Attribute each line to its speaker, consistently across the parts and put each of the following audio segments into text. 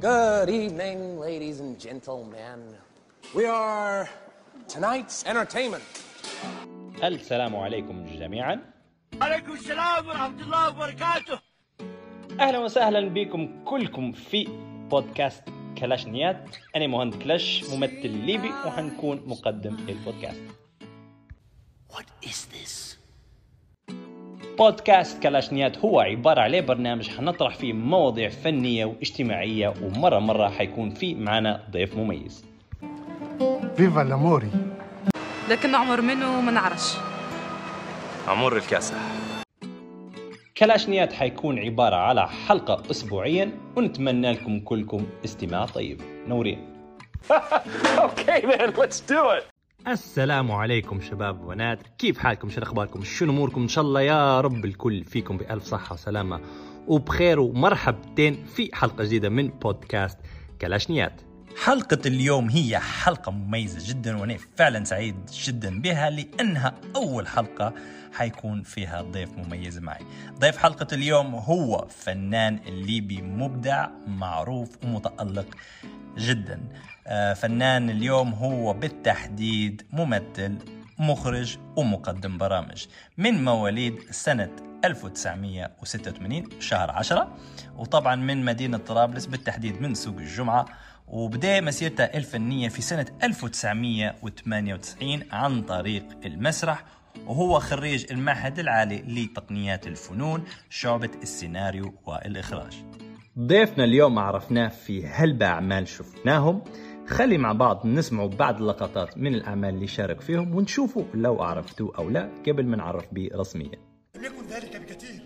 Speaker 1: Good evening, ladies and gentlemen. We are tonight's entertainment.
Speaker 2: السلام عليكم جميعا
Speaker 3: عليكم السلام ورحمة الله وبركاته
Speaker 2: أهلا وسهلا بكم كلكم في بودكاست كلاشنيات أنا مهند كلاش ممثل ليبي وحنكون مقدم للبودكاست
Speaker 3: What is this?
Speaker 2: بودكاست كلاشنيات هو عبارة على برنامج حنطرح فيه مواضيع فنية واجتماعية ومرة مرة حيكون فيه معنا ضيف مميز.
Speaker 4: فيفا لاموري
Speaker 5: لكن عمر منه ما نعرفش.
Speaker 6: عمر الكاسح.
Speaker 2: كلاشنيات حيكون عبارة على حلقة أسبوعيا ونتمنى لكم كلكم استماع طيب. نورين.
Speaker 6: Okay then, let's do it.
Speaker 2: السلام عليكم شباب وبنات. كيف حالكم؟ شو اخباركم شنو اموركم إن شاء الله يا رب الكل فيكم بألف صحة وسلامة وبخير ومرحبتين في حلقة جديدة من بودكاست كلاشنيات. حلقة اليوم هي حلقة مميزة جدا وأنا فعلا سعيد جدا بها لأنها أول حلقة حيكون فيها ضيف مميز معي. ضيف حلقة اليوم هو فنان ليبي مبدع معروف ومتألق جدا. فنان اليوم هو بالتحديد ممثل مخرج ومقدم برامج. من مواليد سنة 1986 شهر 10 وطبعا من مدينة طرابلس بالتحديد من سوق الجمعة. وبدأ مسيرته الفنية في سنة 1998 عن طريق المسرح. وهو خريج المعهد العالي لتقنيات الفنون شعبة السيناريو والإخراج. ضيفنا اليوم عرفناه في هلبة أعمال شفناهم. خلي مع بعض نسمعوا بعض اللقطات من الأعمال اللي شارك فيهم ونشوفوا لو عرفتوه أو لا قبل ما نعرف به رسميا
Speaker 4: لم يكن ذلك بكثير.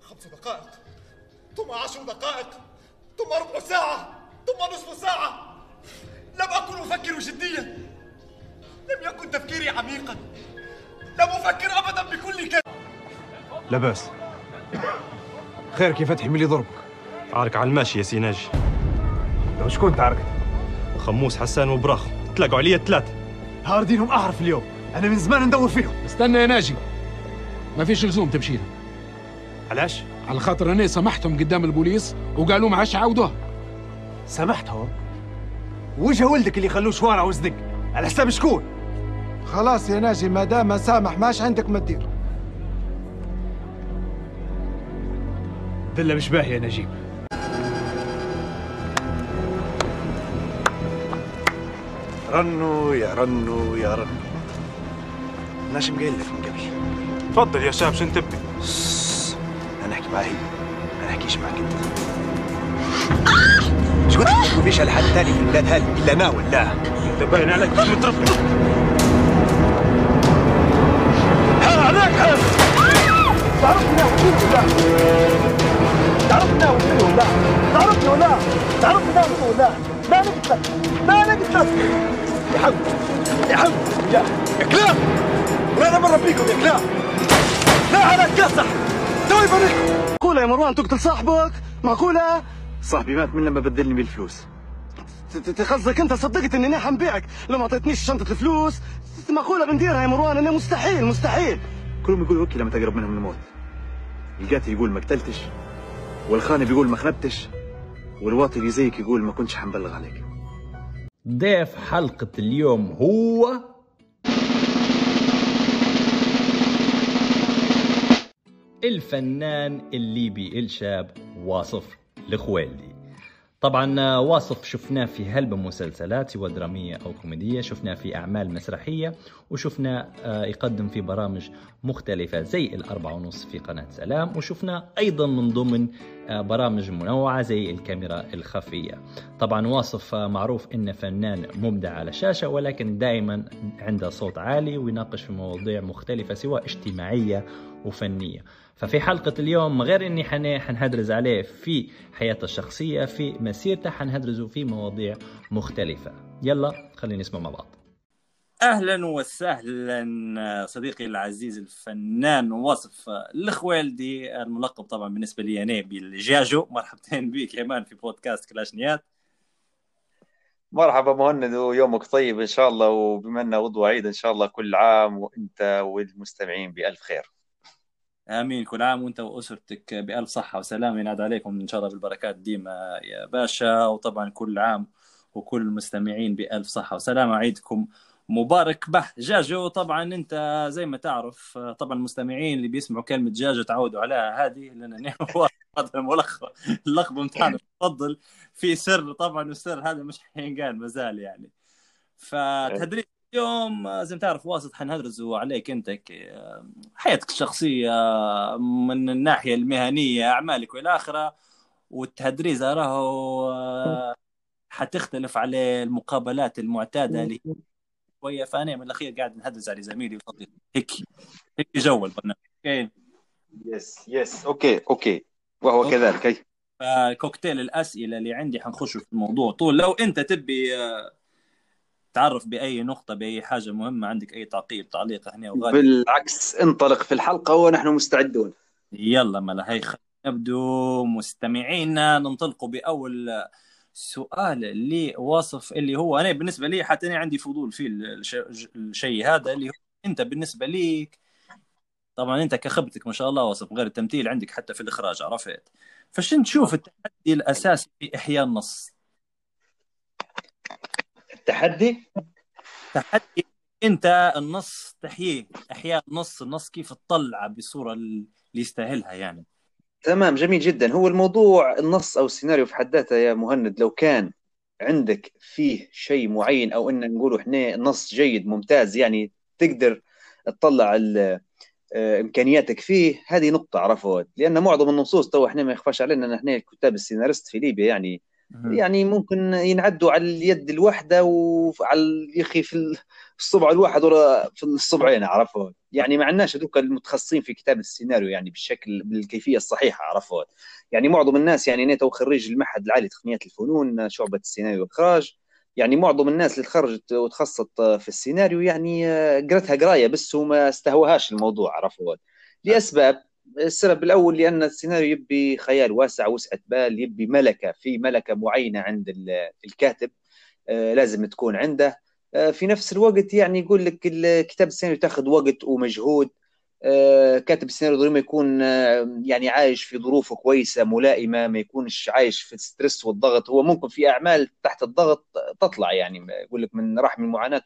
Speaker 4: خمس دقائق ثم عشر دقائق ثم ربع ساعة ثم نصف ساعة. لم أكن أفكر جديا. لم يكن تفكيري عميقا. لم أفكر أبدا بكل كلمة
Speaker 7: لا بأس. خيرك يا فتحي من اللي ضربك
Speaker 6: عارك على الماشي يا سيناجي
Speaker 7: لو شكون تعركت
Speaker 6: خموس حسان وبراخو تلاقوا عليا الثلاثة
Speaker 7: هاردينهم أعرف اليوم. أنا من زمان ندور فيهم.
Speaker 8: استنى يا ناجي. ما فيش لزوم تمشي لهم
Speaker 7: علاش؟
Speaker 8: على خاطر أنا سامحتهم قدام البوليس وقالوا ما عادش عاودوها.
Speaker 7: سامحتهم وجه ولدك اللي خلوه شوارع وزدق على حساب شكون؟
Speaker 4: خلاص يا ناجي ما دام سامح ماش عندك ما تدير.
Speaker 7: دلة مش باهي يا نجيب. رنوا يا رنوا يا رنوا ناش مقلف من قبل.
Speaker 6: تفضل يا شاب شن تبي؟
Speaker 7: أنا أحكي معاه هي أنا احكيش معك أنت؟ لك ما فيش على حد ثاني في البلاد هذه إلا أنا ولا؟
Speaker 6: أنت باين عليك مش متربي
Speaker 4: تعرفنا ولا لا تعرفني ولا؟ تعرفني لا ولا؟ لا قلت لك لا أنا قلت لك يا حب يا حب يا يا كلاب لا أنا مرة بيكم يا كلاب لا على كسح تو يفريكم معقولة يا مروان تقتل صاحبك؟ معقولة؟
Speaker 7: صاحبي مات من لما بدلني بالفلوس
Speaker 4: قصدك أنت صدقت إني أنا حنبيعك لو ما أعطيتنيش شنطة الفلوس معقولة بنديرها يا مروان؟ أنا مستحيل مستحيل.
Speaker 7: كلهم يقولوا أوكي لما تقرب منهم الموت. القاتل يقول ما قتلتش والخاني بيقول ما خنبتش والواطي اللي زيك يقول ما كنتش حنبلغ عليك.
Speaker 2: ضيف حلقة اليوم هو الفنان الليبي إلشاب واصف الخويلدي طبعا آه، واصف شفناه في هلبة مسلسلات سواء درامية أو كوميدية شفناه في أعمال مسرحية وشفناه آه، يقدم في برامج مختلفة زي الأربعة ونص في قناة سلام وشفناه أيضا من ضمن آه، برامج منوعة زي الكاميرا الخفية. طبعا واصف معروف إنه فنان مبدع على الشاشة ولكن دائما عنده صوت عالي ويناقش في مواضيع مختلفة سواء اجتماعية وفنية. ففي حلقة اليوم غير إني حن- حنهدرز عليه في حياته الشخصية في مسيرته حنهدرزوا في مواضيع مختلفة. يلا خلينا نسمع مع بعض. أهلا وسهلا صديقي العزيز الفنان واصف الخويلدي الملقب طبعا بالنسبة لي أنا بالجاجو مرحبتين بك يا مان في بودكاست كلاشنيات
Speaker 9: مرحبا مهند ويومك طيب إن شاء الله وبما انه عيد إن شاء الله كل عام وإنت والمستمعين بألف خير.
Speaker 2: آمين. كل عام وأنت وأسرتك بألف صحة وسلامه ينعاد عليكم إن شاء الله بالبركات ديما يا باشا. وطبعا كل عام وكل المستمعين بألف صحة وسلامه عيدكم مبارك. به جاجو طبعا أنت زي ما تعرف طبعا المستمعين اللي بيسمعوا كلمة جاجو تعودوا عليها. هذه لأن هذا الملخص اللقب بتاعنا تفضل. في سر طبعا والسر هذا مش حينقال مازال يعني. فتدريب اليوم زي ما تعرف واسط حنهرزوا عليك انت حياتك الشخصية من الناحية المهنية أعمالك وإلى آخرة والتدريز راهو حتختلف على المقابلات المعتادة اللي شوية. فأنا من الأخير قاعد نهدز على زميلي وصديقي هيك هيك جو البرنامج. أوكي؟
Speaker 7: يس يس أوكي أوكي. وهو أوكي. كذلك. أي.
Speaker 2: فكوكتيل الأسئلة اللي عندي حنخش في الموضوع. طول لو أنت تبي آه، تعرف بأي نقطة بأي حاجة مهمة عندك أي تعقيب تعليق هنا
Speaker 7: وغالي بالعكس انطلق في الحلقة ونحن مستعدون.
Speaker 2: يلا ملا هي نبدو مستمعينا. ننطلقوا بأول سؤال اللي واصف اللي هو أنا بالنسبة لي حتى أنا عندي فضول في الشيء هذا اللي هو أنت بالنسبة ليك. طبعا أنت كخبرتك ما شاء الله واصف غير التمثيل عندك حتى في الإخراج عرفت؟ فشن تشوف التحدي الأساسي في إحياء النص؟
Speaker 7: التحدي؟
Speaker 2: تحدي. انت النص تحييه احياء النص النص كيف تطلعه بصورة اللي يستاهلها يعني.
Speaker 7: تمام جميل جدا. هو الموضوع النص أو السيناريو في حد ذاته يا مهند لو كان عندك فيه شيء معين أو إن نقوله إحنا نص جيد ممتاز يعني تقدر تطلع آه، إمكانياتك فيه هذه نقطة عرفت لأن معظم النصوص تو إحنا ما يخفاش علينا إن إحنا كتاب السيناريست في ليبيا يعني يعني ممكن ينعدوا على اليد الواحده وعلى يا أخي في الصبع الواحد ولا في الصبعين عرفوا يعني ما عندناش هذوك المتخصصين في كتابة السيناريو يعني بالشكل بالكيفية الصحيحة عرفوا يعني معظم الناس يعني أنا خريج المعهد العالي لتقنيات الفنون شعبة السيناريو والإخراج. يعني معظم الناس اللي تخرجت وتخصصت في السيناريو يعني قرتها قراية بس وما استهواهاش الموضوع عرفوا لأسباب السبب الأول لأن السيناريو يبي خيال واسع وسعة بال يبي ملكة في ملكة معينة عند الكاتب آه، لازم تكون عنده. آه، في نفس الوقت يعني يقول لك كتاب السيناريو تاخذ وقت ومجهود كاتب السيناريو ضروري يكون آه، يعني عايش في ظروف كويسة ملائمة ما يكونش عايش في الستريس والضغط. هو ممكن في أعمال تحت الضغط تطلع يعني يقول لك من رحم المعاناة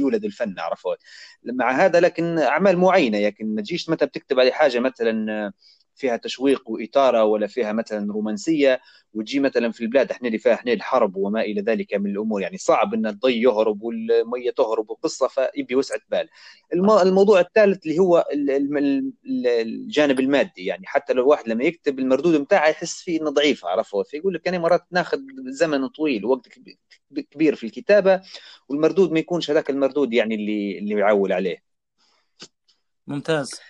Speaker 7: يولد الفن عرفت؟ مع هذا لكن أعمال معينة لكن ما تجيش مثلا بتكتب على حاجة مثلا فيها تشويق واثاره ولا فيها مثلا رومانسية وتجي مثلا في البلاد إحنا اللي فيها إحنا الحرب وما إلى ذلك من الأمور. يعني صعب إن الضي يهرب والمية تهرب وقصه فيبي وسعه بال. الموضوع الثالث اللي هو الجانب المادي. يعني حتى لو واحد لما يكتب المردود بتاعه يحس فيه إنه ضعيف عرفه فيقول لك أنا مرات ناخذ زمن طويل وقت كبير في الكتابة والمردود ما يكونش هذاك المردود يعني اللي اللي يعول عليه.
Speaker 2: ممتاز.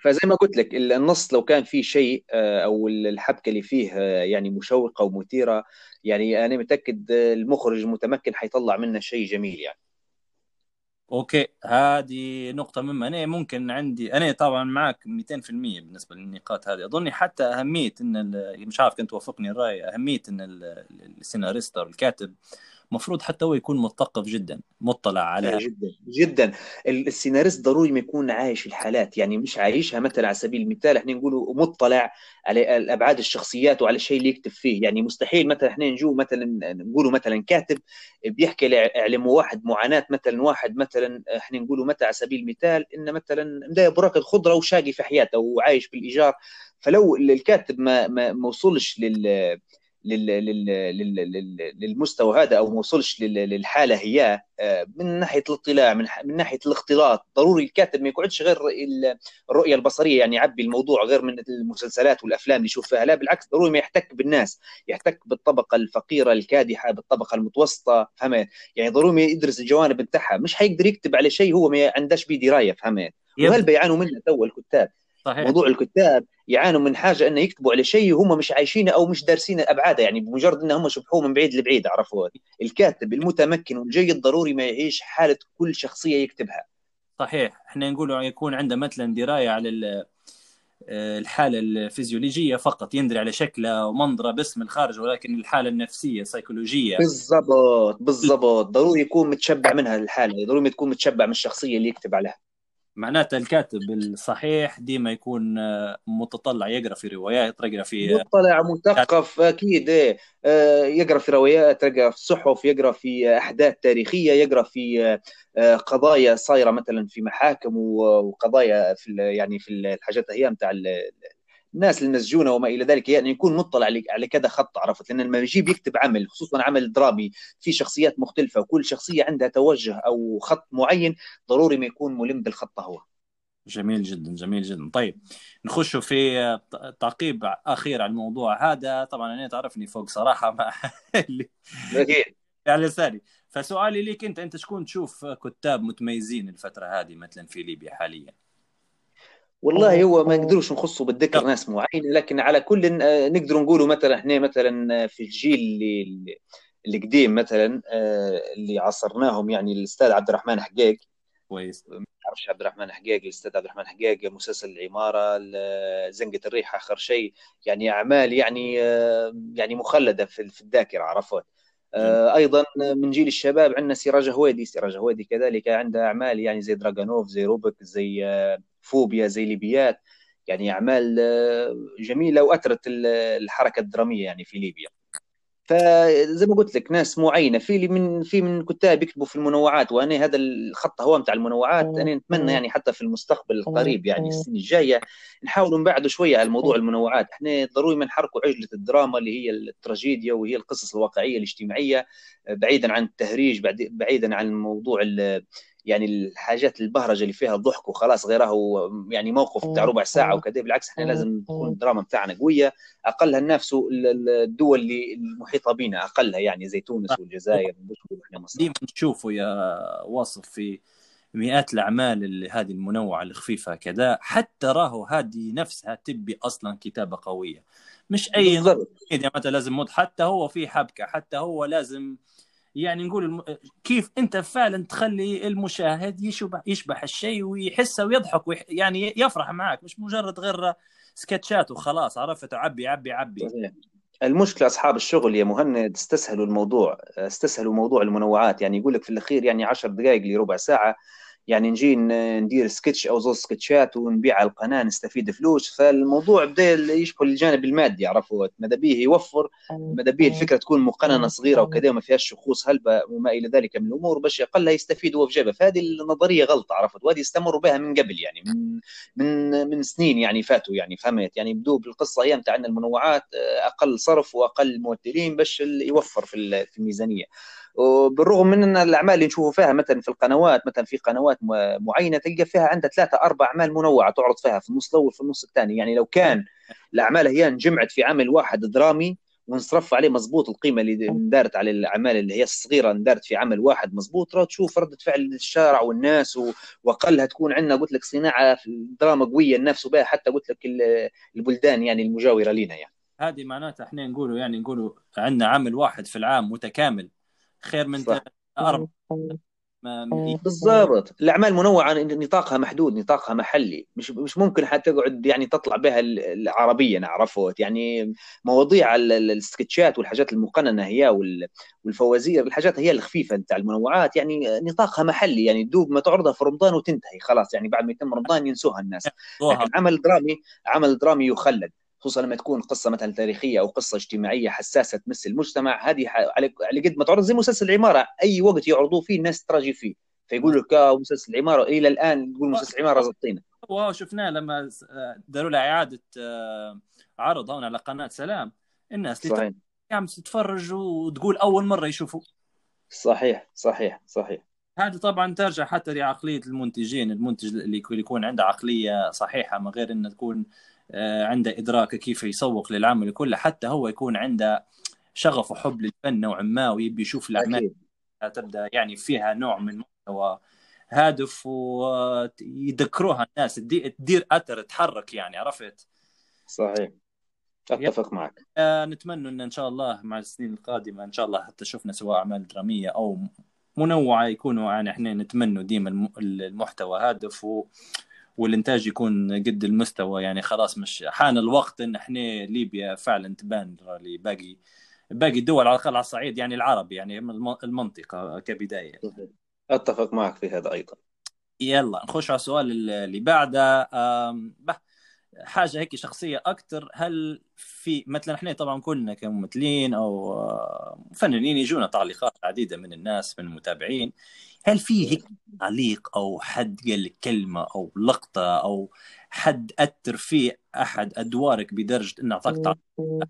Speaker 7: فزي ما قلت لك النص لو كان فيه شيء آه، أو الحبكة اللي فيه آه، يعني مشوقة ومثيره يعني أنا متأكد المخرج المتمكن حيطلع منه شيء جميل يعني.
Speaker 2: أوكي هذه نقطة مهمة. أنا ممكن عندي أنا طبعا معك 200% بالنسبة للنقاط هذه. أظني حتى أهمية إن مش عارف كنت توافقني الرأي أهمية إن السيناريست أو الكاتب المفروض حتى هو يكون مثقف جدا مطلع على
Speaker 7: جدا جدا. السيناريست ضروري ما يكون عايش الحالات يعني مش عايشها مثلا على سبيل المثال إحنا نقولوا مطلع على الابعاد الشخصيات وعلى الشيء اللي يكتب فيه. يعني مستحيل مثلا إحنا نجو مثلا نقولوا مثلا كاتب بيحكي علم واحد معاناة مثلا واحد مثلا إحنا نقولوا مثلا على سبيل المثال إنه مثلا مدايا براكد خضره وشاقي في حياته وعايش بالإيجار. فلو الكاتب ما, ما وصلش لل للمستوى هذا أو ما وصلش للحالة هي آه، من ناحية الاطلاع من, من ناحية الاختلاط. ضروري الكاتب ما يقعدش غير الرؤية البصرية يعني يعبي الموضوع غير من المسلسلات والأفلام اللي يشوف فيها لا بالعكس ضروري ما يحتك بالناس يحتك بالطبقة الفقيرة الكادحة بالطبقة المتوسطة فهمت؟ يعني ضروري ما يدرس الجوانب بتاعها. مش حيقدر يكتب على شيء هو ما عندهش به دراية فهمت؟ وهل بيعانوا منه تو الكتاب؟ صحيح. موضوع الكتاب يعانوا من حاجة إنه يكتبوا على شيء هم مش عايشينه أو مش دارسين أبعاده يعني بمجرد إنهم شبحوه من بعيد لبعيد عرفوا؟ الكاتب المتمكن والجيد ضروري ما يعيش حالة كل شخصية يكتبها.
Speaker 2: صحيح. إحنا نقول يكون عنده مثلا دراية على الحالة الفيزيولوجية فقط يندري على شكله ومنظره بس من الخارج ولكن الحالة النفسية السيكولوجية.
Speaker 7: بالضبط بالضبط. ضروري يكون متشبع منها الحالة ضروري تكون متشبع من الشخصية اللي يكتب عليها.
Speaker 2: معناته الكاتب الصحيح ديما يكون آه، متطلع يقرأ في روايات يقرا في
Speaker 7: مطلع مثقف أكيد إيه. آه، يقرأ في روايات يقرا في صحف يقرأ في أحداث تاريخية يقرأ في آه، قضايا صايرة مثلا في محاكم وقضايا في يعني في الحاجات هي نتاع الناس المسجونة وما إلى ذلك يعني يكون مطلع على كذا خط عرفت؟ لأن لما يجيب يكتب عمل خصوصا عمل درامي في شخصيات مختلفة وكل شخصية عندها توجه أو خط معين ضروري ما يكون ملم بالخط هو.
Speaker 2: جميل جدا جميل جدا. طيب نخش في تعقيب أخير على الموضوع هذا. طبعا أنا تعرفني فوق صراحة ما اللي على لساني. فسؤالي ليك أنت أنت شكون تشوف كتاب متميزين الفترة هذه مثلا في ليبيا حاليا؟
Speaker 7: والله هو ما نقدروش نخصه بالذكر ناس معينه لكن على كل آه، نقدر نقولوا مثلا إحنا مثلا في الجيل اللي اللي قديم مثلا آه، اللي عصرناهم يعني الأستاذ عبد الرحمن حقيق
Speaker 2: كويس.
Speaker 7: ما عبد الرحمن حقيق الأستاذ عبد الرحمن حقيق مسلسل العمارة زنقة الريح آخر شيء. يعني أعمال يعني آه، يعني مخلدة في الذاكرة عرفت؟ أيضا من جيل الشباب عندنا سراج هويدي. سراج هويدي كذلك عنده أعمال يعني زي دراغانوف زي روبك زي فوبيا زي ليبيات. يعني أعمال آه، جميلة وأثرت الحركة الدرامية يعني في ليبيا. فزي ما قلت لك ناس معينة. في من في من كتاب يكتبوا في المنوعات وأنا هذا الخط هو بتاع المنوعات. أنا نتمنى يعني حتى في المستقبل القريب يعني السنة الجاية نحاول نبعدوا شوية على موضوع المنوعات. إحنا ضروري ما نحركوا عجلة الدراما اللي هي التراجيديا وهي القصص الواقعية الاجتماعية بعيدا عن التهريج بعيدا عن موضوع يعني الحاجات البهرجة اللي فيها ضحك وخلاص غيره يعني موقف بتاع ربع ساعة وكذا بالعكس إحنا لازم تكون الدراما بتاعنا قوية. أقلها ننافسوا الدول اللي المحيطة بنا أقلها يعني زي تونس والجزائر
Speaker 2: ديما نشوفوا يا واصف في مئات الأعمال اللي هذه المنوعة الخفيفة كذا حتى راهو هذه نفسها تبي أصلا كتابة قوية. مش أي مثلا لازم حتى هو في حبكة حتى هو لازم يعني نقول. كيف انت فعلا تخلي المشاهد يشبه يشبح الشيء ويحسه ويضحك ويح... يعني يفرح معك مش مجرد غير سكتشات وخلاص عرفت عبي عبي عبي
Speaker 7: المشكلة أصحاب الشغل يا مهند استسهلوا الموضوع استسهلوا موضوع المنوعات يعني يقول لك في الأخير يعني عشر دقائق لربع ساعة يعني نجي ندير سكتش أو زوز سكتشات ونبيع على القناة نستفيد فلوس. فالموضوع بدأ يشبه الجانب المادي عرفوا؟ ماذا به يوفر ماذا به الفكرة تكون مقننة صغيرة وكذا وما فيهاش شخوص هلبة وما إلى ذلك من الأمور. باش اقلها يستفيد هو في جيبه فهذه النظرية غلط عرفت؟ وهذه استمروا بها من قبل يعني من من من سنين يعني فاتوا يعني فهمت؟ يعني بدوا بالقصة هي نتاع المنوعات أقل صرف وأقل ممثلين باش يوفر في الميزانية. وبالرغم من أن الأعمال اللي نشوفوا فيها مثلا في القنوات مثلا في قنوات معينة تلقى فيها عندها ثلاثة أربع أعمال منوعة تعرض فيها في النص الأول في النص الثاني. يعني لو كان الأعمال هي انجمعت في عمل واحد درامي ونصرف عليه مضبوط القيمة اللي اندارت على الأعمال اللي هي الصغيرة اندارت في عمل واحد مضبوط راه تشوف رده فعل الشارع والناس واقلها تكون عندنا قلت لك صناعة في الدراما قوية النفس بها حتى قلت لك البلدان يعني المجاورة لنا يعني.
Speaker 2: هذه معناتها إحنا نقولوا يعني نقولوا عندنا عمل واحد في العام متكامل. خير من أربع
Speaker 7: بالضبط. الأعمال منوعة نطاقها محدود نطاقها محلي. مش مش ممكن حتى تقعد يعني تطلع بها العربيه نعرفه يعني مواضيع السكتشات والحاجات المقننة هي والفوازير الحاجات هي الخفيفة بتاع المنوعات. يعني نطاقها محلي يعني دوب ما تعرضها في رمضان وتنتهي خلاص. يعني بعد ما يتم رمضان ينسوها الناس. لكن عمل درامي عمل درامي يخلد. خصوصا لما تكون قصة مثلا تاريخية أو قصة اجتماعية حساسة تمس المجتمع هذه على قد ما تعرض زي مسلسل العماره أي وقت يعرضوه فيه الناس تراجي فيه. فيقول لك آه، مسلسل العماره إلى الآن تقول مسلسل العماره زبطينا
Speaker 2: wow شفناه لما داروا له إعادة آه، عرض هنا على قناة سلام. الناس صحيح. قام تتفرج وتقول أول مرة يشوفوا
Speaker 7: صحيح صحيح صحيح.
Speaker 2: هذه طبعا ترجع حتى لعقلية المنتجين. المنتج اللي يكون عنده عقلية صحيحة من غير إنه تكون آه، عنده إدراك كيف يسوق للعمل كله حتى هو يكون عنده شغف وحب للفن نوعا ما ويبي يشوف الأعمال تبدأ يعني فيها نوع من محتوى هادف ويذكروها الناس تدير أثر تحرك يعني عرفت؟
Speaker 7: صحيح. أتفق معك.
Speaker 2: آه نتمنى إن إن شاء الله مع السنين القادمة إن شاء الله حتى شفنا سواء أعمال درامية أو منوعة يكونوا يعني إحنا نتمنى ديما المحتوى هادف و... والإنتاج يكون قد المستوى يعني خلاص مش حان الوقت إن إحنا ليبيا فعلا تبان لباقي باقي الدول على الأقل على الصعيد يعني العربي يعني المنطقة كبداية.
Speaker 7: أتفق معك في هذا أيضا.
Speaker 2: يلا نخش على السؤال اللي بعده حاجة هيك شخصية أكثر هل في مثلا إحنا طبعا كلنا كممثلين أو فنانين يجونا تعليقات عديدة من الناس من المتابعين هل في هيك تعليق أو حد قال لك كلمة أو لقطة أو حد أثر في أحد أدوارك بدرجة إنه أعطاك تعليق؟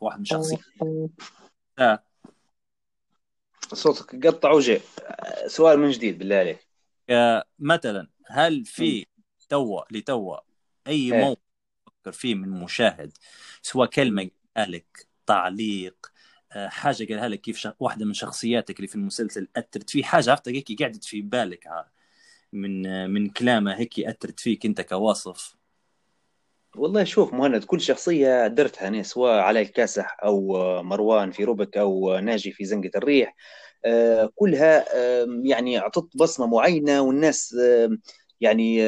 Speaker 2: واحد من شخصيات
Speaker 7: صوتك قطع وجه سؤال من جديد بالله عليك.
Speaker 2: آه، مثلا هل في توا لتوا أي
Speaker 7: إيه.
Speaker 2: موقف تفكر فيه من مشاهد سواء كلمة قالها لك تعليق آه، حاجة قالها لك كيف. واحدة من شخصياتك اللي في المسلسل أثرت فيه. حاجة عرفتك هيك قعدت في بالك من آه، من كلامه هيك أثرت فيك أنت كواصف.
Speaker 7: والله شوف مهند كل شخصية درتها أنا سواء علاء الكاسح أو مروان في روبك أو ناجي في زنقة الريح. آه، كلها آه، يعني أعطت بصمة معينة والناس آه، يعني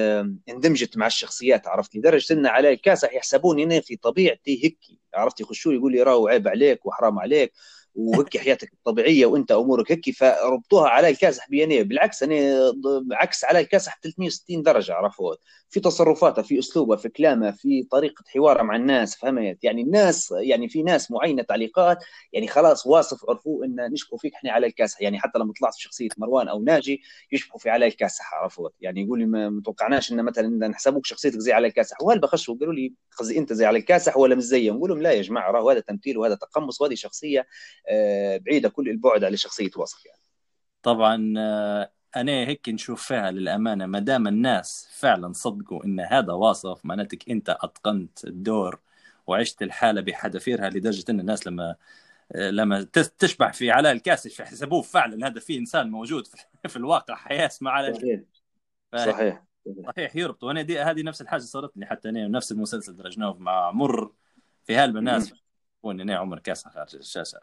Speaker 7: اندمجت مع الشخصيات عرفت لدرجة أن علاء الكاسح يحسبوني أنا في طبيعتي هيك عرفت يخشوا يقول لي راهو عيب عليك وحرام عليك. وهيك حياتك الطبيعية وانت أمورك هيك فربطوها على الكاسح بيني بالعكس أنا عكس على الكاسح 360 درجة عرفت في تصرفاته في اسلوبه في كلامه في طريقة حواره مع الناس فهمت؟ يعني الناس يعني في ناس معينة تعليقات يعني خلاص واصف عرفوه إن نشبهوا فيك إحنا على الكاسح يعني حتى لما طلعت في شخصية مروان أو ناجي يشبهوا في على الكاسح عرفت يعني يقول لي ما متوقعناش إن مثلا نحسبوك شخصيتك زي على الكاسح وهل بخشوا قالوا لي قصدي أنت زي على الكاسح ولا مش زيه نقول لهم لا يا جماعة هذا تمثيل وهذا تقمص وهذه شخصية. بعيدة كل البعد على شخصيه واصف يعني.
Speaker 2: طبعا آه، أنا هيك نشوف فيها للأمانة ما دام الناس فعلا صدقوا إن هذا واصف معناتك أنت أتقنت الدور وعشت الحالة بحذافيرها لدرجة إن الناس لما آه، لما تشبع في علاء الكاسف يحسبوه فعلا هذا في إنسان موجود في- الواقع حيسمع على
Speaker 7: صحيح.
Speaker 2: فهي-
Speaker 7: صحيح.
Speaker 2: صحيح يربط. وأنا دي هذه نفس الحاجة صارت لي حتى أنا نفس المسلسل درجناه مع مر في هالب الناس أنا عمر كاسه خارج الشاشة. آه،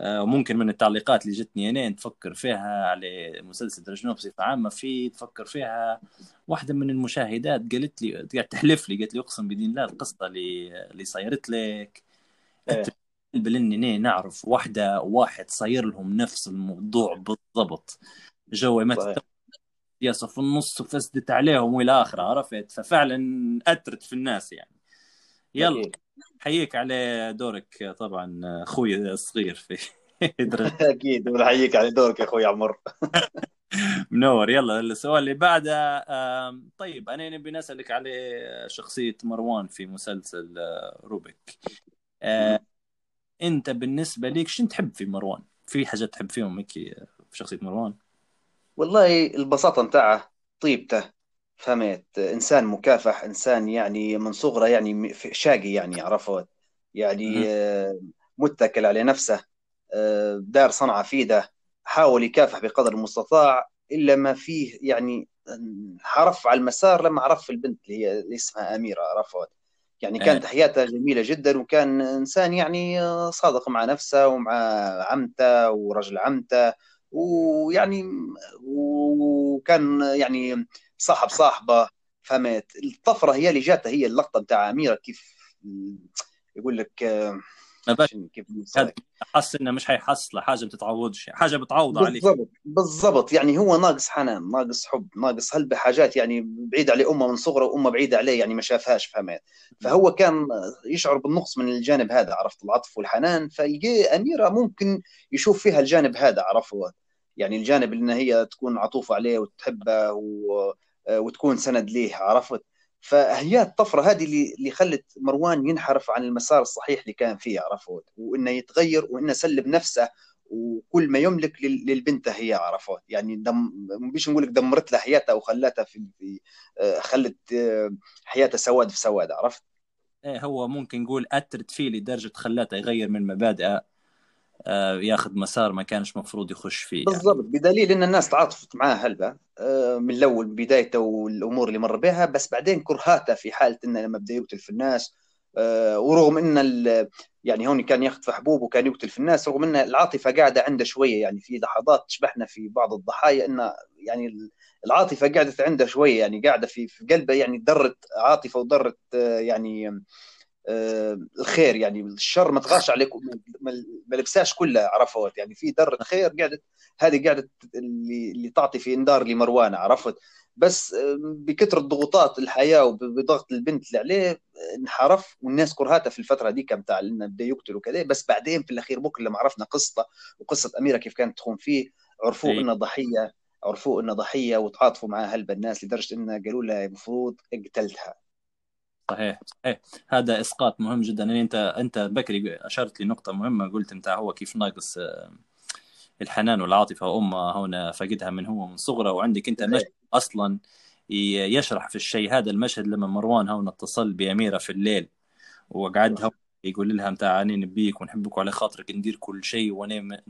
Speaker 2: وممكن من التعليقات اللي جتني أنا تفكر فيها على مسلسل درجناه بصفة عامة في تفكر فيها واحدة من المشاهدات قالت لي قاعد تحلف لي قالت لي أقسم بدين الله القصة اللي اللي صايرت لك
Speaker 7: إيه.
Speaker 2: بلني أنا نعرف واحدة واحد صاير لهم نفس الموضوع بالضبط جو ما. سياسه في النص وفسدت عليهم وإلى آخره عرفت ففعلا أثرت في الناس يعني يلا. حييك على دورك طبعا أخوي الصغير في
Speaker 7: أكيد ونحييك على دورك يا أخوي عمر.
Speaker 2: منور يلا السؤال اللي بعده طيب أنا نبي نسألك على شخصية مروان في مسلسل آه، روبك. آه، أنت بالنسبة لك شنو تحب في مروان؟ في حاجات تحب فيهم هيك في شخصية مروان؟
Speaker 7: والله البساطة نتاعه طيبته. فهمت. إنسان مكافح إنسان يعني من صغره يعني شاقي يعني عرفت؟ يعني آه، متكل على نفسه آه، دار صنعة في يده حاول يكافح بقدر المستطاع إلا ما فيه يعني انحرف على المسار لما عرف البنت اللي هي اللي اسمها أميرة عرفت؟ يعني كانت حياته جميلة جدا وكان إنسان يعني آه، صادق مع نفسه ومع عمته ورجل عمته ويعني وكان يعني صاحب صاحبة فهمت؟ الطفرة هي اللي جاته هي اللقطة بتاع أميرة كيف يقول لك
Speaker 2: ما بس
Speaker 7: كيف
Speaker 2: حس إنه مش حيحصله حاجة ما بتتعوضش حاجة بتعوض عليك.
Speaker 7: بالضبط بالضبط. يعني هو ناقص حنان ناقص حب ناقص هلبة حاجات يعني بعيد عليه أمة من صغره وامه بعيدة عليه يعني ما شافهاش فهمت؟ فهو كان يشعر بالنقص من الجانب هذا عرفت؟ العطف والحنان. فيجي أميرة ممكن يشوف فيها الجانب هذا عرفت؟ يعني الجانب إن هي تكون عطوفة عليه وتحبه و... وتكون سند ليه عرفت؟ فهي الطفرة هذه اللي اللي خلت مروان ينحرف عن المسار الصحيح اللي كان فيه عرفت؟ وإنه يتغير وإنه سلب نفسه وكل ما يملك لل- للبنت هي عرفت؟ يعني دم مش نقول لك دمرت له حياته وخلتها في آه، خلت آه، حياته سواد في سواد عرفت؟
Speaker 2: إيه هو ممكن نقول أثرت فيه لدرجة خلاته يغير من مبادئه آه، ياخذ مسار ما كانش مفروض يخش فيه يعني.
Speaker 7: بالضبط بدليل إن الناس تعاطفت معاه هلبة آه، من الأول بدايته والأمور اللي مر بها بس بعدين كرهاته في حالة انه لما بدا يقتل في الناس آه، ورغم إن يعني هون كان ياخذ في حبوب وكان يقتل في الناس رغم إن العاطفة قاعدة عنده شوية يعني في لحظات تشبهنا في بعض الضحايا إن يعني العاطفة قعدت عنده شوية يعني قاعدة في في قلبه يعني درت عاطفة ودرت آه، يعني آه، الخير يعني الشر ما تغاش عليك ما لبساش كلها عرفت؟ يعني في درة خير قعدت هذه قعدت اللي, اللي تعطي في إنذار لمروان عرفت؟ بس آه، بكثرة ضغوطات الحياة وبضغط البنت اللي عليه آه، انحرف والناس كرهاته في الفترة دي بتاع إنه بدا يقتل وكذا. بس بعدين في الأخير بكره لما عرفنا قصته وقصة أميرة كيف كانت تخون فيه عرفوه
Speaker 2: إيه.
Speaker 7: إنه ضحية عرفوه إنه ضحية وتعاطفوا معاه هلبا الناس لدرجة إنه قالوا له المفروض قتلتها
Speaker 2: صحيح صحيح. هذا إسقاط مهم جدا. يعني أنت أنت بكري أشرت لي نقطة مهمة. قلت أنت هو كيف ناقص آه، الحنان والعاطفة. وامه هنا فقدها من هو من صغره. وعندك أنت مشهد أصلا يشرح في الشيء. هذا المشهد لما مروان هون اتصل بأميرة في الليل وقعد هون يقول لها متاع اني نبيك ونحبك وعلى خاطرك ندير كل شيء. وأنا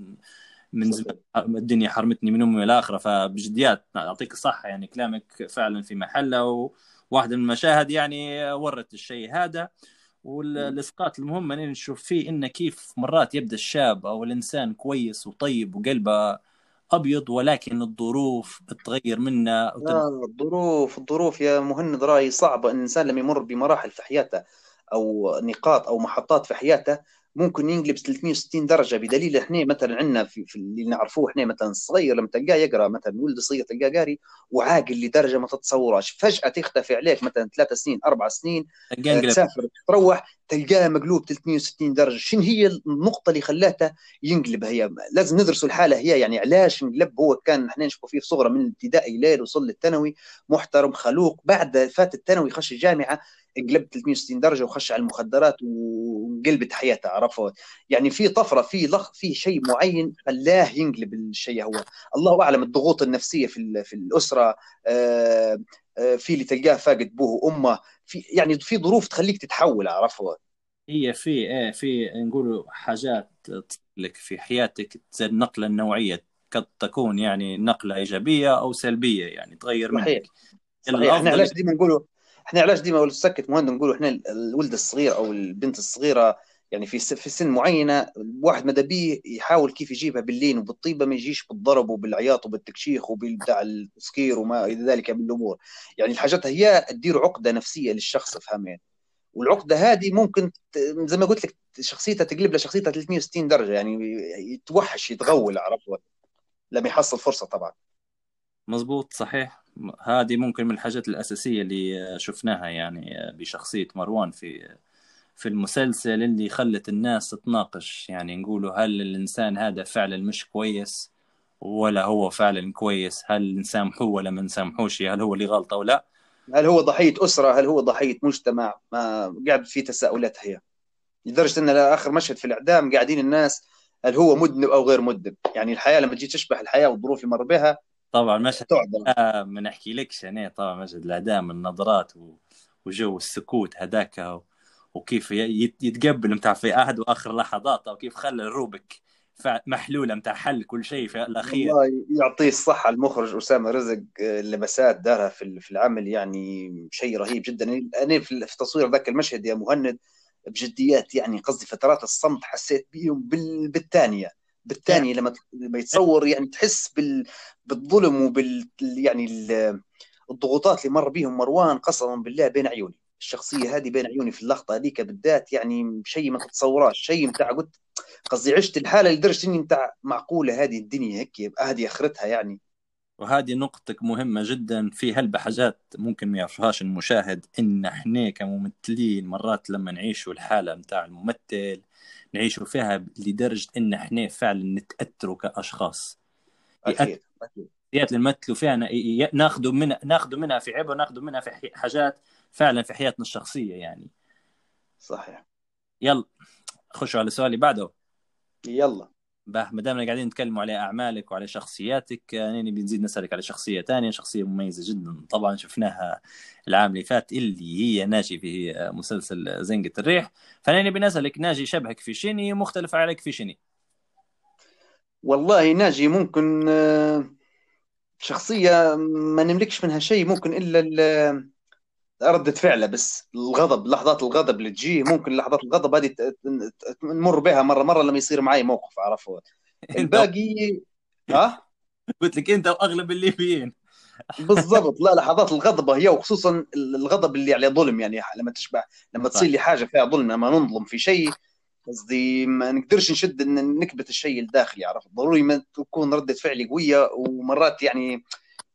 Speaker 2: من زمان الدنيا حرمتني من أمي والاخره فبجديات يعطيك الصحه يعني كلامك فعلا في محله وواحده من المشاهد يعني ورت الشيء هذا والاسقاط المهم اني نشوف فيه انه كيف مرات يبدأ الشاب أو الإنسان كويس وطيب وقلبه أبيض ولكن الظروف تغير منه
Speaker 7: لا الظروف الظروف يا مهند رأي صعبة. إن الإنسان لما يمر بمراحل في حياته أو نقاط أو محطات في حياته ممكن ينقلب 360 درجة بدليل إحنا مثلا عندنا في, في اللي نعرفوه إحنا مثلا الصغير لما تلقاه يقرأ مثلا ولد صغير تلقاه قاري وعاقل لدرجة ما تتصوراش فجأة تختفي عليك مثلا ثلاث سنين أربع سنين. تسافر تروح تلقاه مقلوب 360 درجة. شنو هي النقطة اللي خلاته ينقلب؟ هي لازم ندرسوا الحالة. هي يعني علاش انقلب هو كان إحنا نشوفه فيه في صغرة من الابتدائي ليل وصل للثانوي محترم خلوق. بعد فات الثانوي خش الجامعة قلب 360 درجة وخش على المخدرات وقلبت حياته عرفت؟ يعني في طفرة في لخ في شيء معين خلاه ينقلب الشيء هو. الله أعلم الضغوط النفسية في في الأسرة آه، آه، في اللي تلقاه فاقد أبوه وأمه. في يعني في ظروف تخليك تتحول عرفت؟
Speaker 2: هي في إيه في نقولوا حاجات لك في حياتك زي النقلة النوعية قد تكون يعني نقلة إيجابية أو سلبية يعني تغير منك.
Speaker 7: صحيح. صحيح.
Speaker 2: إحنا
Speaker 7: علاش ديما نقولوا إحنا علاش ديما ولا سكت مهند نقولوا إحنا الولد الصغير أو البنت الصغيرة يعني في في سن معينة الواحد ماذا بيه يحاول كيف يجيبها باللين وبالطيبة ما يجيش بالضرب وبالعياط وبالتكشيخ وبالبتاع التسكير وما إلى ذلك من الأمور. يعني الحاجات هي تدير عقدة نفسية للشخص فهمين والعقدة هذه ممكن زي ما قلت لك شخصيتها تقلب له شخصيتها 360 درجة يعني يتوحش يتغول عرفت؟ لما يحصل فرصة طبعا.
Speaker 2: مزبوط صحيح. هذه ممكن من الحاجات الأساسية اللي شفناها يعني بشخصية مروان في في المسلسل اللي خلت الناس تتناقش. يعني نقولوا هل الإنسان هذا فعلا مش كويس ولا هو فعلا كويس؟ هل نسامحوه ولا ما نسامحوش هل هو اللي غلط أو لا؟
Speaker 7: هل هو ضحية أسرة؟ هل هو ضحية مجتمع؟ ما قاعد في تساؤلات هي. لدرجة إن آخر مشهد في الإعدام قاعدين الناس هل هو مذنب أو غير مذنب؟ يعني الحياة لما تجي تشبه الحياة والظروف اللي مر بها
Speaker 2: طبعا مشهد ما نحكيلكش أنا طبعا مشهد الإعدام النظرات و- وجو السكوت هذاك وكيف يتقبل متاع في أحد وآخر لحظات أو كيف خلى الروبك محلولة متاع حل كل شيء في الأخير.
Speaker 7: والله يعطيه الصحة المخرج أسامة رزق آه، اللمسات دارها في في العمل يعني شيء رهيب جدا. أنا في تصوير ذاك المشهد يا مهند بجديات يعني قصدي فترات الصمت حسيت بيهم بال- بالثانية بالثانية لما لما يتصور يعني تحس بال بالظلم وبال يعني ال- الضغوطات اللي مر بيهم مروان قسما بالله بين عيوني. الشخصية هذه بين عيوني في اللقطة هذيك بالذات يعني شيء ما تتصوراش شيء متاع قلت قصدي عشت الحالة لدرجة إني متاع معقولة هذه الدنيا هيك هذه آخرتها يعني.
Speaker 2: وهذه نقطتك مهمة جدا في هلبة حاجات ممكن ما يعرفهاش المشاهد إن إحنا كممثلين مرات لما نعيشوا الحالة متاع الممثل نعيشوا فيها لدرجة إن إحنا فعلا نتأثروا كأشخاص.
Speaker 7: أكيد
Speaker 2: أكيد. اللي نمثلوا فيها ناخذوا منها ناخذوا منها في عبر ناخذوا منها في حاجات فعلا في حياتنا الشخصية يعني.
Speaker 7: صحيح.
Speaker 2: يلا خشوا على السؤال اللي بعده.
Speaker 7: يلا.
Speaker 2: باه ما دامنا قاعدين نتكلموا على أعمالك وعلى شخصياتك آه، نيني بنزيد نسألك على شخصية ثانية شخصية مميزة جدا. طبعا شفناها العام اللي فات اللي هي ناجي في مسلسل زنقة الريح. فنيني بنسالك ناجي شبهك في شني مختلف عليك في شني
Speaker 7: والله ناجي ممكن آه، شخصية ما نملكش منها شيء ممكن إلا ال- ردة فعله بس الغضب لحظات الغضب اللي تجيه ممكن لحظات الغضب هذه نمر بها مرة مرة لما يصير معي موقف عرفه الباقي ها؟
Speaker 2: قلت لك أنت وأغلب الليبيين
Speaker 7: بالضبط. لا لحظات الغضب هي وخصوصا الغضب اللي عليه ظلم يعني لما تشبه لما تصير لي حاجة فيها ظلم لما ننظلم في شيء قصدي ما نقدرش نشد إن نكبت الشيء الداخلي عرفت؟ ضروري ما تكون ردة فعلي قوية ومرات يعني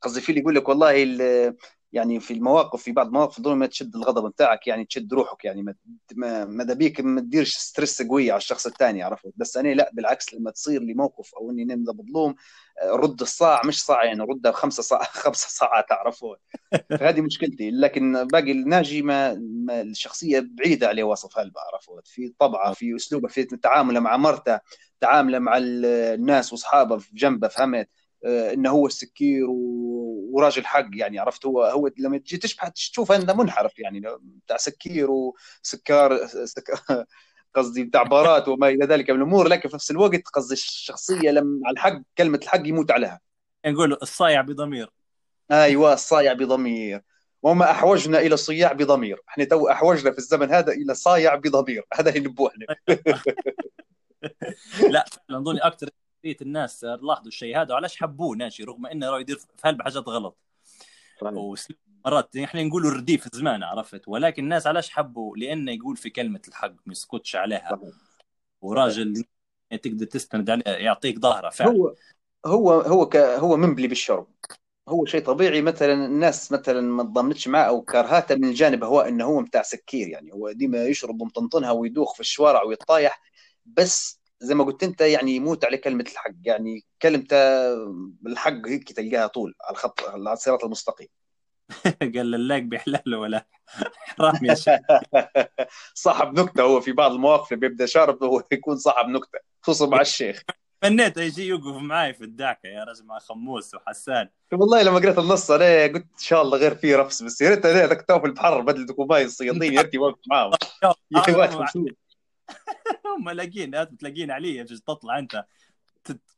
Speaker 7: قصدي في اللي يقول لك والله ال- يعني في المواقف في بعض المواقف ما تشد الغضب بتاعك يعني تشد روحك يعني ما ما ماذا بيك ما تديرش ستريس قوي على الشخص الثاني عرفت بس أنا لا بالعكس لما تصير لي موقف أو إني أنا مظلوم آه، رد الصاع مش صاع يعني ردها بخمسه صاع خمسة ساعات تعرفوا فهذه مشكلتي. لكن باقي الناجي ما, ما الشخصية بعيدة عليه وصف هلبة عرفت في طبعة في أسلوبه في تعامله مع مرته تعامله مع ال- الناس وأصحابه في جنبه فهمت؟ آه، إنه هو السكير و- وراجل حق يعني عرفت؟ هو هو لما تجي تشبه تشوف أنه منحرف يعني بتاع سكير وسكار سك... قصدي بتاع بارات وما إلى ذلك من الأمور لكن في نفس الوقت قصدي الشخصية لما على الحق كلمة الحق يموت عليها.
Speaker 2: نقول الصايع بضمير.
Speaker 7: أيوه الصايع بضمير. وما أحوجنا إلى صياع بضمير. إحنا تو أحوجنا في الزمن هذا إلى صايع بضمير. هذا اللي نبوه إحنا.
Speaker 2: لا اظن أكثر الناس لاحظوا الشيء هذا وعلاش حبوه ناجي رغم إنه راه يدير في هلبة حاجات غلط. مرات إحنا نقولوا رديف زمان عرفت؟ ولكن الناس علاش حبوا لأنه يقول في كلمة الحق ما يسكتش عليها. وراجل تقدر تستند عليه يعطيك ظهره فعلا.
Speaker 7: هو هو هو ك هو منبلي بالشرب. هو شيء طبيعي مثلا الناس مثلا ما تضامنتش معه أو كرهاته من الجانب هو إنه هو متاع سكير يعني. هو ديما يشرب ومطنطنها ويدوخ في الشوارع ويطايح بس زي ما قلت انت يعني يموت على كلمة الحق. يعني كلمته الحق هيك تلقاها طول على الخط على الصراط المستقيم.
Speaker 2: قال اللاق بحلاله ولا؟ حرام يا شيخ.
Speaker 7: صاحب نكتة هو في بعض المواقف اللي بيبدأ شارب هو يكون صاحب نكتة خصوصا مع الشيخ.
Speaker 2: تمنيت يجي يوقف معي في الدعكة يا رجل مع خموس وحسان.
Speaker 7: والله لما قريت النص أنا قلت إن شاء الله غير فيه رفس بس يا ريت أنا ذاك في البحر بدل دكوباي الصيادين يا ريت واقف معاهم. يا.
Speaker 2: هم لاقين تلاقين علي تطلع أنت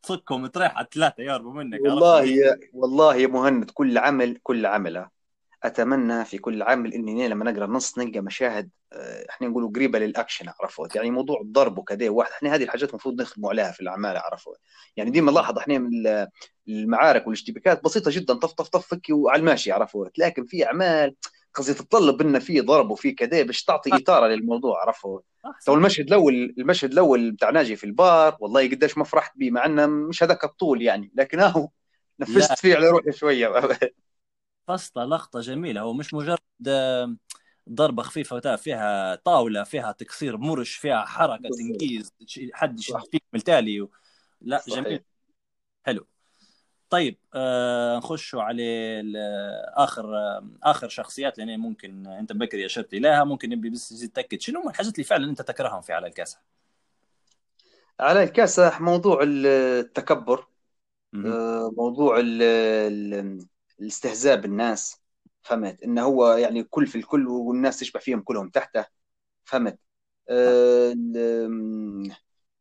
Speaker 2: تصكهم تريح على ثلاثة يهربوا منك
Speaker 7: والله يا والله يا مهند كل عمل كل عمله أتمنى في كل عمل اني لما نقرأ النص نلقى مشاهد آه، إحنا نقولوا قريبة للأكشن عرفت يعني موضوع الضرب وكذا واحد إحنا هذه الحاجات المفروض نخدموا عليها في الأعمال عرفت يعني ديما نلاحظ إحنا من المعارك والاشتباكات بسيطة جدا طف طف طف فكي وعلى الماشي عرفت لكن في أعمال قصدي تتطلب إن في ضرب وفي كذا باش تعطي اثاره للموضوع عرفت تو المشهد الأول المشهد الأول بتاع ناجي في البار والله قديش ما فرحت به مع إنه مش هذاك الطول يعني لكن اهو نفست فيه على روحي شوية.
Speaker 2: قصته لقطة جميلة. هو مش مجرد آه، ضربة خفيفة فيها طاولة فيها تكسير مرش فيها حركة تنقيز حد يشد فيك من التالي و... لا صحيح. جميل. حلو. طيب آه نخشوا على آخر آه آخر شخصيات لأن ممكن أنت بكري اشرت اليها ممكن نبي بس تتاكد شنو هم الحاجات اللي فعلا أنت تكرههم في على الكاسح
Speaker 7: على الكاسح موضوع التكبر آه موضوع ال الاستهزاء بالناس فهمت؟ انه هو يعني كل في الكل والناس تشبع فيهم كلهم تحته فهمت؟ آه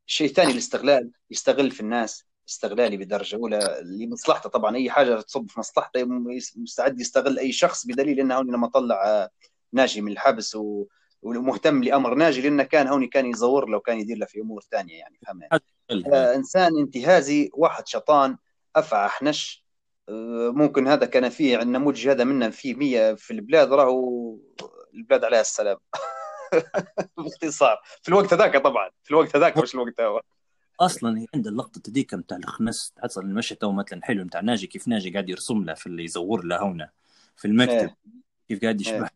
Speaker 7: الشيء الثاني الاستغلال يستغل في الناس استغلالي بدرجة أولى لمصلحته طبعا. أي حاجة تصب في مصلحته مستعد يستغل أي شخص بدليل إنه هوني لما طلع ناجي من الحبس و... ومهتم لأمر ناجي لأنه كان هوني كان يزور له وكان يدير له في أمور ثانية يعني فهمت؟ آه إنسان انتهازي واحد شيطان أفعى حنش ممكن هذا كان فيه النموذج هذا منا فيه 100 في البلاد راهو البلاد عليها السلام. باختصار. في الوقت هذاك طبعا. في الوقت هذاك مش الوقت هو؟
Speaker 2: أصلا عند اللقطة تديك نتاع الخنس تحصل المشهد تو مثلا حلو نتاع ناجي كيف ناجي قاعد يرسم له في اللي يزور له هنا في المكتب.
Speaker 7: إيه.
Speaker 2: كيف قاعد يشبه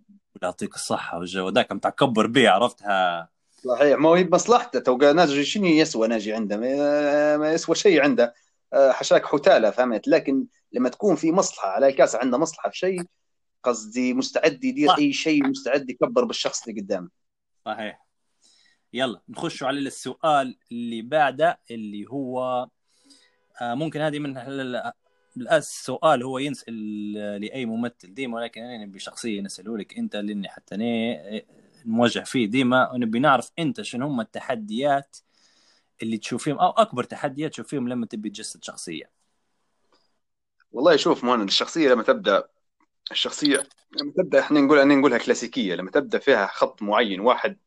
Speaker 2: يعطيك الصحة والجو. ذاك نتاع كبر بيه عرفتها؟
Speaker 7: صحيح. ما هو بمصلحته تو ناجي شنو يسوى ناجي عنده؟ ما, ما يسوى شيء عنده. حشاك حتالة فهمت؟ لكن لما تكون في مصلحة على الكاس عنده مصلحة في شيء قصدي مستعد يدير أي شيء مستعد يكبر بالشخص اللي قدامه.
Speaker 2: صحيح. يلا نخش على السؤال اللي بعده اللي هو آه ممكن هذه من السؤال هو ينسال لأي ممثل ديما ولكن أنا نبي شخصيه نساله لك أنت لأني حتى أنا موجه فيه ديما ونبي نعرف أنت شنو هم التحديات اللي تشوفيهم أو أكبر تحديات تشوفيهم لما تبي تجسد شخصية.
Speaker 7: والله شوف مهند الشخصية لما تبدأ الشخصية لما تبدأ إحنا نقول أنا نقولها كلاسيكية لما تبدأ فيها خط معين واحد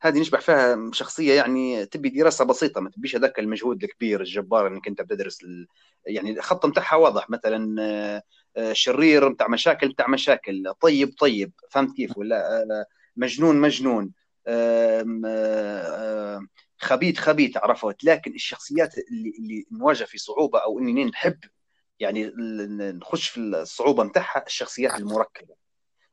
Speaker 7: هذه نشبع فيها شخصية يعني تبي دراسة بسيطة ما تبيش هذاك المجهود الكبير الجبار إنك أنت بتدرس ال... يعني الخط بتاعها واضح مثلا شرير بتاع مشاكل بتاع مشاكل طيب طيب فهمت كيف؟ ولا مجنون مجنون خبيث خبيث عرفت لكن الشخصيات اللي اللي نواجه في صعوبة أو إني نحب يعني نخش في الصعوبة متاعها الشخصيات المركبة.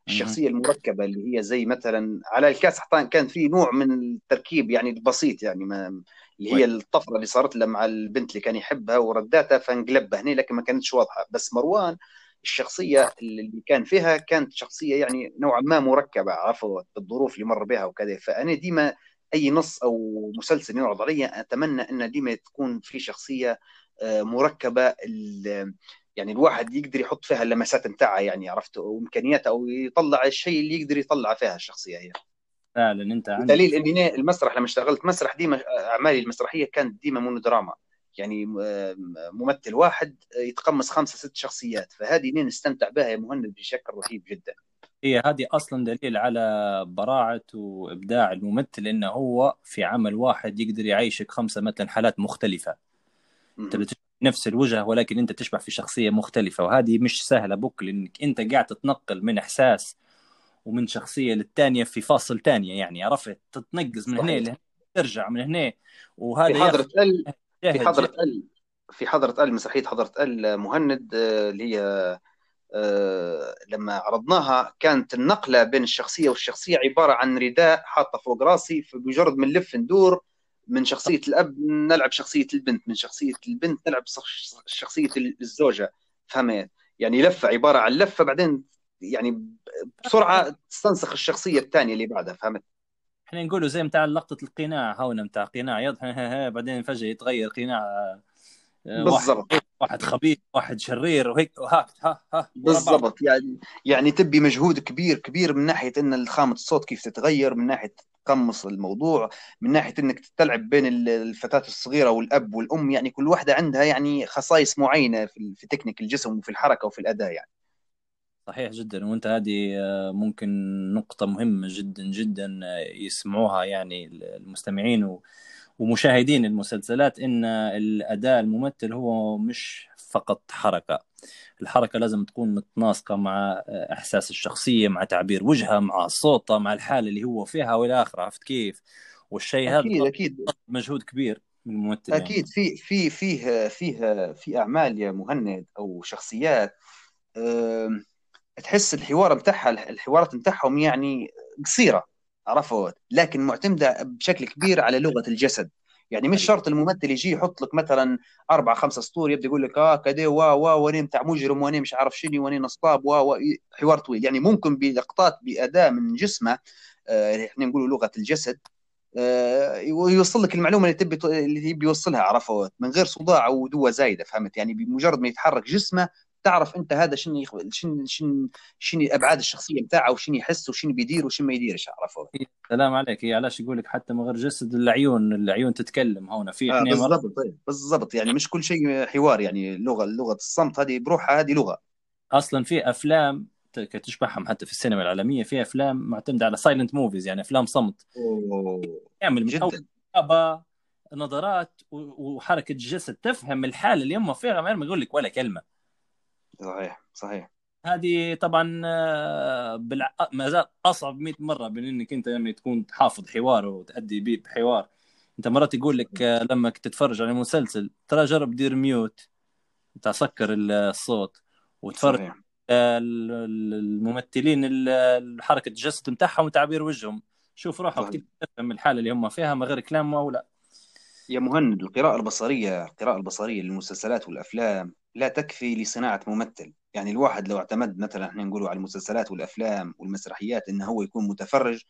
Speaker 7: الشخصية المركبة اللي هي زي مثلا على الكاس حتى كان في نوع من التركيب يعني البسيط يعني ما اللي هي الطفرة اللي صارت له مع البنت اللي كان يحبها ورداتها فانقلب هنا لكن ما كانتش واضحة. بس مروان الشخصية اللي كان فيها كانت شخصية يعني نوعا ما مركبة عفوا بالظروف اللي مر بها وكذا. فأنا ديما أي نص أو مسلسل يعرض علي أتمنى أن ديما تكون في شخصية آه، مركبة يعني الواحد يقدر يحط فيها اللمسات نتاعها يعني عرفت وامكانياتها أو يطلع الشيء اللي يقدر يطلع فيها الشخصية هي.
Speaker 2: فعلا أنت عندك
Speaker 7: دليل إني المسرح لما اشتغلت مسرح ديما أعمالي المسرحية كانت ديما مونودراما. يعني م- ممثل واحد يتقمص خمسة ست شخصيات فهذه نستمتع بها يا مهند بشكل رهيب جدا.
Speaker 2: هي هذه أصلا دليل على براعة وإبداع الممثل إنه هو في عمل واحد يقدر يعيشك خمسة مثلا حالات مختلفة. أنت بتشبه نفس الوجه ولكن أنت تشبه في شخصية مختلفة وهذه مش سهلة بك لأنك أنت قاعد تتنقل من إحساس ومن شخصية للثانيه في فاصل ثانية يعني عرفت؟ تتنقز من هنا ترجع من هنا وهذا
Speaker 7: في
Speaker 2: ياخذ
Speaker 7: ال في
Speaker 2: جهد.
Speaker 7: ال في حضرة ال مسرحية حضرة ال مهند آه، اللي هي لما عرضناها كانت النقلة بين الشخصية والشخصية عبارة عن رداء حاطة فوق راسي فبمجرد ما نلف ندور من شخصية الأب نلعب شخصية البنت من شخصية البنت نلعب شخ- شخصية الزوجة فهمت؟ يعني لفة عبارة عن لفة بعدين يعني بسرعة تستنسخ الشخصية الثانية اللي بعدها فهمت؟
Speaker 2: إحنا نقولوا زي متاع لقطة القناع هون متاع قناع يضحك بعدين فجأة يتغير قناع آه،
Speaker 7: بالضبط.
Speaker 2: واحد خبيث واحد شرير وهيك وهاك ها ها بعض.
Speaker 7: بالضبط. يعني يعني تبي مجهود كبير كبير من ناحية إن خامه الصوت كيف تتغير من ناحية تقمص الموضوع من ناحية إنك تلعب بين ال- الفتاة الصغيرة والأب والأم. يعني كل واحدة عندها يعني خصائص معينة في في تكنيك الجسم وفي الحركة وفي الأداء يعني.
Speaker 2: صحيح جدا. وأنت هذه آه، ممكن نقطة مهمة جدا جدا آه، يسمعوها يعني المستمعين و- ومشاهدين المسلسلات إن الأداء الممثل هو مش فقط حركة. الحركة لازم تكون متناسقة مع إحساس الشخصية مع تعبير وجهها مع صوتها مع الحالة اللي هو فيها وإلى آخره عرفت كيف؟ والشيء هذا
Speaker 7: أكيد أكيد.
Speaker 2: مجهود كبير من الممثل يعني.
Speaker 7: أكيد. في في فيه فيه في أعمال يا مهند أو شخصيات تحس الحوار بتاعها الحوارات بتاعهم يعني قصيرة. عرفت لكن معتمدة بشكل كبير على لغة الجسد. يعني مش شرط الممثل يجي يحط لك مثلا أربع خمسة سطور يبدأ يقول لك آه كده وا وا وأنا بتاع مجرم وأنا مش عارف شنو وأنا نصاب وا وا. حوار طويل. يعني ممكن بلقطات باداء من جسمه آه، إحنا نقول لغة الجسد آه، ويوصل لك المعلومة اللي تبي اللي تبي يوصلها عرفت من غير صداع أو دوه زايدة فهمت؟ يعني بمجرد ما يتحرك جسمه تعرف انت هذا شنو يخ... شنو شنو شنو ابعاد الشخصية بتاعه وشنو يحس وشنو بيدير وشنو ما يديرش عرفت؟
Speaker 2: سلام عليك. هي علاش يقول لك حتى من غير جسد العيون العيون تتكلم هون في
Speaker 7: آه بالضبط طيب بالضبط. يعني مش كل شيء حوار يعني اللغة لغة الصمت هذه بروحها هذه لغة.
Speaker 2: أصلا في أفلام تشبههم حتى في السينما العالمية في أفلام معتمدة على silent movies يعني أفلام صمت.
Speaker 7: أوه.
Speaker 2: يعمل من أول
Speaker 7: جدا
Speaker 2: كتابة نظرات وحركة جسد. تفهم الحالة اللي هم فيها غير ما يقول لك ولا كلمة.
Speaker 7: صحيح صحيح.
Speaker 2: هذه طبعا آه، بالع... ما زال أصعب 100 مرة من إنك أنت يعني تكون تحافظ حوار وتأدي بيه بحوار. أنت مرات يقول لك آه، لما تتفرج على مسلسل ترى جرب دير mute انت سكر الصوت وتفرج
Speaker 7: صحيح.
Speaker 2: ال- ال- الممثلين ال- حركه الجسد بتاعهم وتعبير وجههم. شوف روحك تفهم الحالة اللي هم فيها من غير كلام أو لا.
Speaker 7: يا مهند القراءة البصرية القراءة البصرية للمسلسلات والأفلام لا تكفي لصناعة ممثل. يعني الواحد لو اعتمد مثلا إحنا نقولوا على المسلسلات والأفلام والمسرحيات إنه هو يكون متفرج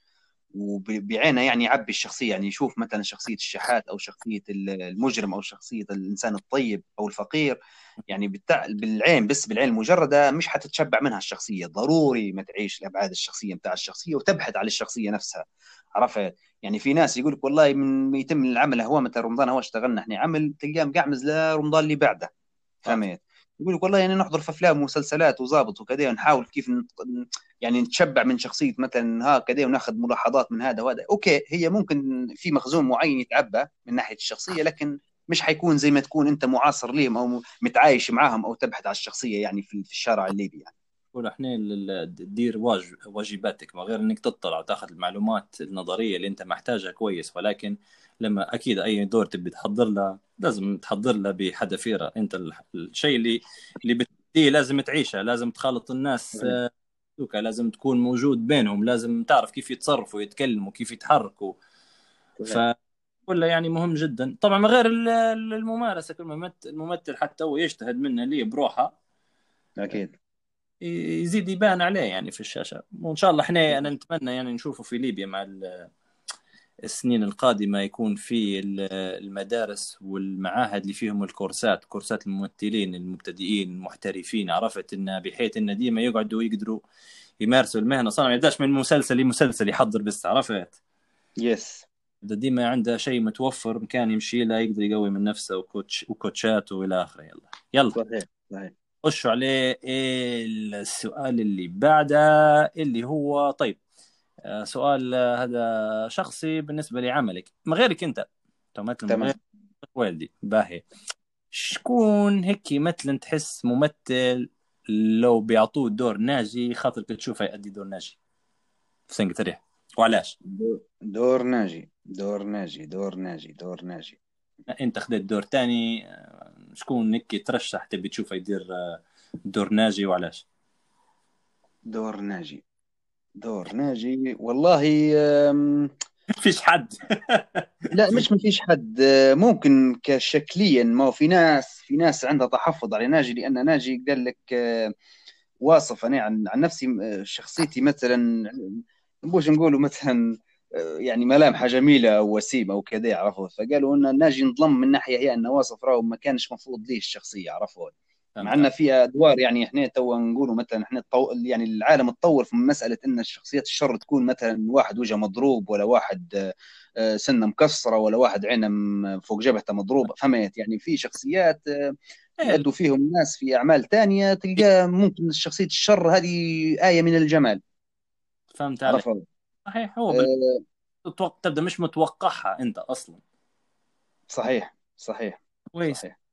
Speaker 7: وبعينه يعني يعبي الشخصية يعني يشوف مثلا شخصية الشحات أو شخصية المجرم أو شخصية الإنسان الطيب أو الفقير يعني بالتع... بالعين بس بالعين المجردة مش حتتشبع منها الشخصية. ضروري ما تعيش الأبعاد الشخصية بتاع الشخصية وتبحث عن الشخصية نفسها. عرفت؟ يعني في ناس يقول لك والله من يتم العمل هو متى رمضان هو اشتغلنا إحنا عمل تلقاه مقعمز لرمضان اللي بعده. فهمت؟ يقول لك والله يعني نحضر في أفلام ومسلسلات وظابط وكذا ونحاول كيف. يعني نتشبع من شخصية مثلا ها كذا وناخذ ملاحظات من هذا وهذا أوكي هي ممكن في مخزون معين يتعبى من ناحية الشخصية لكن مش حيكون زي ما تكون أنت معاصر لهم أو متعايش معاهم أو تبحث على الشخصية يعني في الشارع الليبي يعني
Speaker 2: إحنا تدير واج- واجباتك من غير إنك تطلع وتاخذ المعلومات النظرية اللي أنت محتاجها كويس ولكن لما أكيد أي دور تبي تحضر له لازم تحضر له بحذافيره. أنت ال- الشيء اللي اللي بتديه لازم تعيشه لازم تخالط الناس دوكا لازم تكون موجود بينهم لازم تعرف كيف يتصرفوا يتكلموا كيف يتحركوا. ف كله يعني مهم جدا. طبعا من غير ال- ال- الممارسة كل ممثل الممثل حتى هو يجتهد منه ليه بروحه أكيد. يزيد يبان عليه يعني في الشاشة. وإن شاء الله إحنا أنا نتمنى يعني نشوفه في ليبيا مع السنين القادمة يكون في ال- المدارس والمعاهد اللي فيهم الكورسات كورسات الممثلين المبتدئين المحترفين عرفت إن بحيث إن ديما يقعدوا يقدروا يمارسوا المهنة. صار ما يبداش من مسلسل لمسلسل يحضر بس عرفت؟
Speaker 7: يس
Speaker 2: ده ديما عنده شيء متوفر مكان يمشي له يقدر يقوي من نفسه وكوتش وكوتشات وإلى آخره. يلا. يلا.
Speaker 7: صحيح صحيح.
Speaker 2: خشوا عليه السؤال اللي بعده اللي هو طيب سؤال آه، هذا شخصي بالنسبة لعملك. من غيرك أنت؟
Speaker 7: تمام.
Speaker 2: والدي. باهي. شكون هيك مثلا تحس ممثل لو بيعطوه دور ناجي خاطرك تشوفه يأدي دور ناجي؟ في سنة ريح وعلاش؟
Speaker 7: دو- دور ناجي. دور ناجي. دور ناجي. دور ناجي.
Speaker 2: أنت خديت دور تاني آه، شكون هيك ترشح تبي تشوفه يدير آه، دور ناجي وعلاش؟
Speaker 7: دور ناجي. دور ناجي. والله أم،
Speaker 2: فيش حد.
Speaker 7: لا مش ما فيش حد. أه، ممكن كشكليا ما هو في ناس في ناس عندها تحفظ على ناجي لأن ناجي قال لك أه، واصف أنا عن عن نفسي أه، شخصيتي مثلا نبوش نقولوا مثلا يعني ملامحها جميلة أو وسيمه أو كذا عرفوا فقالوا إن ناجي انظلم من ناحية هي إنه واصف راهو ما كانش مفروض ليه الشخصية عرفوا مع إن في أدوار يعني إحنا تو نقولوا مثلا إحنا الطو... يعني العالم اتطور في مسألة إن الشخصيات الشر تكون مثلا واحد وجهه مضروب ولا واحد آه، سنة مكسرة ولا واحد عينه فوق جبهته مضروبة. فهمت؟ يعني في شخصيات آه، يأدوا فيهم ناس في أعمال تانية تلقاه ممكن شخصية الشر هذه آية من الجمال.
Speaker 2: فهمت عليك. صحيح. هو بال- تتوق- تبدأ مش متوقعها أنت أصلا.
Speaker 7: صحيح صحيح
Speaker 2: كويس.
Speaker 7: صحيح.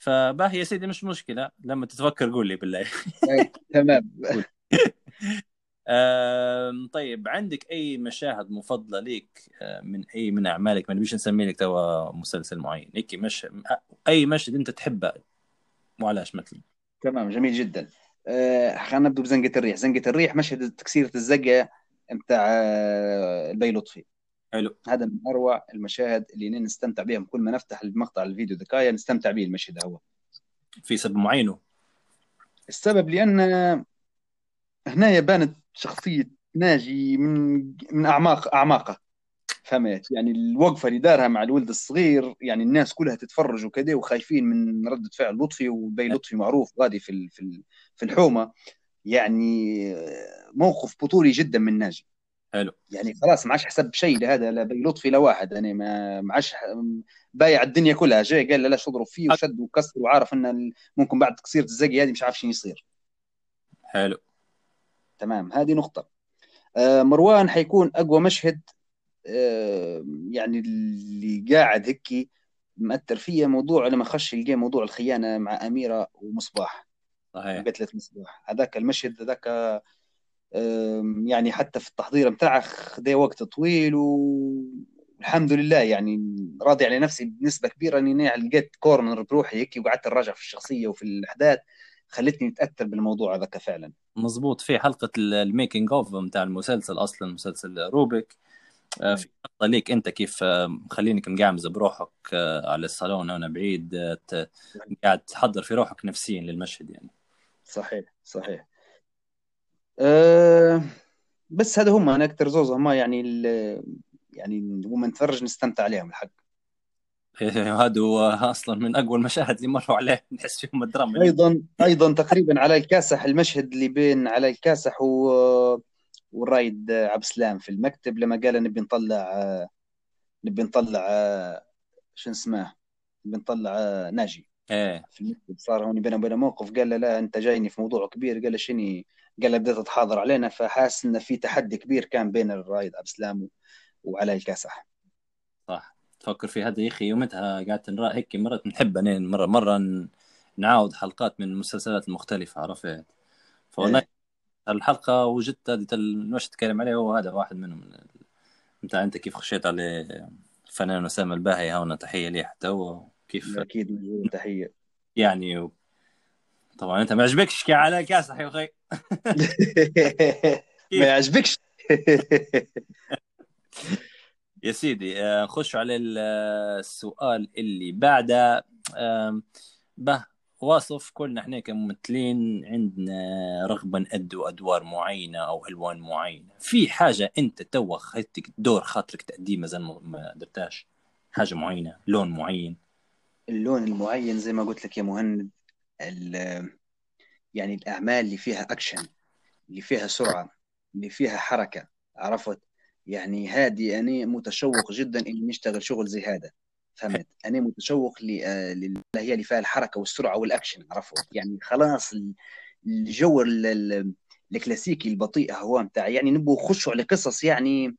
Speaker 2: فباهي يا سيدي مش مشكلة. لما تتفكر قول لي بالله.
Speaker 7: آه، تمام.
Speaker 2: طيب عندك أي مشاهد مفضلة ليك؟ آه، من أي من أعمالك؟ ما نبيش نسمي لك توا مسلسل معين. هيك مش أي مشهد أنت تحبه؟ وعلاش مثلا؟
Speaker 7: تمام جميل جدا. آه، خلينا نبدأ بزنقة الريح. زنقة الريح مشهد تكسيرة الزقة متاع آه، البي لطفي
Speaker 2: حلو.
Speaker 7: هذا من أروع المشاهد اللي نستمتع بهم كل ما نفتح المقطع الفيديو ذكايا نستمتع به المشهد هو.
Speaker 2: في سبب معين.
Speaker 7: السبب لأن هنا بانت شخصية ناجي من من اعماق أعماقه. فهمت؟ يعني الوقفة اللي دارها مع الولد الصغير يعني الناس كلها تتفرج وكذا وخايفين من ردة فعل لطفي وبي لطفي معروف غادي في في الحومة. يعني موقف بطولي جدا من ناجي.
Speaker 2: حلو.
Speaker 7: يعني خلاص ما عادش حسب شيء لهذا لا لطفي لا واحد. يعني ما ما عادش بايع الدنيا كلها. جاي قال لا اضرب فيه وشد وكسر وعارف إن ممكن بعد تكسير الزقي هذه مش عارف شنو يصير.
Speaker 2: حلو.
Speaker 7: تمام. هذه نقطة. آه، مروان حيكون أقوى مشهد آه، يعني اللي قاعد هيك مأثر فيا موضوع لما خش يلقى موضوع الخيانة مع أميرة ومصباح.
Speaker 2: صحيح.
Speaker 7: قتلة مصباح. هذاك المشهد هذاك يعني حتى في التحضير بتاعه خذ وقت طويل والحمد لله يعني راضي على نفسي بنسبة كبيرة إني لقيت كورنر بروحي هيك وقعدت نراجع في الشخصية وفي الأحداث خلتني أتأثر بالموضوع هذاك فعلا
Speaker 2: مزبوط في حلقة ال- الميكينج أوف بتاع المسلسل أصلا مسلسل روبيك. آه، في لقطه ليك أنت كيف آه، مخلينك مقعمز بروحك آه، على الصالون وأنا بعيد قاعد تحضر في روحك نفسيا للمشهد يعني.
Speaker 7: صحيح صحيح. أه بس هذا هم أنا أكثر زوز هم يعني ال- يعني وما نتفرج نستمتع عليهم الحق.
Speaker 2: هذا هو أصلا من أقوى المشاهد اللي مروا عليه. نحس فيهم الدراما.
Speaker 7: أيضا أيضا تقريبا على الكاسح المشهد اللي بين على الكاسح و والرايد عبد السلام في المكتب لما قال نبي نطلع نبي نطلع شو اسمه نبي نطلع ناجي.
Speaker 2: إيه.
Speaker 7: في المكتب صار هون بينه وبينه موقف قال له لا أنت جايني في موضوع كبير. قال له شني قال له بديت تحاضر علينا فحاس إن في تحدي كبير كان بين الرايد عبد السلام وعلي الكاسح.
Speaker 2: صح. تفكر في هذا يا أخي يومتها قعدت نرى هيك مرات نحب أنا مره مرة نعاود حلقات من المسلسلات المختلفة عرفت؟ فهناك الحلقة وجدت هذه المش تتكلم عليه هو هذا واحد منهم. من أنت كيف خشيت على الفنان أسامة الباهي؟ هنا تحية ليه حتى هو؟ كيف؟
Speaker 7: أكيد تحية.
Speaker 2: يعني. طبعا أنت ما عجبكش كي على كاسح يا أخي؟
Speaker 7: ما يعجبكش.
Speaker 2: يا سيدي آه، نخش على ال- السؤال اللي بعده. به واصف كلنا إحنا كممثلين عندنا رغبة نأدوا أدوار معينة أو ألوان معينة. في حاجة أنت توا خدتك دور خاطرك تأديه مازال ما- درتاش حاجة معينة لون معين؟
Speaker 7: اللون المعين زي ما قلت لك يا مهند يعني الأعمال اللي فيها أكشن اللي فيها سرعة اللي فيها حركة عرفت؟ يعني هذه أنا متشوق جدا إني نشتغل شغل زي هذا. فهمت؟ أنا متشوق ل- آه، هي اللي فيها الحركة والسرعة والأكشن عرفت؟ يعني خلاص ال- الجو ال- ال- الكلاسيكي البطيء هو متاع يعني نبغوا نخشوا على قصص يعني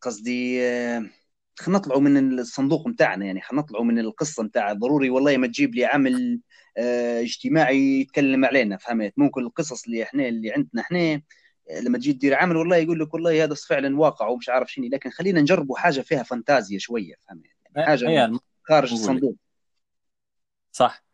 Speaker 7: قصدي آه، خلينا نطلعوا من الصندوق متاعنا يعني خلينا نطلعوا من القصة متاع ضروري والله ما تجيب لي عمل آه، اجتماعي يتكلم علينا فهمت؟ ممكن القصص اللي إحنا اللي عندنا إحنا آه، لما تجي تدير عمل والله يقول لك والله هذا فعلا واقع ومش عارف شنو لكن خلينا نجربوا حاجة فيها فانتازيا شوية فهمت؟ يعني
Speaker 2: حاجة الم-
Speaker 7: خارج. الصندوق.
Speaker 2: صح.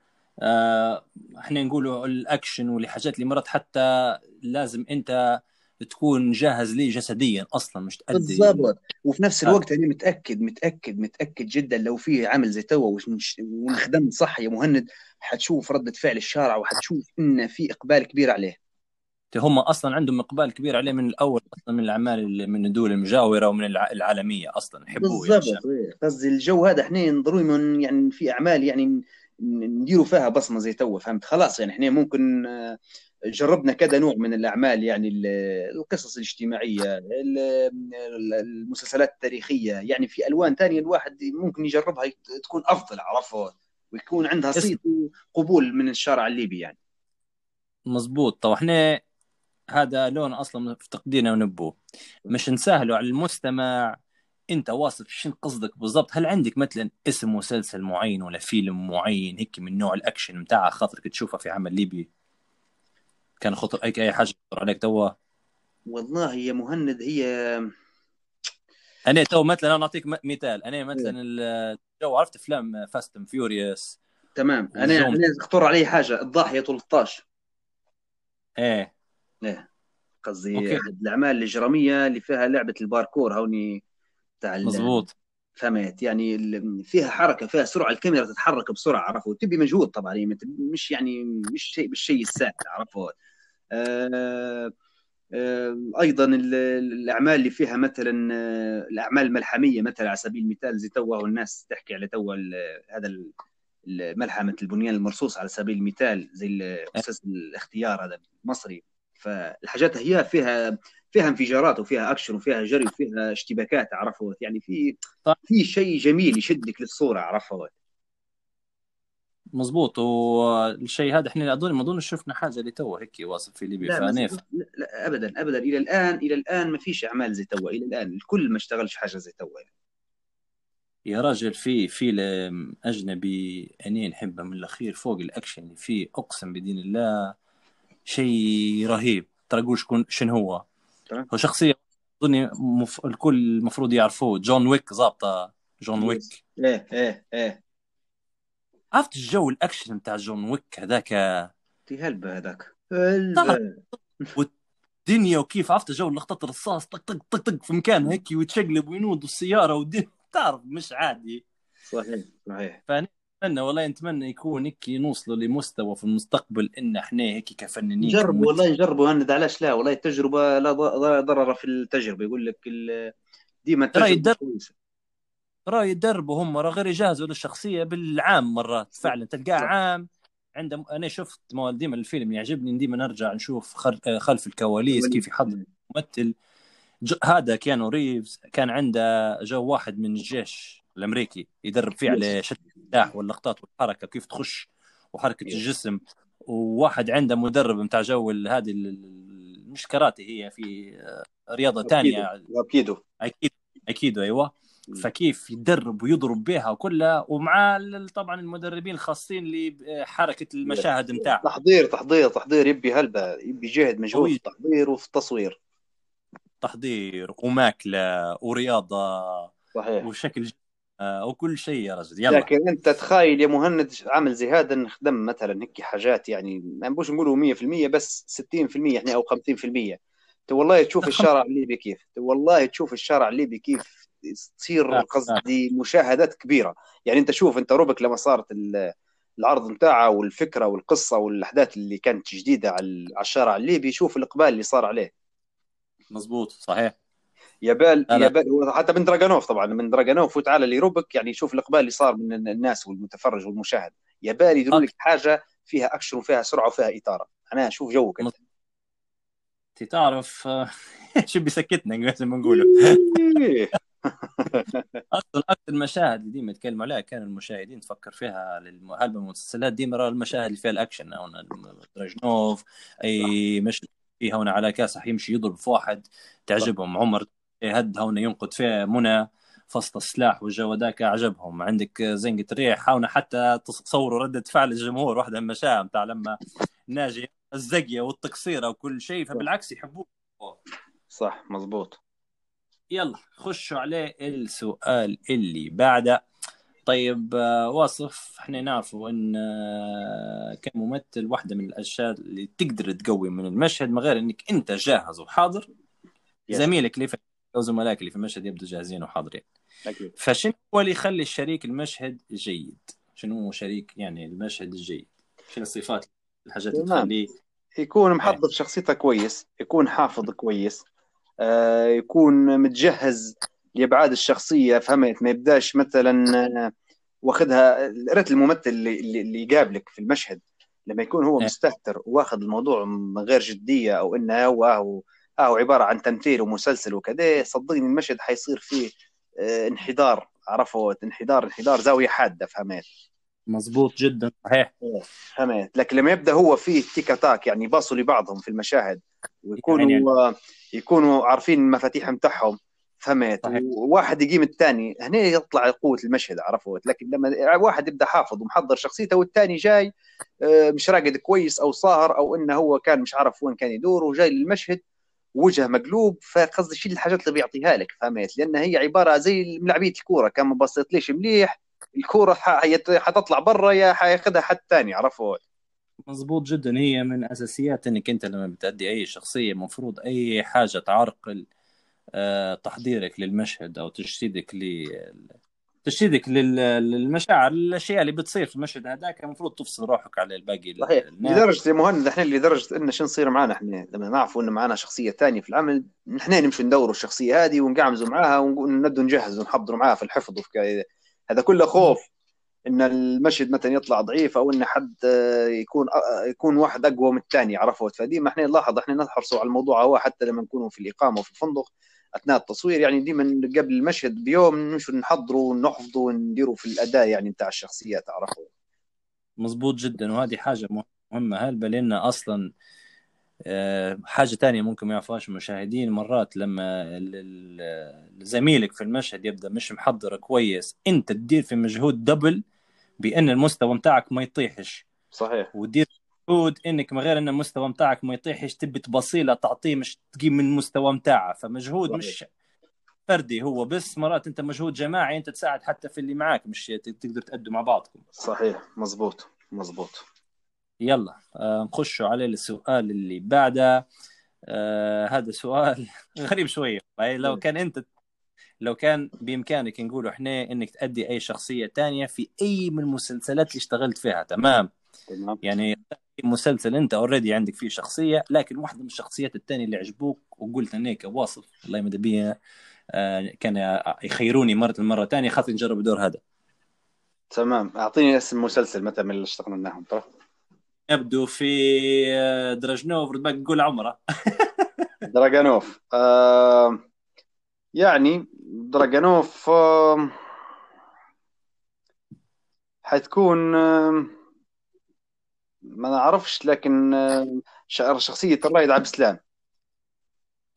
Speaker 2: آه، إحنا نقولوا الأكشن والحاجات اللي مرات حتى لازم أنت تكون جاهز ليه جسديا أصلا مش تأدي.
Speaker 7: بالضبط. وفي نفس
Speaker 2: آه.
Speaker 7: الوقت أنا متأكد متأكد متأكد جدا لو في عمل زي توا ونخدم صح يا مهند حتشوف ردة فعل الشارع وحتشوف إن في إقبال كبير عليه.
Speaker 2: هم أصلا عندهم إقبال كبير عليه من الأول أصلا من الأعمال من الدول المجاورة ومن الع- العالمية أصلا يحبوه يعني.
Speaker 7: بالضبط إيه. قصدي الجو هذا إحنا ضروري من يعني في أعمال يعني نديروا فيها بصمة زي توا فهمت؟ خلاص يعني إحنا ممكن آه، جربنا كذا نوع من الأعمال يعني ال- القصص الاجتماعية ال- ال- المسلسلات التاريخية يعني في ألوان ثانية الواحد ممكن يجربها تكون أفضل عرفه ويكون عندها صيت وقبول من الشارع الليبي يعني.
Speaker 2: مزبوط. طب إحنا هذا لون أصلا في تقديرنا ونبوه. مش نسهله على المستمع. أنت واصف شنو قصدك بالضبط؟ هل عندك مثلا اسم مسلسل معين ولا فيلم معين هيك من نوع الأكشن متاع خاطرك تشوفها في عمل ليبي؟ كان خطر اي أي حاجة تخطر عليك توا؟
Speaker 7: والله يا مهند هي
Speaker 2: أنا تو مثلا أنا نعطيك مثال. أنا مثلا ال- جو عرفت أفلام Fast and Furious
Speaker 7: تمام.
Speaker 2: أنا.
Speaker 7: أنا اخطر علي حاجة الضاحية 13
Speaker 2: إيه.
Speaker 7: إيه. قصدي الأعمال الإجرامية اللي فيها لعبة الباركور هوني تاع
Speaker 2: مزبوط
Speaker 7: فهمت. يعني فيها حركة فيها سرعة الكاميرا تتحرك بسرعة عرفوا تبي مجهود طبعا يعني مش يعني مش شيء بالشيء السهل عرفوا أيضا ال- الأعمال اللي فيها مثلا آه، الأعمال الملحمية مثلا على سبيل المثال زي توا الناس تحكي على توا هذا ملحمه البنيان المرصوص على سبيل المثال زي مسلسل الاختيار هذا مصري فالحاجات هي فيها فيها انفجارات وفيها أكشن وفيها جري وفيها اشتباكات عرفت؟ يعني في
Speaker 2: صح.
Speaker 7: في شيء جميل يشدك للصورة عرفت؟
Speaker 2: مزبوط والشيء هذا إحنا اظن ما اظن شفنا حاجة اللي تو هيك واصف في ليبيا
Speaker 7: بس- لا, لا ابدا ابدا. إلى الان إلى الآن ما فيش أعمال زي توا إلى الآن الكل ما اشتغلش حاجة زي توا يعني.
Speaker 2: يا راجل في فيلم أجنبي أنا نحبه من الأخير فوق الأكشن اللي فيه أقسم بدين الله شيء رهيب. ترى قول شكون شنو هو. هو شخصية أظن مف... الكل المفروض يعرفوه. جون ويك ظابطه جون ويك.
Speaker 7: إيه إيه إيه.
Speaker 2: عرفت الجو الأكشن بتاع جون ويك هذاك؟
Speaker 7: هلبة هذاك.
Speaker 2: والدنيا وكيف عرفت جو لقطات الرصاص طق طق طق طق في مكان هيك ويتشقلب وينود والسيارة والدنيا تعرف مش عادي.
Speaker 7: صحيح صحيح.
Speaker 2: نتمنى والله نتمنى يكون هيك نوصلوا لمستوى في المستقبل إن إحنا هيك كفنانين. كممثلين.
Speaker 7: والله نجربوا هند علاش لا؟ والله التجربه لا ضرر في التجربة. يقول لك ديما التجربه. كويسة.
Speaker 2: راه يدربوا هم راه غير يجهزوا للشخصيه بالعام مرات. فعلا تلقاه. عام. عنده أنا شفت ما ديما الفيلم يعجبني ديما نرجع نشوف آه، خلف الكواليس كيف يحضر ممثل. ج... هذا كيانو ريفز كان عنده جو واحد من الجيش الأمريكي يدرب فيه على شد السلاح واللقطات والحركة كيف تخش
Speaker 7: وحركة.
Speaker 2: الجسم. وواحد عنده مدرب نتاع جو هذه مش كاراتي هي في آه، رياضة ثانية
Speaker 7: أكيد
Speaker 2: أكيد أكيد أيوه. فكيف يدرب ويضرب بها وكلها ومع طبعا المدربين الخاصين لحركه المشاهد نتاعها
Speaker 7: تحضير تحضير تحضير يبي هلبة يبي جهد مجهود. في التحضير وفي التصوير.
Speaker 2: تحضير وماكلة ورياضة
Speaker 7: صحيح.
Speaker 2: وشكل آه، وكل شيء يا رجل. يلا.
Speaker 7: لكن أنت تخيل يا مهند عامل زي هذا نخدم مثلا هيك حاجات يعني ما نبوش نقولوا 100% بس 60% يعني أو 50% تو والله تشوف الشارع الليبي كيف. تو والله تشوف الشارع الليبي كيف تصير
Speaker 2: آه،
Speaker 7: قصدي مشاهدات كبيرة. يعني أنت شوف أنت روبك لما صارت ال- العرض نتاعها والفكرة والقصة والأحداث اللي كانت جديدة على الشارع الليبي شوف الإقبال اللي صار عليه.
Speaker 2: مزبوط صحيح.
Speaker 7: يبال
Speaker 2: لا لا.
Speaker 7: يبال حتى من دراجانوف طبعا من دراجانوف وتعالى لروبك يعني شوف الإقبال اللي صار من الناس والمتفرج والمشاهد. يبال يديروا لك حاجة فيها أكشن وفيها سرعة وفيها إثارة. أنا شوف جوك
Speaker 2: أنت. تعرف آه، شو بيسكتنا ما نقولوا
Speaker 7: إيه.
Speaker 2: أصلا أكثر المشاهد اللي ديما يتكلموا عليها كان المشاهدين تفكر فيها هلبة المسلسلات ديما راه المشاهد اللي فيها الأكشن هنا دراجنوف أي مش فيها هنا على كاسح يمشي يضرب في واحد تعجبهم. عمر هد هنا ينقد فيها منى فصل السلاح والجو ذاك عجبهم. عندك زنقة ريح حاولنا حتى تصوروا ردة فعل الجمهور واحدة من المشاهد بتاع لما ناجي الزقية والتقصيرة وكل شيء فبالعكس يحبوه.
Speaker 7: صح مزبوط.
Speaker 2: يلا خشوا عليه السؤال اللي بعده طيب آه، واصف إحنا نعرفوا إن آه، كممثل واحدة من الأشياء اللي تقدر تقوي من المشهد من غير إنك أنت جاهز وحاضر
Speaker 7: يس.
Speaker 2: زميلك اللي في أو زملائك اللي في المشهد يبدو جاهزين وحاضرين فشنو هو اللي يخلي الشريك المشهد جيد؟ شنو هو شريك يعني المشهد الجيد؟ شنو الصفات الحاجات اللي
Speaker 7: تمام.
Speaker 2: تخليه
Speaker 7: يكون محضر شخصيته كويس يكون حافظ كويس يكون متجهز لأبعاد الشخصية فهمت؟ ما يبداش مثلا آه، واخدها ريت الممثل اللي, اللي اللي يقابلك في المشهد. لما يكون هو
Speaker 2: إيه.
Speaker 7: مستهتر واخذ الموضوع من غير جدية أو إنه هو هو هو عبارة عن تمثيل ومسلسل وكذا صدقني المشهد حيصير فيه آه، انحدار. عرفوا؟ انحدار انحدار زاوية حادة فهمت؟
Speaker 2: مزبوط جدا صحيح.
Speaker 7: فهمت؟ لكن لما يبدأ هو فيه تيك تاك يعني باصوا لبعضهم في المشاهد ويكونوا
Speaker 2: يعني-
Speaker 7: يكونوا عارفين المفاتيح متاعهم فهمت. وواحد يقيم الثاني هنا يطلع قوة المشهد عرفت؟ لكن لما واحد يبدأ حافظ ومحضر شخصيته والثاني جاي آه، مش راقد كويس أو صاهر أو إنه هو كان مش عارف وين كان يدور وجاي للمشهد وجه مقلوب فقصدي شيل الحاجات اللي بيعطيها لك فهمت؟ لأن هي عبارة زي ملعبيه الكورة كان ما بسطتليش مليح الكورة حتطلع برا يا حياخذها حد ثاني عرفت؟
Speaker 2: مزبوط جدا هي من أساسيات إنك أنت لما بتأدي أي شخصية مفروض أي حاجة تعرقل آه، تحضيرك للمشهد أو تجسيدك ل تجسيدك لل- للمشاعر الأشياء اللي بتصير في المشهد هذاك المفروض تفصل روحك على الباقي
Speaker 7: صحيح. لدرجة يا مهند إحنا لدرجة إن شو نصير معنا إحنا لما نعرفوا ان معنا شخصية ثانية في العمل إحنا نمشي ندوروا الشخصية هذه ونقعمزوا معاها ونبدوا نجهز ونحضروا معاها في الحفظ وفي. هذا كله خوف إن المشهد مثلا يطلع ضعيف أو إن حد آه، يكون آه، يكون واحد أقوى من الثاني عرفت؟ فديما إحنا نلاحظ إحنا نحرصوا على الموضوع هو حتى لما نكونوا في الإقامة وفي الفندق أثناء التصوير يعني ديما قبل المشهد بيوم نمشوا نحضروا ونحفظوا ونديروا في الأداء يعني بتاع الشخصيات عرفوا
Speaker 2: مزبوط جدا وهذه حاجة مهمة هلبة لأن أصلا آه، حاجة تانية ممكن ما يعرفوهاش المشاهدين مرات لما زميلك في المشهد يبدأ مش محضر كويس أنت تدير في مجهود دبل بأن المستوى متاعك ما يطيحش.
Speaker 7: صحيح.
Speaker 2: ودير مجهود إنك من غير أن المستوى متاعك ما يطيحش تبي تبصيلة تعطيه مش تقيم من المستوى متاعه. فمجهود
Speaker 7: صحيح.
Speaker 2: مش فردي هو بس مرات أنت مجهود جماعي أنت تساعد حتى في اللي معاك مش تقدر تأدوا مع بعضكم.
Speaker 7: صحيح. مزبوط مزبوط
Speaker 2: يلا آه نخشوا على السؤال اللي بعده. آه هذا سؤال غريب شوية. لو كان أنت لو كان بإمكانك نقول إحنا إنك تأدي أي شخصية تانية في أي من المسلسلات اللي اشتغلت فيها تمام؟
Speaker 7: تمام.
Speaker 2: يعني مسلسل أنت اوريدي عندك فيه شخصية لكن واحدة من الشخصيات الثانية اللي عجبوك وقلت إنك واصف والله ماذا بيا آه كان يخيروني مرة مره ثانية خاطر نجرب الدور هذا.
Speaker 7: تمام. أعطيني اسم المسلسل متى من اللي اشتغلناهم ترى
Speaker 2: نبدو في آه، دراجنوف باقي نقول عمره.
Speaker 7: دراجانوف آه يعني دراجانوف آه حتكون آه ما نعرفش لكن آه شخصية الرائد عبد السلام.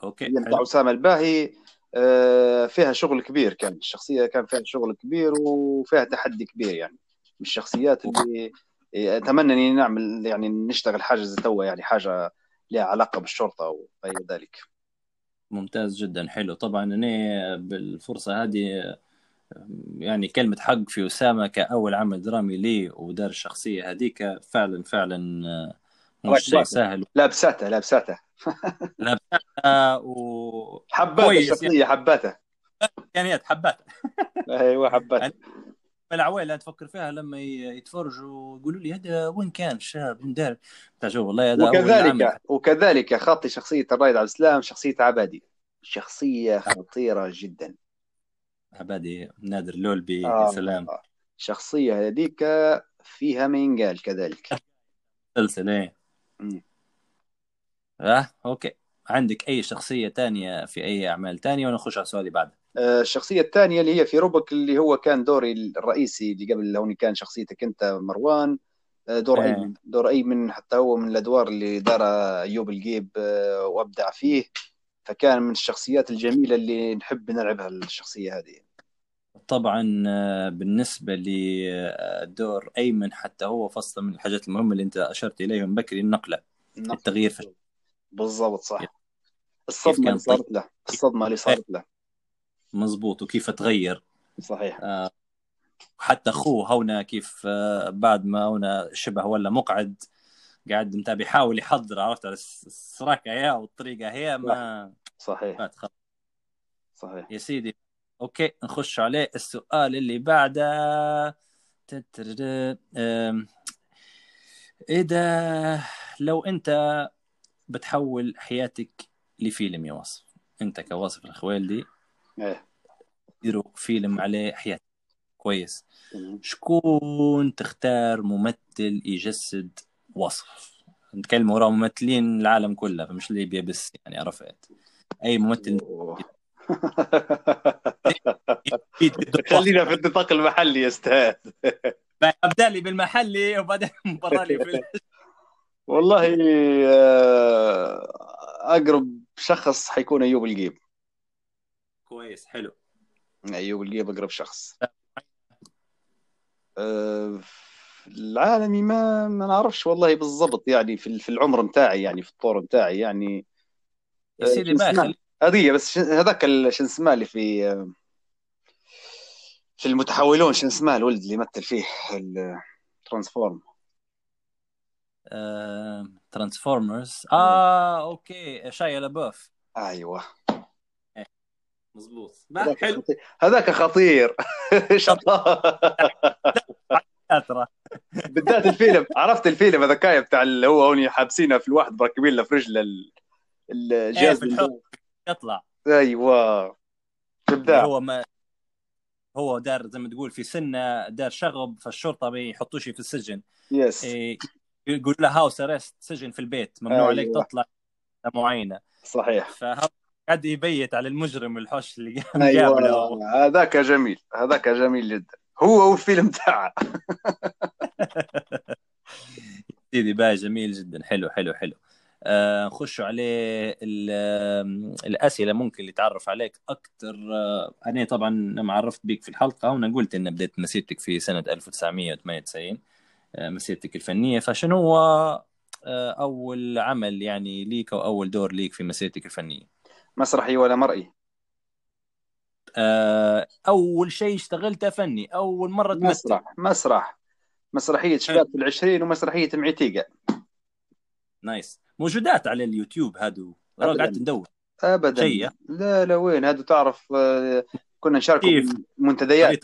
Speaker 7: okay بتاع. أسامة الباهي آه، فيها شغل كبير كان. الشخصية كان فيها شغل كبير وفيها تحدي كبير يعني. من الشخصيات اللي أتمنى إني نعمل يعني نشتغل حاجة زي توا يعني حاجة لها علاقة بالشرطة وغير ذلك.
Speaker 2: ممتاز جدا حلو. طبعا أنا بالفرصة هذه يعني كلمة حق في أسامة كأول عمل درامي لي ودار الشخصية هذيك فعلا فعلا آه، مش شيء سهل.
Speaker 7: لابساتها لابساتها
Speaker 2: لابساتها و
Speaker 7: حبات الشخصية حباتها.
Speaker 2: إمكانيات حباتها.
Speaker 7: أيوه حباتها.
Speaker 2: العوائل اللي تفكر فيها لما يتفرجوا يقولوا لي هذا وين كان شاب وين دار؟ والله هذا
Speaker 7: وكذلك وكذلك خاطي شخصية الرائد عبد السلام شخصية عبادي. شخصية خطيرة جدا.
Speaker 2: عبادي نادر لولبي آه. سلام.
Speaker 7: شخصية هذيك فيها ما ينقال كذلك.
Speaker 2: سلسلة. إيه آه أوكي. عندك أي شخصية تانية في أي أعمال تانية؟ ونخش على سؤالي بعد.
Speaker 7: آه، الشخصية الثانية اللي هي في روبك اللي هو كان دوري الرئيسي اللي قبل هوني كان شخصيتك أنت مروان. آه، دور
Speaker 2: إيه.
Speaker 7: ايمن دور ايمن حتى هو من الأدوار اللي دار أيوب القيب آه، وأبدع فيه. فكان من الشخصيات الجميلة اللي نحب نلعبها الشخصية هذه.
Speaker 2: طبعا آه، بالنسبة لدور أيمن حتى هو فصل من الحاجات المهمة اللي أنت أشرت إليهم بكري النقلة
Speaker 7: النقلة.
Speaker 2: التغيير في
Speaker 7: بالضبط صح. الصدمة اللي صارت له الصدمة اللي صارت له.
Speaker 2: مزبوط وكيف تغير.
Speaker 7: صحيح.
Speaker 2: آه حتى أخوه هنا كيف آه بعد ما هنا شبه ولا مقعد قاعد متابع يحاول يحضر عرفت؟ على السراكة هي والطريقة هي ما
Speaker 7: صحيح. صحيح.
Speaker 2: يا سيدي. أوكي نخش عليه. السؤال اللي بعده. إذا لو أنت بتحول حياتك لفيلم يا واصف أنت كواصف الخويلدي
Speaker 7: إيه.
Speaker 2: ديروا فيلم عليه حياتك كويس. شكون تختار ممثل يجسد وصف؟ نتكلم ورا ممثلين العالم كله فمش ليبيا بس يعني عرفت؟ أي ممثل
Speaker 7: خلينا في النطاق المحلي يا أستاذ.
Speaker 2: أبدأ لي بالمحلي وبعدين برا لي في
Speaker 7: والله آه، أقرب شخص حيكون أيوب القيب.
Speaker 2: كويس حلو.
Speaker 7: أيوب القيب أقرب شخص. آه، العالمي ما ما نعرفش والله بالضبط يعني في في العمر متاعي يعني في الطور متاعي يعني.
Speaker 2: يا سيدي؟ خلي
Speaker 7: هذه بس هذاك شو اسمه اللي في في المتحولون شو اسمه الولد اللي يمثل فيه ال
Speaker 2: Transform Transformers. آه okay شايا لابوف
Speaker 7: أيوه.
Speaker 2: مزبوط
Speaker 7: هذاك
Speaker 2: حلو.
Speaker 7: خطير. هذاك خطير.
Speaker 2: ترى
Speaker 7: بالذات الفيلم. عرفت الفيلم هذاك بتاع اللي هو هوني حابسينه في الواحد مركبين له في رجله
Speaker 2: إيه
Speaker 7: الجهاز
Speaker 2: يطلع.
Speaker 7: أيوه. ابداع
Speaker 2: هو ما هو دار زي ما تقول في سنة دار شغب فالشرطة بيحطوش في السجن.
Speaker 7: يس
Speaker 2: إيه يقول له هاوس أرست سجن في البيت. ممنوع
Speaker 7: أيوة.
Speaker 2: عليك تطلع. معينه
Speaker 7: صحيح.
Speaker 2: فهو قاعد يبيت على المجرم الحوش اللي قام قابله
Speaker 7: أيوه هذاك جميل هذاك جميل جدا. هو والفيلم تاعه.
Speaker 2: سيدي باي جميل جدا. حلو حلو حلو. آه نخش عليه الأسئلة ممكن اللي تعرف عليك أكثر آه أنا طبعا لما عرفت بيك في الحلقة وأنا قلت ان بديت مسيرتك في سنة 1998 آه مسيرتك الفنية. فشنو هو آه أول عمل يعني ليك أو أول دور ليك في مسيرتك الفنية؟
Speaker 7: مسرحي ولا مرئي؟
Speaker 2: آه أول شيء اشتغلته فني أول مرة تمثل.
Speaker 7: مسرح مسرح. مسرحية شباب في العشرين ومسرحية معتيقة
Speaker 2: نايس. موجودات على اليوتيوب هادو. قعدت ندور
Speaker 7: ابدا.
Speaker 2: شيء.
Speaker 7: لا لا وين؟ هذا تعرف آه، كنا نشارك
Speaker 2: كيف؟
Speaker 7: منتديات؟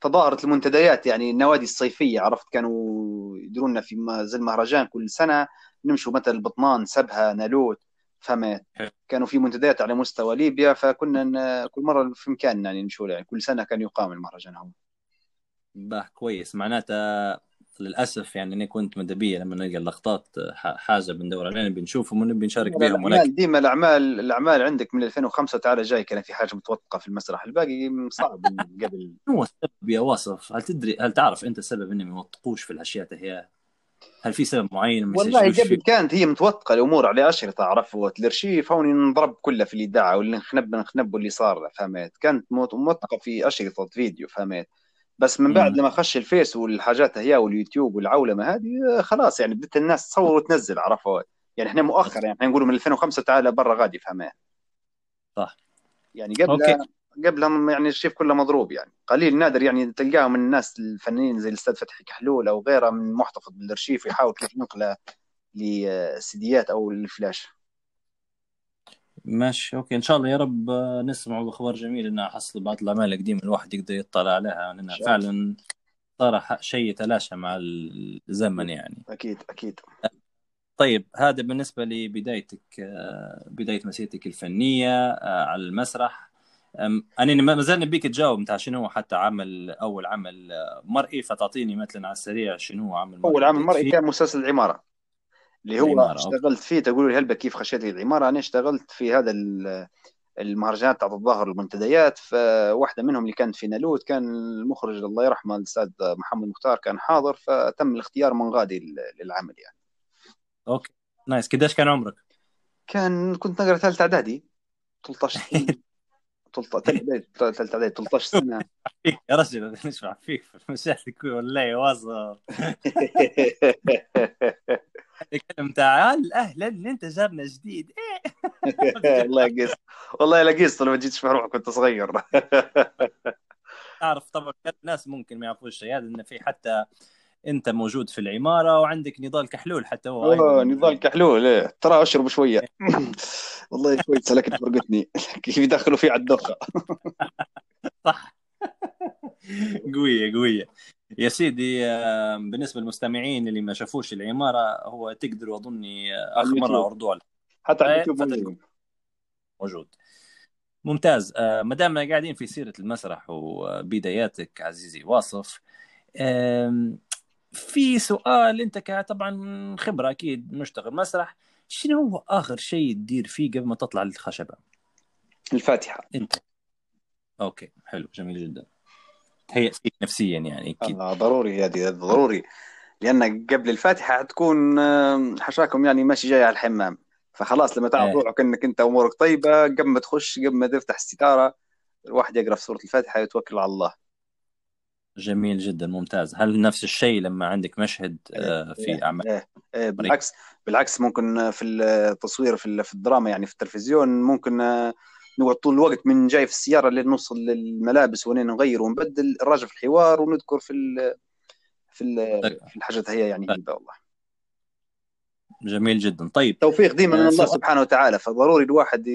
Speaker 7: تظاهرت المنتديات يعني النوادي الصيفية عرفت؟ كانوا يديروا لنا في زي المهرجان كل سنة. نمشوا مثلا بطنان سبها نالوت. فهمت.
Speaker 2: حلو.
Speaker 7: كانوا في منتديات على مستوى ليبيا فكنا كل مرة في مكاننا يعني نمشوا يعني كل سنة كان يقام المهرجان هون
Speaker 2: باه كويس. معناتها للأسف يعني أنا كنت مدبية لما نلقى اللقطات حاجة بندور عليها بنشوفهم ونبي نشارك بهم ولكن
Speaker 7: ديما الأعمال الأعمال عندك من 2005 وتعالى جاي كان في حاجة متوثقة في المسرح. الباقي صعب قبل.
Speaker 2: شنو هو السبب يا واصف؟ هل تدري هل تعرف أنت السبب إنهم ما يوثقوش في الأشياء هي هل في سبب معين
Speaker 7: والله قبل؟ كانت هي متوثقة الأمور على أشرطة عرفت؟ الارشيف هوني نضرب كلها في الاذاعه واللي نخنب نخنب واللي صار فهمت؟ كانت موت- موثقه في أشرطة فيديو فهمت؟ بس من بعد. لما خش ال Face والحاجات هي واليوتيوب والعولمة هذه آه، خلاص يعني بدت الناس تصور وتنزل عرفوا يعني إحنا مؤخر يعني إحنا نقول من 2005 تعالى برا غادي فهمت؟
Speaker 2: صح.
Speaker 7: يعني قبل
Speaker 2: okay.
Speaker 7: قبلها يعني الأرشيف كله مضروب يعني. قليل نادر يعني تلقاه من الناس الفنانين زي الأستاذ فتحي كحلول أو غيره من محتفظ بالأرشيف يحاول كيف ينقله لسيديات أو الفلاش
Speaker 2: ماشي okay. إن شاء الله يا رب آه، نسمع أخبار جميلة إنها حصل بعض الاعمال القديمة الواحد يقدر يطلع عليها. لانها
Speaker 7: الله.
Speaker 2: فعلا صار شيء يتلاشى مع الزمن يعني.
Speaker 7: أكيد أكيد.
Speaker 2: طيب هذا بالنسبة لبدايتك آه، بداية مسيرتك الفنية آه، على المسرح. أنا ما زال نبيك تجاوب بتاع شنو هو حتى عمل أول عمل آه، مرئي فتعطيني مثلا على السريع شنو هو عمل مرئي.
Speaker 7: أول عمل مرئي كان مسلسل العمارة اللي هو
Speaker 2: العمارة،.
Speaker 7: اشتغلت فيه. تقولوا لي هلبة كيف خشيت لي العمارة؟ أنا اشتغلت في هذا ال- المهرجانات تاعت الظهر المنتديات فواحده منهم اللي كانت في نالوت كان المخرج الله يرحمه الأستاذ محمد مختار كان حاضر فتم الاختيار من غادي لل- للعمل يعني.
Speaker 2: أوكي. نايس. قديش كان عمرك؟
Speaker 7: كان كنت نقرأ ثالث إعدادي 13 سنه 13 ثالث اعدادي 13 سنة.
Speaker 2: فيك يا رجل نشبع فيك في المشاهد والله واصل الكلام تاع هل أهلا أنت جارنا جديد. إيه.
Speaker 7: الله يقيس. والله لا قيست لما جيت تشبه روحك كنت صغير.
Speaker 2: تعرف طبعا الناس ممكن ما يعرفوش الشيء هذا انه في حتى انت موجود في العمارة وعندك نضال كحلول حتى هو أيضا.
Speaker 7: نضال كحلول إيه. ترى أشرب شوية. والله شوي سلكت فرقتني. كيف يدخلوا فيه على الدوخة.
Speaker 2: صح. قوية قوية. يا سيدي بالنسبة للمستمعين اللي ما شافوش العمارة هو تقدروا أظني آخر
Speaker 7: مرة.
Speaker 2: عرضوه
Speaker 7: حتى على اليوتيوب موجود.
Speaker 2: ممتاز. آه، ما دامنا قاعدين في سيرة المسرح وبداياتك عزيزي واصف في سؤال انت طبعا خبرة أكيد مشتغل مسرح شنو هو آخر شيء تدير فيه قبل ما تطلع للخشبة؟
Speaker 7: الفاتحة.
Speaker 2: انت. أوكي حلو جميل جدا. تهيأ فيك نفسيا يعني أكيد.
Speaker 7: آه ضروري هذه ضروري. لأن قبل الفاتحة حتكون حشاكم يعني ماشي جاي على الحمام. فخلاص لما تعرف
Speaker 2: إيه.
Speaker 7: روحك إنك أنت أمورك طيبة قبل ما تخش قبل ما تفتح الستارة الواحد يقرأ في سورة الفاتحة ويتوكل على الله.
Speaker 2: جميل جدا ممتاز. هل نفس الشيء لما عندك مشهد آه، في
Speaker 7: إيه،
Speaker 2: أعمال
Speaker 7: إيه، إيه، بالعكس بالعكس ممكن في التصوير في الدراما يعني في التلفزيون ممكن آه، نقعد طول الوقت من جاي في السيارة لين نوصل للملابس وين نغير ونبدل نراجع في الحوار ونذكر في ال في ال في الحاجات هي يعني هيبه والله.
Speaker 2: جميل جدا. طيب.
Speaker 7: توفيق ديما من
Speaker 2: آه،
Speaker 7: الله سبحانه وتعالى فضروري الواحد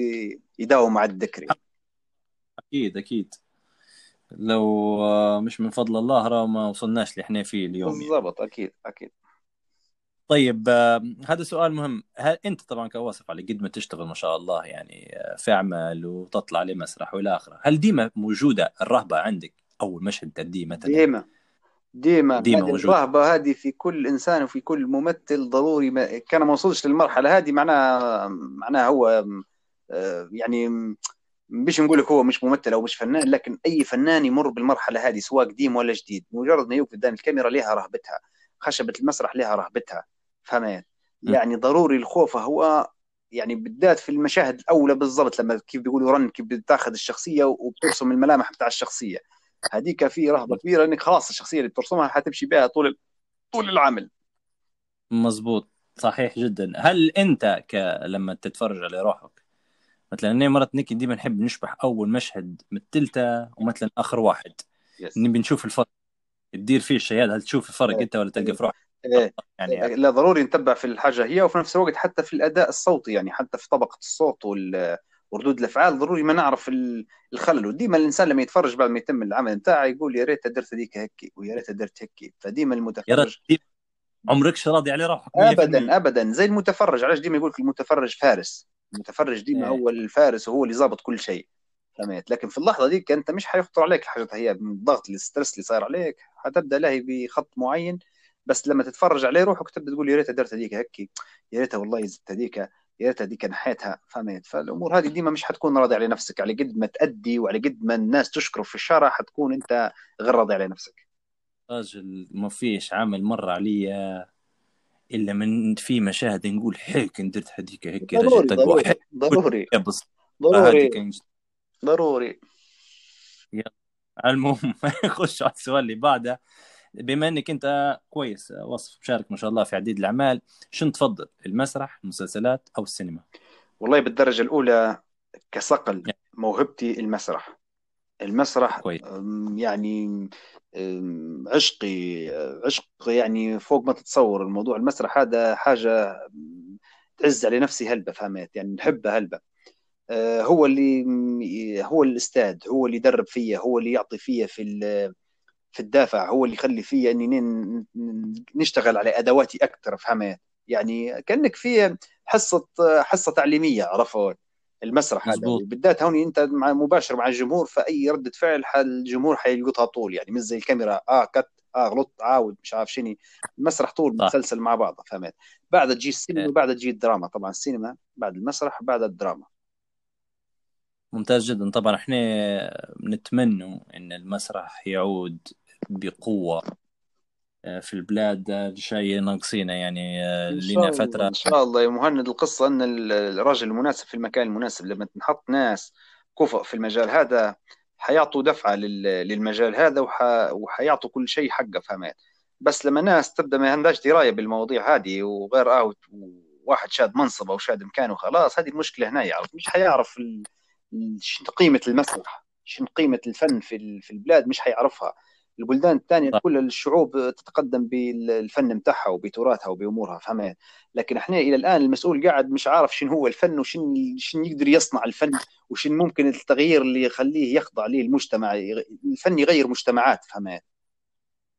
Speaker 7: يداوم على الذكر.
Speaker 2: أكيد أكيد. لو آه، مش من فضل الله راه ما وصلناش اللي إحنا فيه اليوم يعني.
Speaker 7: بالضبط أكيد أكيد.
Speaker 2: طيب آه، هذا سؤال مهم. هل أنت طبعا كواصف على قد ما تشتغل ما شاء الله يعني آه، في أعمال وتطلع لمسرح وإلى آخره هل ديما موجودة الرهبة عندك؟ أول مشهد تأديه مثلا.
Speaker 7: ديما ديما.
Speaker 2: ديما
Speaker 7: هذه. الرهبة هذه في كل إنسان وفي كل ممثل ضروري ما كان ما وصلش للمرحلة هذه معناها معناها هو يعني مش نقول لك هو مش ممثل أو مش فنان لكن أي فنان يمر بالمرحلة هذه سواء قديم ولا جديد مجرد ما يوقف قدام الكاميرا لها رهبتها خشبة المسرح لها رهبتها فهمت. يعني ضروري الخوف هو يعني بالذات في المشاهد الأولى بالضبط لما كيف بيقولوا رن كيف بتاخذ الشخصية وبترسم الملامح بتاع الشخصية. هذيك في رهبة كبيرة إنك خلاص الشخصية اللي بترسمها حتمشي بها طول طول العمل.
Speaker 2: مزبوط صحيح جدا. هل أنت ك... لما تتفرج على روحك مثلا أنا مرات نيكي ديما نحب نشبح أول مشهد مثلته ومثلا آخر واحد.
Speaker 7: يس.
Speaker 2: نبي نشوف الفرق. تدير فيه الشيء هذا هل تشوف الفرق
Speaker 7: إيه.
Speaker 2: أنت ولا تلقى في روحك
Speaker 7: إيه.
Speaker 2: يعني
Speaker 7: لا ضروري نتبع في الحاجة هي وفي نفس الوقت حتى في الأداء الصوتي يعني حتى في طبقة الصوت وردود الأفعال ضروري ما نعرف ال- الخلل. وديما الإنسان لما يتفرج بعد ما يتم العمل بتاعه يقول يا ريت درت هذيك هيك ويا ريت درت هيك فديما
Speaker 2: يا
Speaker 7: المتفرج.
Speaker 2: عمركش راضي على روحك 100%.
Speaker 7: ابدا ابدا. زي المتفرج. علاش ديما يقول لك المتفرج فارس؟ المتفرج ديما
Speaker 2: إيه.
Speaker 7: هو الفارس وهو اللي ظابط كل شيء فهمت؟ لكن في اللحظة ديك أنت مش حيخطر عليك الحاجات هي من الضغط ال stress اللي صاير عليك حتبدأ لاهي بخط معين بس لما تتفرج عليه روحك تبدأ تقول يا ريت درت هذيك هيك يا ريتها والله زدت هذيك يا ريت هذيك نحيتها فهمت؟ فالأمور هذه ديما مش حتكون راضي على نفسك على قد ما تأدي وعلى قد ما الناس تشكرك في الشارع حتكون أنت غير راضي على نفسك.
Speaker 2: راجل ما فيش عمل مر علي إلا من في مشاهد نقول هيك درت هذيك هيك
Speaker 7: ضروري ضروري ضروري. ضروري.
Speaker 2: هذيك
Speaker 7: ضروري.
Speaker 2: المهم نخش على السؤال اللي بعده. بما إنك أنت كويس وصف مشارك ما شاء الله في عديد الأعمال شنو تفضل المسرح المسلسلات أو السينما؟
Speaker 7: والله بالدرجة الأولى كصقل موهبتي المسرح. المسرح
Speaker 2: كويس.
Speaker 7: أم، يعني عشقي عشق يعني فوق ما تتصور. الموضوع المسرح هذا حاجة أم، تعز على نفسي هلبة فهمت؟ يعني نحبه هلبة. أه، هو اللي هو الأستاذ هو اللي يدرب فيا هو اللي يعطي فيا في في الدافع هو اللي يخلي فيا إني نشتغل على أدواتي أكثر فهمت؟ يعني كأنك في حصة حصة تعليمية عرفت؟ المسرح هذا
Speaker 2: مزبوط.
Speaker 7: بالذات هوني أنت مع مباشر مع الجمهور فأي رده فعل الجمهور حيلقطها طول يعني. مش زي الكاميرا آه كت آه غلط عاود مش عارف شنو المسرح طول
Speaker 2: صح.
Speaker 7: مسلسل مع بعض فهمت؟ بعد تجي السينما
Speaker 2: إيه.
Speaker 7: بعد تجي الدراما. طبعا السينما بعد المسرح بعد الدراما.
Speaker 2: ممتاز جدا. طبعا إحنا نتمنى إن المسرح يعود بقوة آه، في البلاد ده شيء ناقصينا يعني آه، لنا فترة.
Speaker 7: إن شاء الله. يا مهند القصة إن ال- الراجل المناسب في المكان المناسب لما تنحط ناس كفؤ في المجال هذا حيعطوا دفعة لل- للمجال هذا وح... وحيعطوا كل شيء حقه فهمت؟ بس لما ناس تبدأ ما عندهاش دراية بالمواضيع هذه وغير آه واحد شاد منصب أو شاد مكانه خلاص هذه المشكلة هنا يعرف مش حيعرف ال... شنو قيمة المسرح شنو قيمة الفن في ال- في البلاد مش حيعرفها. البلدان الثانية
Speaker 2: صح.
Speaker 7: كل الشعوب تتقدم بالفن بتاعها وبتراثها وبأمورها فهمت؟ لكن إحنا إلى الآن المسؤول قاعد مش عارف شنو هو الفن وشن شن يقدر يصنع الفن وشن ممكن التغيير اللي يخليه يخضع ليه المجتمع الفن يغير مجتمعات فهمت؟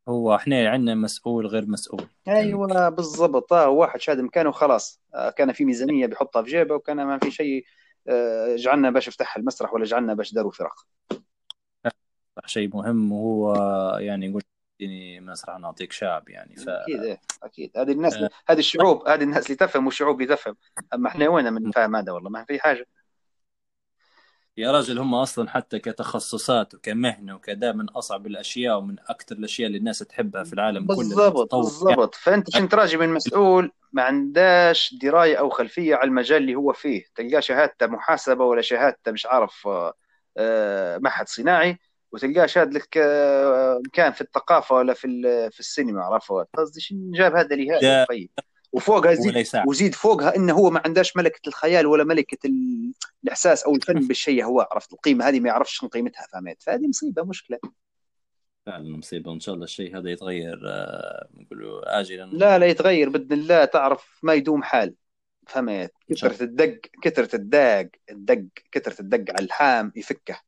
Speaker 2: هو إحنا عندنا مسؤول غير مسؤول.
Speaker 7: أيوه بالضبط. آه واحد شاد مكانه خلاص آه كان في ميزانية بيحطها في جيبه وكان ما في شيء آه جعلنا باش يفتح المسرح ولا جعلنا باش داروا فرق.
Speaker 2: شيء مهم وهو يعني يقول اديني مسرح نعطيك شعب يعني ف
Speaker 7: أكيد إيه، أكيد. هذه الناس
Speaker 2: آه.
Speaker 7: هذه الشعوب هذه الناس اللي تفهم والشعوب اللي تفهم. أما إحنا وين من فاهم هذا والله؟ ما في حاجة.
Speaker 2: يا راجل هم أصلا حتى كتخصصات وكمهنة وكذا من أصعب الأشياء ومن أكثر الأشياء اللي الناس تحبها في العالم كله.
Speaker 7: بالضبط. بالضبط. فأنت عشان تراجع من مسؤول ما عندهاش دراية أو خلفية على المجال اللي هو فيه؟ تلقاه شهادته محاسبة ولا شهادته مش عارف آه، آه، معهد صناعي. وتلقاه شاد لك آه، مكان في الثقافة ولا في في السينما عرفت؟ قصدي شنو جاب هذا لهذا. طيب. وفوقها
Speaker 2: يساعد.
Speaker 7: وزيد فوقها إنه هو ما عندهاش ملكة الخيال ولا ملكة ال- الإحساس أو الفن بالشيء هو عرفت؟ القيمة هذه ما يعرفش شنو قيمتها فهمت؟ فهذه مصيبة مشكلة.
Speaker 2: فعلا مصيبة وإن شاء الله الشيء هذا يتغير آه، نقولوا اجلا
Speaker 7: لا لا يتغير بإذن الله تعرف ما يدوم حال فهمت؟ كثرة الدق كثرة الداق الدق كثرة الدق على الحام يفكه.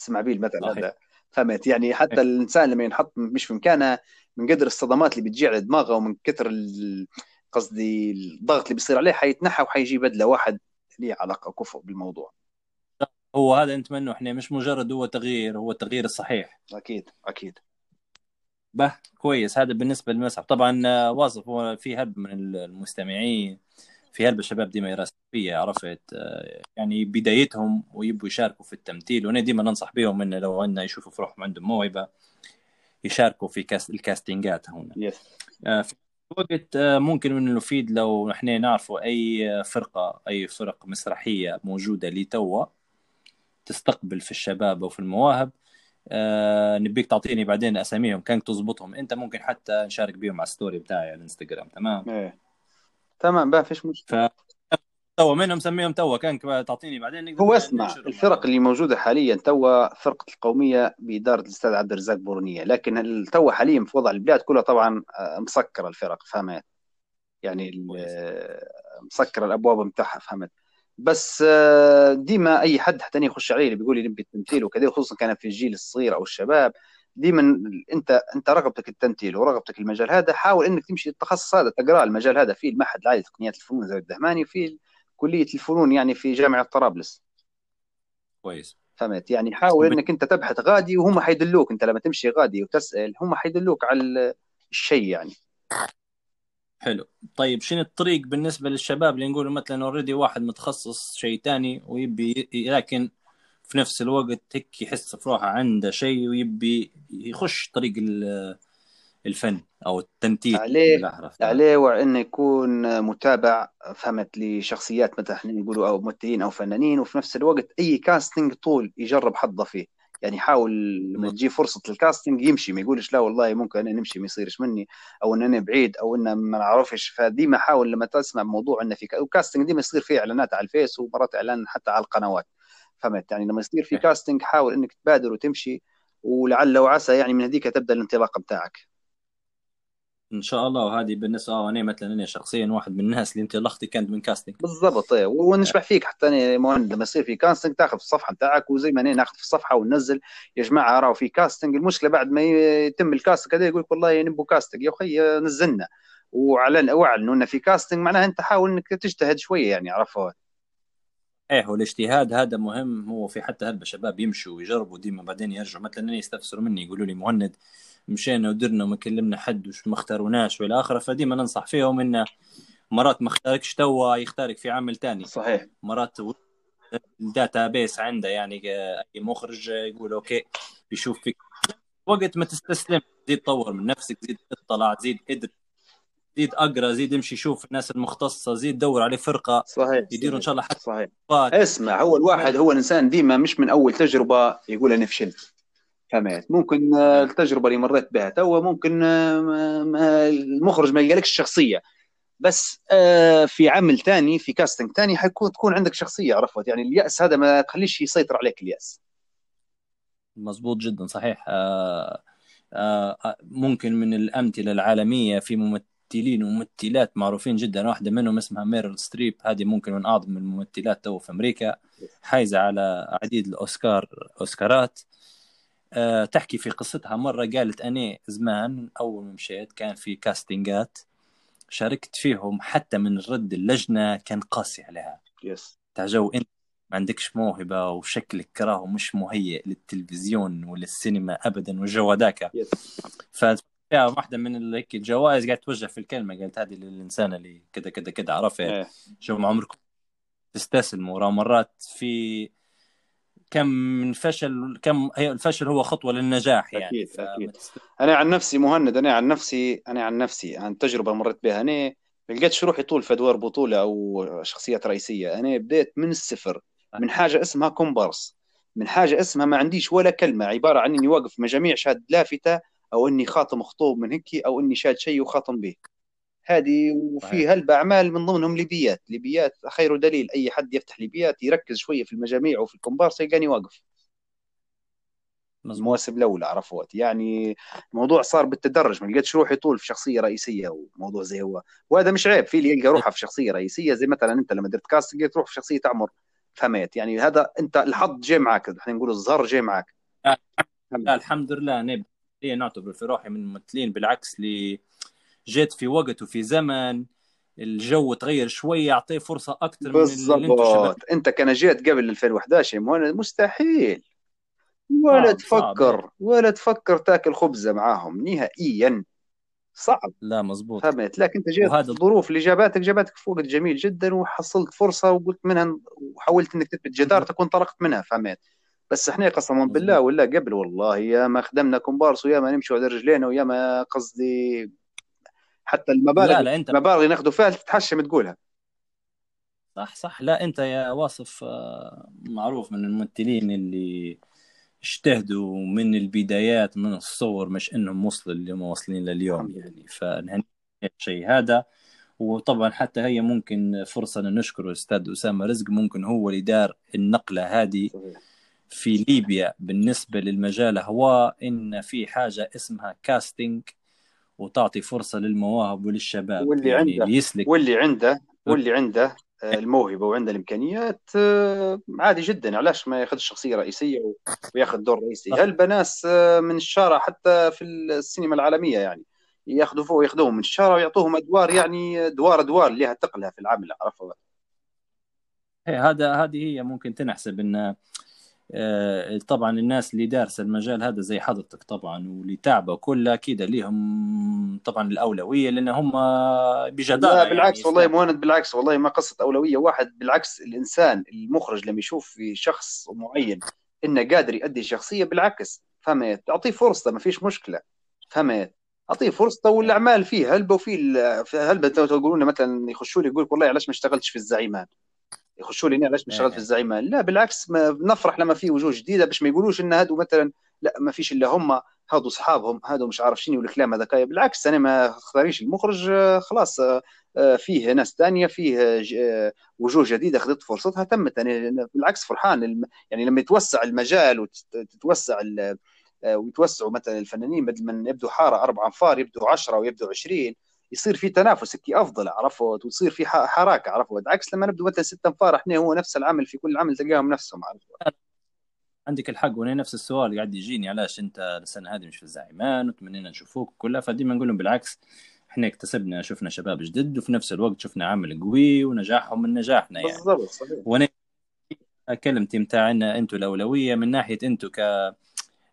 Speaker 7: اسمع بيه المثل. هذا. فهمت؟ يعني حتى الإنسان لما ينحط مش في مكانه من قدر الصدمات اللي بتجي على دماغه ومن كثر قصدي الضغط اللي بيصير عليه حيتنحى وحيجي بدلة واحد ليه علاقة كفؤ بالموضوع.
Speaker 2: هو هذا نتمنى إحنا مش مجرد هو تغيير هو التغيير الصحيح
Speaker 7: أكيد أكيد.
Speaker 2: به كويس. هذا بالنسبة للمسرح طبعا آه، واصف هو في هلب من المستمعين. في هلبة الشباب ديما يراسلوا فيا عرفت؟ آه، يعني بدايتهم ويبوا يشاركوا في التمثيل وأنا ديما ننصح بهم انه لو عندنا يشوفوا في روحهم عندهم موهبة يشاركوا في كاس الكاستنجات هنا.
Speaker 7: yes
Speaker 2: آه، في وقت آه، ممكن من المفيد لو إحنا نعرفوا أي فرقة أي فرق مسرحية موجودة لتوا تستقبل في الشباب أو في المواهب. آه نبيك تعطيني بعدين أساميهم كان تظبطهم. أنت ممكن حتى نشارك بيهم على ال story بتاعي على الإنستغرام تمام؟
Speaker 7: إيه. تمام ما فيش مشكلة.
Speaker 2: ف توا منهم سميهم توا كان تعطيني بعدين نقدر
Speaker 7: هو اسمع. الفرق اللي موجودة حاليا توا فرقة القومية بإدارة الأستاذ عبد الرزاق بورنية لكن توا حاليا في وضع البلاد كلها طبعا آه، مسكره الفرق فهمت؟ يعني مسكره الأبواب بتاعها فهمت؟ بس آه، ديما أي حد حتى يخش علي اللي بيقول لي نبي التمثيل وكذا خصوصا كان في الجيل الصغير أو الشباب ديما انت انت رغبتك التمثيل ورغبتك المجال هذا حاول انك تمشي التخصص هذا تقرأ المجال هذا في المعهد العالي لتقنيات الفنون زي الدهماني وفي كلية الفنون يعني في جامعة طرابلس.
Speaker 2: كويس.
Speaker 7: فهمت؟ يعني حاول انك انت تبحث غادي وهم حيدلوك انت لما تمشي غادي وتسأل هم حيدلوك على ال- الشيء يعني.
Speaker 2: حلو. طيب شنو الطريق بالنسبة للشباب اللي نقول مثلا already واحد متخصص شيء تاني ويبي لكن في نفس الوقت هيك يحس في روحه عنده شيء ويبي يخش طريق ال- الفن أو التمثيل.
Speaker 7: عليه عليه وانه يكون متابع فهمت لشخصيات مثلا إحنا نقولوا أو ممثلين أو فنانين وفي نفس الوقت أي casting طول يجرب حظه فيه. يعني حاول لما تجي فرصة ال casting يمشي ما يقولش لا والله ممكن أنا نمشي ما يصيرش مني أو إن أنا بعيد أو إن ما نعرفش. فديما حاول لما تسمع موضوع إنه في casting ديما يصير فيه إعلانات على الفيس ومرات إعلان حتى على القنوات. فهمت؟ يعني لما يصير في casting حاول إنك تبادر وتمشي ولعل وعسى يعني من هذيك تبدأ الانطلاقة بتاعك.
Speaker 2: إن شاء الله. وهذه بالنسبة آه أنا مثلا أنا شخصيا واحد من الناس اللي انطلاقتي كانت من casting
Speaker 7: بالضبط إيه. ونشبح فيك حتى أنا مهند. لما يصير في casting تاخذ في الصفحة بتاعك وزي ما أنا ناخذ في الصفحة وننزل. يا جماعة راهو في casting المشكلة بعد ما يتم ال casting هذا يقول لك والله نبو casting يا أخي نزلنا. واعلن واعلنوا انه في casting معناها أنت حاول إنك تجتهد شوية يعني عرفت؟
Speaker 2: إيه والاجتهاد هذا مهم. هو في حتى هلبة شباب يمشوا ويجربوا ديما بعدين يرجعوا. مثلا يستفسروا مني يقولوا لي مهند مشينا ودرنا وما كلمنا حد وش ما اختاروناش والى آخره. فديما ننصح فيهم إنه مرات ما اختاركش توا يختارك في عمل تاني.
Speaker 7: صحيح.
Speaker 2: مرات ال database عنده يعني أي مخرج يقول okay بيشوف فيك. وقت ما تستسلم زيد طور من نفسك زيد اطلع زيد ادرس. زيد أقرأ زيد امشي شوف الناس المختصة زيد دور عليه فرقة
Speaker 7: صحيح
Speaker 2: يديروا إن شاء الله حتى
Speaker 7: صحيح. اسمع هو الواحد هو الإنسان ديما مش من أول تجربة يقول أنا فشلت فهمت ممكن التجربة اللي مريت بها توا ممكن المخرج ما يلقالكش الشخصيه بس آه، في عمل ثاني في casting ثاني حيكون تكون عندك شخصية عرفت؟ يعني اليأس هذا ما تخليش يسيطر عليك اليأس.
Speaker 2: مظبوط جدا صحيح. آه، آه، ممكن من الأمثلة العالمية في ممثلين وممثلات معروفين جدا. واحدة منهم اسمها ميرل ستريب. هذه ممكن من أعظم الممثلات تو في أمريكا. حايزة على عديد الأوسكار أوسكارات. أه تحكي في قصتها. مرة قالت أنا زمان أول ما مشيت كان في كاستنجات شاركت فيهم حتى من رد اللجنة كان قاسي عليها.
Speaker 7: يس
Speaker 2: تعجو أنت ما عندكش موهبة وشكلك كراهو مش مهيئ للتلفزيون وللسينما أبدا والجو هذاك ف واحدة من هيك الجوائز قاعد توجه في الكلمة قالت هذه للإنسان اللي كذا كذا كذا عرفت؟ شوف عمركم تستسلموا. ورا مرات في كم من فشل كم هي الفشل هو خطوة للنجاح يعني.
Speaker 7: أكيد أكيد. أنا عن نفسي مهند أنا عن نفسي أنا عن نفسي عن تجربة مريت بها. أنا ما لقيتش روحي طول في أدوار بطولة أو شخصيات رئيسية. أنا بديت من الصفر من حاجة اسمها كومبارس من حاجة اسمها ما عنديش ولا كلمة عبارة عن إني واقف مجاميع شاد لافته أو إني خاطم خطوب من هيك أو إني شاد شيء وخاطم به. هذه وفي هلبة أعمال من ضمنهم ليبيات. ليبيات خير دليل. أي حد يفتح ليبيات يركز شوية في المجاميع وفي الكومبارس يلقاني واقف. المواسم الأولى عرفوت. يعني الموضوع صار بالتدرج. ما لقيتش روحي طول في شخصية رئيسية وموضوع زي هو. وهذا مش عيب. في اللي يلقى روحه في شخصية رئيسية. زي مثلا أنت لما درت كاست لقيت روح في شخصية عمر. فهمت. يعني هذا أنت الحظ جاي معك إحنا نقول الزهر جاي معك
Speaker 2: لا الحمد لله. أنا نعتبر في روحي من الممثلين بالعكس لي جيت في وقت وفي زمن الجو تغير شوي يعطيه فرصة أكثر من
Speaker 7: بالضبط. أنت كان جيت قبل 2011 مستحيل. ولا صعب تفكر صعب. ولا تفكر تاكل خبزة معاهم نهائيا. صعب.
Speaker 2: لا مزبوط.
Speaker 7: فهمت. لكن أنت جيت وهذا الظروف اللي جابتك جابتك في وقت جميل جدا وحصلت فرصة وقلت منها وحاولت إنك تثبت جدارتك وانطلقت منها. فهمت. بس إحنا قسما بالله ولا قبل والله يا ما خدمنا كومبارس ويا ما نمشي على رجلينا ويا ما قصدي حتى المبالغ لا لا انت المبالغ اللي ناخذه فيها تتحشم تقولها.
Speaker 2: صح صح. لا أنت يا واصف آه، معروف من الممثلين اللي اجتهدوا من البدايات من الصور مش إنهم وصلوا اللي هم واصلين لليوم يعني. فنهني الشيء هذا. وطبعا حتى هي ممكن فرصة ان نشكر الأستاذ أسامة رزق ممكن هو اللي دار النقلة هذه. في ليبيا بالنسبة للمجال هو إن في حاجة اسمها كاستنج وتعطي فرصة للمواهب وللشباب.
Speaker 7: واللي يعني عنده اللي يسلك. واللي عنده واللي عنده آه، الموهبة وعنده الإمكانيات آه، عادي جدا. علاش ما ياخذ شخصية رئيسية وياخذ دور رئيسي؟ هل بناس من الشارع حتى في السينما العالمية يعني ياخذوا فوق ياخذوهم من الشارع ويعطوهم أدوار يعني ادوار ادوار لها تقلها في العمل عرفت؟
Speaker 2: هذا هذه هي ممكن تنحسب إن طبعا الناس اللي دارسة المجال هذا زي حضرتك طبعا واللي تعبوا كلها أكيد ليهم طبعا الأولوية لأن هم بجدارة
Speaker 7: لا بالعكس يعني والله مهند بالعكس والله ما قصة أولوية واحد بالعكس الإنسان المخرج لما يشوف في شخص معين إنه قادر يؤدي شخصية بالعكس فهمت تعطيه فرصة ما فيش مشكلة فهمت أعطيه فرصته والأعمال فيه هلبة وفي تو- تقولون مثلا يخشوا لي يقول لك والله علاش ما اشتغلتش في الزعيمان؟ يخشوا لي علاش ما اشتغلت في الزعيمان لا بالعكس ما بنفرح لما في وجوه جديدة باش ما يقولوش إن هادو مثلا لا ما فيش إلا هم هادو اصحابهم هادو مش عارف شنو الكلام هذاك بالعكس أنا ما اختاريش المخرج آه، خلاص آه، آه، فيه ناس ثانية فيه وجوه جديدة خذت فرصتها تمت. أنا بالعكس فرحان. يعني لما يتوسع المجال وتتوسع ويتوسعوا مثلا الفنانين بدل من يبدوا حارة أربع أنفار يبدوا 10 ويبدوا 20 يصير في تنافس هيك أفضل عرفت؟ وتصير في ح- حراكة عرفت؟ عكس لما نبدو مثلا ست انفار إحنا هو نفس العمل في كل عمل تلقاهم نفسهم عرفت؟
Speaker 2: عندك الحق وأنا نفس السؤال قاعد يجيني علاش أنت السنة هذه مش في الزعيمان؟ وتمنينا نشوفوك كلها فديما نقول لهم بالعكس إحنا اكتسبنا شفنا شباب جدد وفي نفس الوقت شفنا عمل قوي ونجاحهم من نجاحنا يعني.
Speaker 7: بالضبط صحيح.
Speaker 2: وأنا كلمتي متاعنا أنتم الأولوية من ناحية أنتم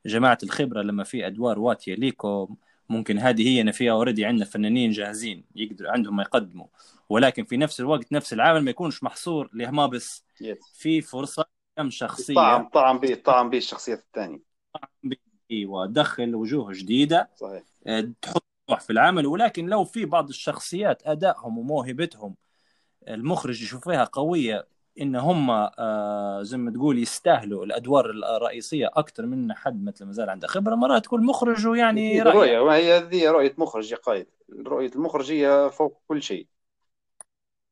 Speaker 2: كجماعة الخبرة لما في أدوار واتيه ليكم ممكن هذه هي أنا فيها اوريدي عندنا فنانين جاهزين يقدروا عندهم ما يقدموا. ولكن في نفس الوقت نفس العمل ما يكونش محصور لهما بس في فرصة كم شخصية.
Speaker 7: طعم طعم به طعم به الشخصيات الثانية.
Speaker 2: ودخل وجوه جديدة.
Speaker 7: صحيح.
Speaker 2: آه، تحط في العمل. ولكن لو في بعض الشخصيات أدائهم وموهبتهم المخرج يشوف فيها قوية إن هم آه، زي ما تقول يستاهلوا الأدوار الرئيسية أكثر من حد مثل ما زال عنده خبرة. مرات تكون مخرج ويعني
Speaker 7: رؤية ما هي هذه رؤية مخرج يا قائد رؤية المخرج هي فوق كل شيء.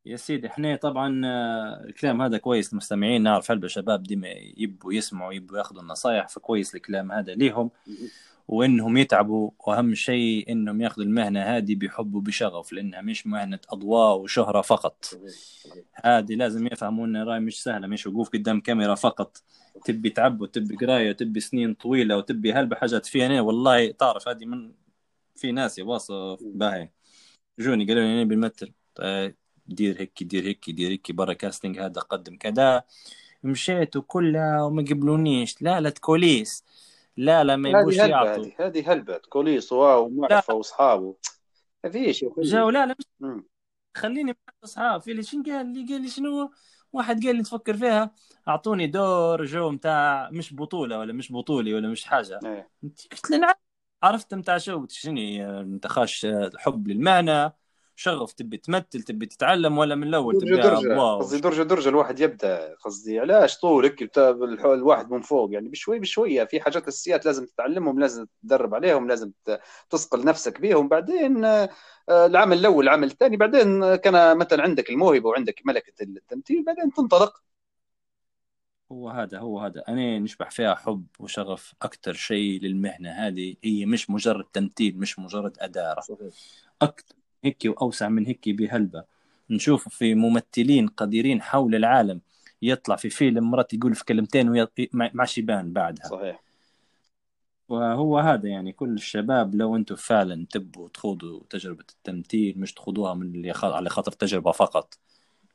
Speaker 2: يا سيدي إحنا طبعا آه، الكلام هذا كويس المستمعين نعرف هلبة شباب ديما يبوا يسمعوا يبوا ياخذوا النصايح فكويس الكلام هذا ليهم. وإنهم يتعبوا وأهم شيء إنهم ياخذوا المهنة هذه بحب وبشغف لأنها مش مهنة أضواء وشهرة فقط. هذه لازم يفهموا إن راي مش سهله مش وقوف قدام كاميرا فقط. تبي تعب وتبي قراية وتبي سنين طويلة وتبي هلبة حاجات فيها أنا والله تعرف هذه من في ناس يا واصل باهي. جوني قالوا لي أنا بنمثل طيب دير هيك دير هيك دير هيك برا كاستنج هذا قدم كذا. مشيت وكلها وما قبلونيش. لا لا تكوليس. لا لا ما
Speaker 7: هلبة
Speaker 2: يعطوا.
Speaker 7: هذه هذه هلبة كوليس واو ومعرفة وأصحابه. ما فيش
Speaker 2: جاو لا لا مش. خليني مع اصحاب في اللي شنو قال؟ لي قال لي شنو؟ واحد قال لي تفكر فيها أعطوني دور جو متاع مش بطولة ولا مش بطولي ولا مش حاجة.
Speaker 7: إيه.
Speaker 2: قلت له نعم. عرفت متاع شو؟ قلت شنو أنت خاش حب للمهنه شغف تبي تمثل تبي تتعلم ولا من
Speaker 7: الأول؟
Speaker 2: تبي
Speaker 7: قصدي درجة درجة الواحد يبدأ قصدي علاش طولك؟ الواحد من فوق يعني بشوي بشوية. في حاجات أساسيات لازم تتعلمهم لازم تدرب عليهم لازم تصقل نفسك بيهم. بعدين آه، العمل الأول العمل الثاني. بعدين كان مثلا عندك الموهبة وعندك ملكة التمثيل بعدين تنطلق.
Speaker 2: هو هذا هو هذا. أنا نشبح فيها حب وشغف أكثر شيء للمهنة هذه هي مش مجرد تمثيل مش مجرد أدارة. أكثر هيك وأوسع من هيك بهلبة. نشوف في ممثلين قديرين حول العالم يطلع في فيلم مرات يقول في كلمتين وما معش يبان بعدها.
Speaker 7: صحيح.
Speaker 2: وهو هذا يعني كل الشباب لو أنتم فعلا تبوا تخوضوا تجربة التمثيل مش تخوضوها من اللي على خاطر تجربة فقط.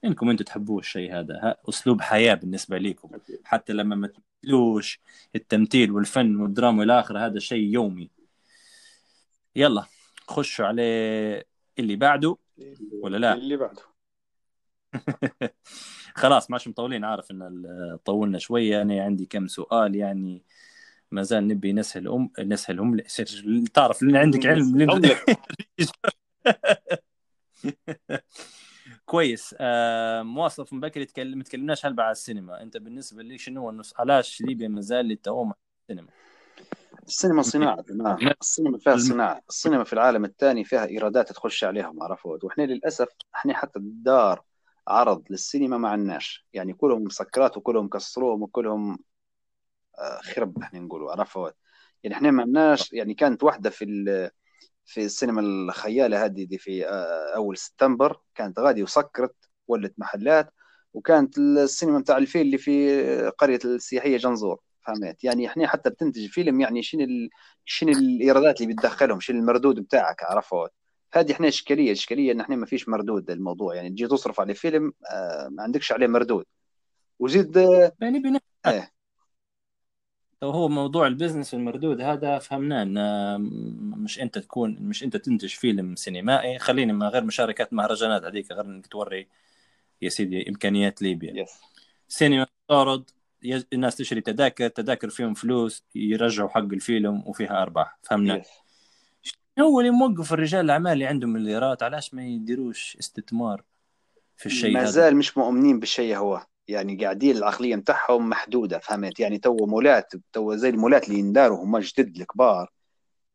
Speaker 2: إنكم أنتم تحبوا الشيء هذا. أسلوب حياة بالنسبة لكم حتى لما ما تمثلوش التمثيل والفن والدراما والى اخره هذا شيء يومي. يلا خشوا على اللي بعده ولا لا؟
Speaker 7: اللي بعده.
Speaker 2: خلاص ماش مطولين. عارف إن طولنا شوية أنا عندي كم سؤال يعني ما زال نبي نسهل ام نسهلهم تعرف لأن عندك علم
Speaker 7: لك.
Speaker 2: كويس. آه مواصف من بكري تكلم ما تكلمناش هلبة على السينما. أنت بالنسبة لي شنو هو النص علاش ليبيا ما زال للتوم على السينما؟
Speaker 7: السينما صناعة جماعة السينما فيها صناعة. السينما في العالم الثاني فيها إيرادات تخش عليهم عرفت وإحنا للأسف إحنا حتى الدار عرض للسينما ما عندناش. يعني كلهم مسكرات وكلهم كسروهم وكلهم آه، خرب إحنا نقولوا عرفت يعني إحنا ما عندناش يعني كانت واحدة في في السينما الخيالة هذه دي في آه، أول سبتمبر كانت غادي وسكرت ولت محلات وكانت السينما بتاع الفيل اللي في قرية السياحية جنزور. فهمت. يعني إحنا حتى بتنتج فيلم يعني شنو ال... شنو الإيرادات اللي بتدخلهم شنو المردود بتاعك عرفت؟ هذه إحنا إشكالية إشكالية إن إحنا ما فيش مردود للموضوع. يعني تجي تصرف على فيلم آه ما عندكش عليه مردود. وزيد آه
Speaker 2: يعني بن...
Speaker 7: إيه.
Speaker 2: تو هو موضوع ال business والمردود هذا فهمناه إن مش أنت تكون مش أنت تنتج فيلم سينمائي. خليني من غير مشاركات مهرجانات هذيك غير إنك توري يا سيدي إمكانيات ليبيا.
Speaker 7: yes
Speaker 2: سينما تعرض الناس تشتري تذاكر تذاكر فيهم فلوس يرجعوا حق الفيلم وفيها أرباح. فهمنا؟
Speaker 7: yes
Speaker 2: هو اللي موقف الرجال الأعمال اللي عندهم مليارات علاش ما يديروش استثمار في الشيء
Speaker 7: ما زال مش مؤمنين بالشيء هو. يعني قاعدين العقلية متاعهم محدودة فهمت؟ يعني تو مولات تو زي المولات اللي ينداروا هم جدد الكبار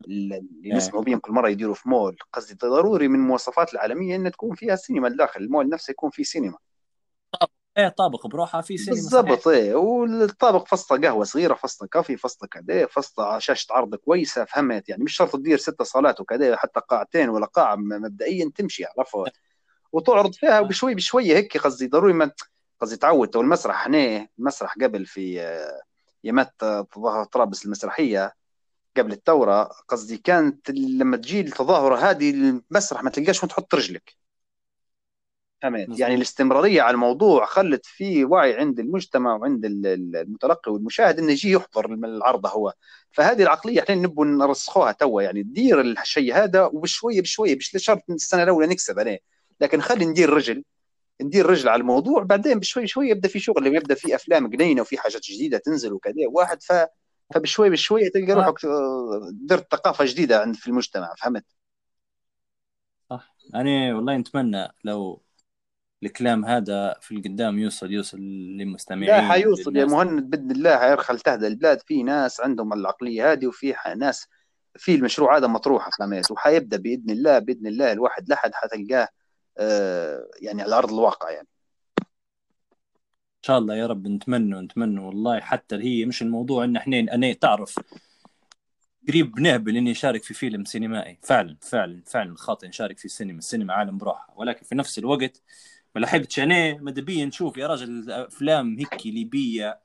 Speaker 7: اللي
Speaker 2: إيه.
Speaker 7: نسمعوا بهم كل مرة يديروا في مول. قصدي ضروري من المواصفات العالمية إن تكون فيها سينما داخل المول نفسه يكون فيه سينما.
Speaker 2: إيه طابق بروحها في سينما
Speaker 7: بالضبط. إيه والطابق فسطة قهوة صغيرة فسطة كافي فسطة كذا فسطة شاشة عرض كويسة فهمت؟ يعني مش شرط تدير ست صالات وكذا حتى قاعتين ولا قاعة مبدئيا تمشي عرفت؟ وتعرض فيها بشوي بشوي هيك قصدي ضروري ما قصدي تعود. تو المسرح هنا المسرح قبل في آه، يمات آه، تظاهر طرابلس المسرحية قبل الثورة قصدي كانت لما تجي التظاهرة هذه المسرح ما تلقاش وين تحط رجلك. فهمت. يعني الاستمرارية على الموضوع خلت في وعي عند المجتمع وعند ال- ال- المتلقي والمشاهد إنه يجي يحضر العرض هو فهذه العقلية إحنا نبغى نرسخوها توا يعني ندير الشيء هذا وبشويه بشويه مش شرط السنة الأولى نكسب عليه لكن خلي ندير رجل ندير رجل على الموضوع بعدين بشوي شوي يبدأ في شغل يبدا في أفلام جنينه وفي حاجات جديدة تنزل وكذا واحد ف فبشوي بشوي تلقى روحك آه، درت ثقافة جديدة عند في المجتمع فهمت؟
Speaker 2: صح أنا والله نتمنى لو الكلام هذا في القدام يوصل يوصل للمستمعين
Speaker 7: لا حيوصل يا. مهند بإذن الله حيرخل تهدى البلاد. في ناس عندهم العقلية هذه وفي ناس في المشروع هذا مطروح فهمت وحيبدأ بإذن الله بإذن الله الواحد لحد حتلقاه آه، يعني على أرض الواقع يعني.
Speaker 2: إن شاء الله يا رب نتمنى نتمنى والله حتى هي مش الموضوع إن إحنا أنا تعرف قريب نهبل إني اشارك في فيلم سينمائي. فعلا فعلا فعلا خاطئ نشارك في السينما السينما عالم بروحها. ولكن في نفس الوقت ما لحقتش أنا ماذا بيا نشوف يا راجل أفلام هيك ليبية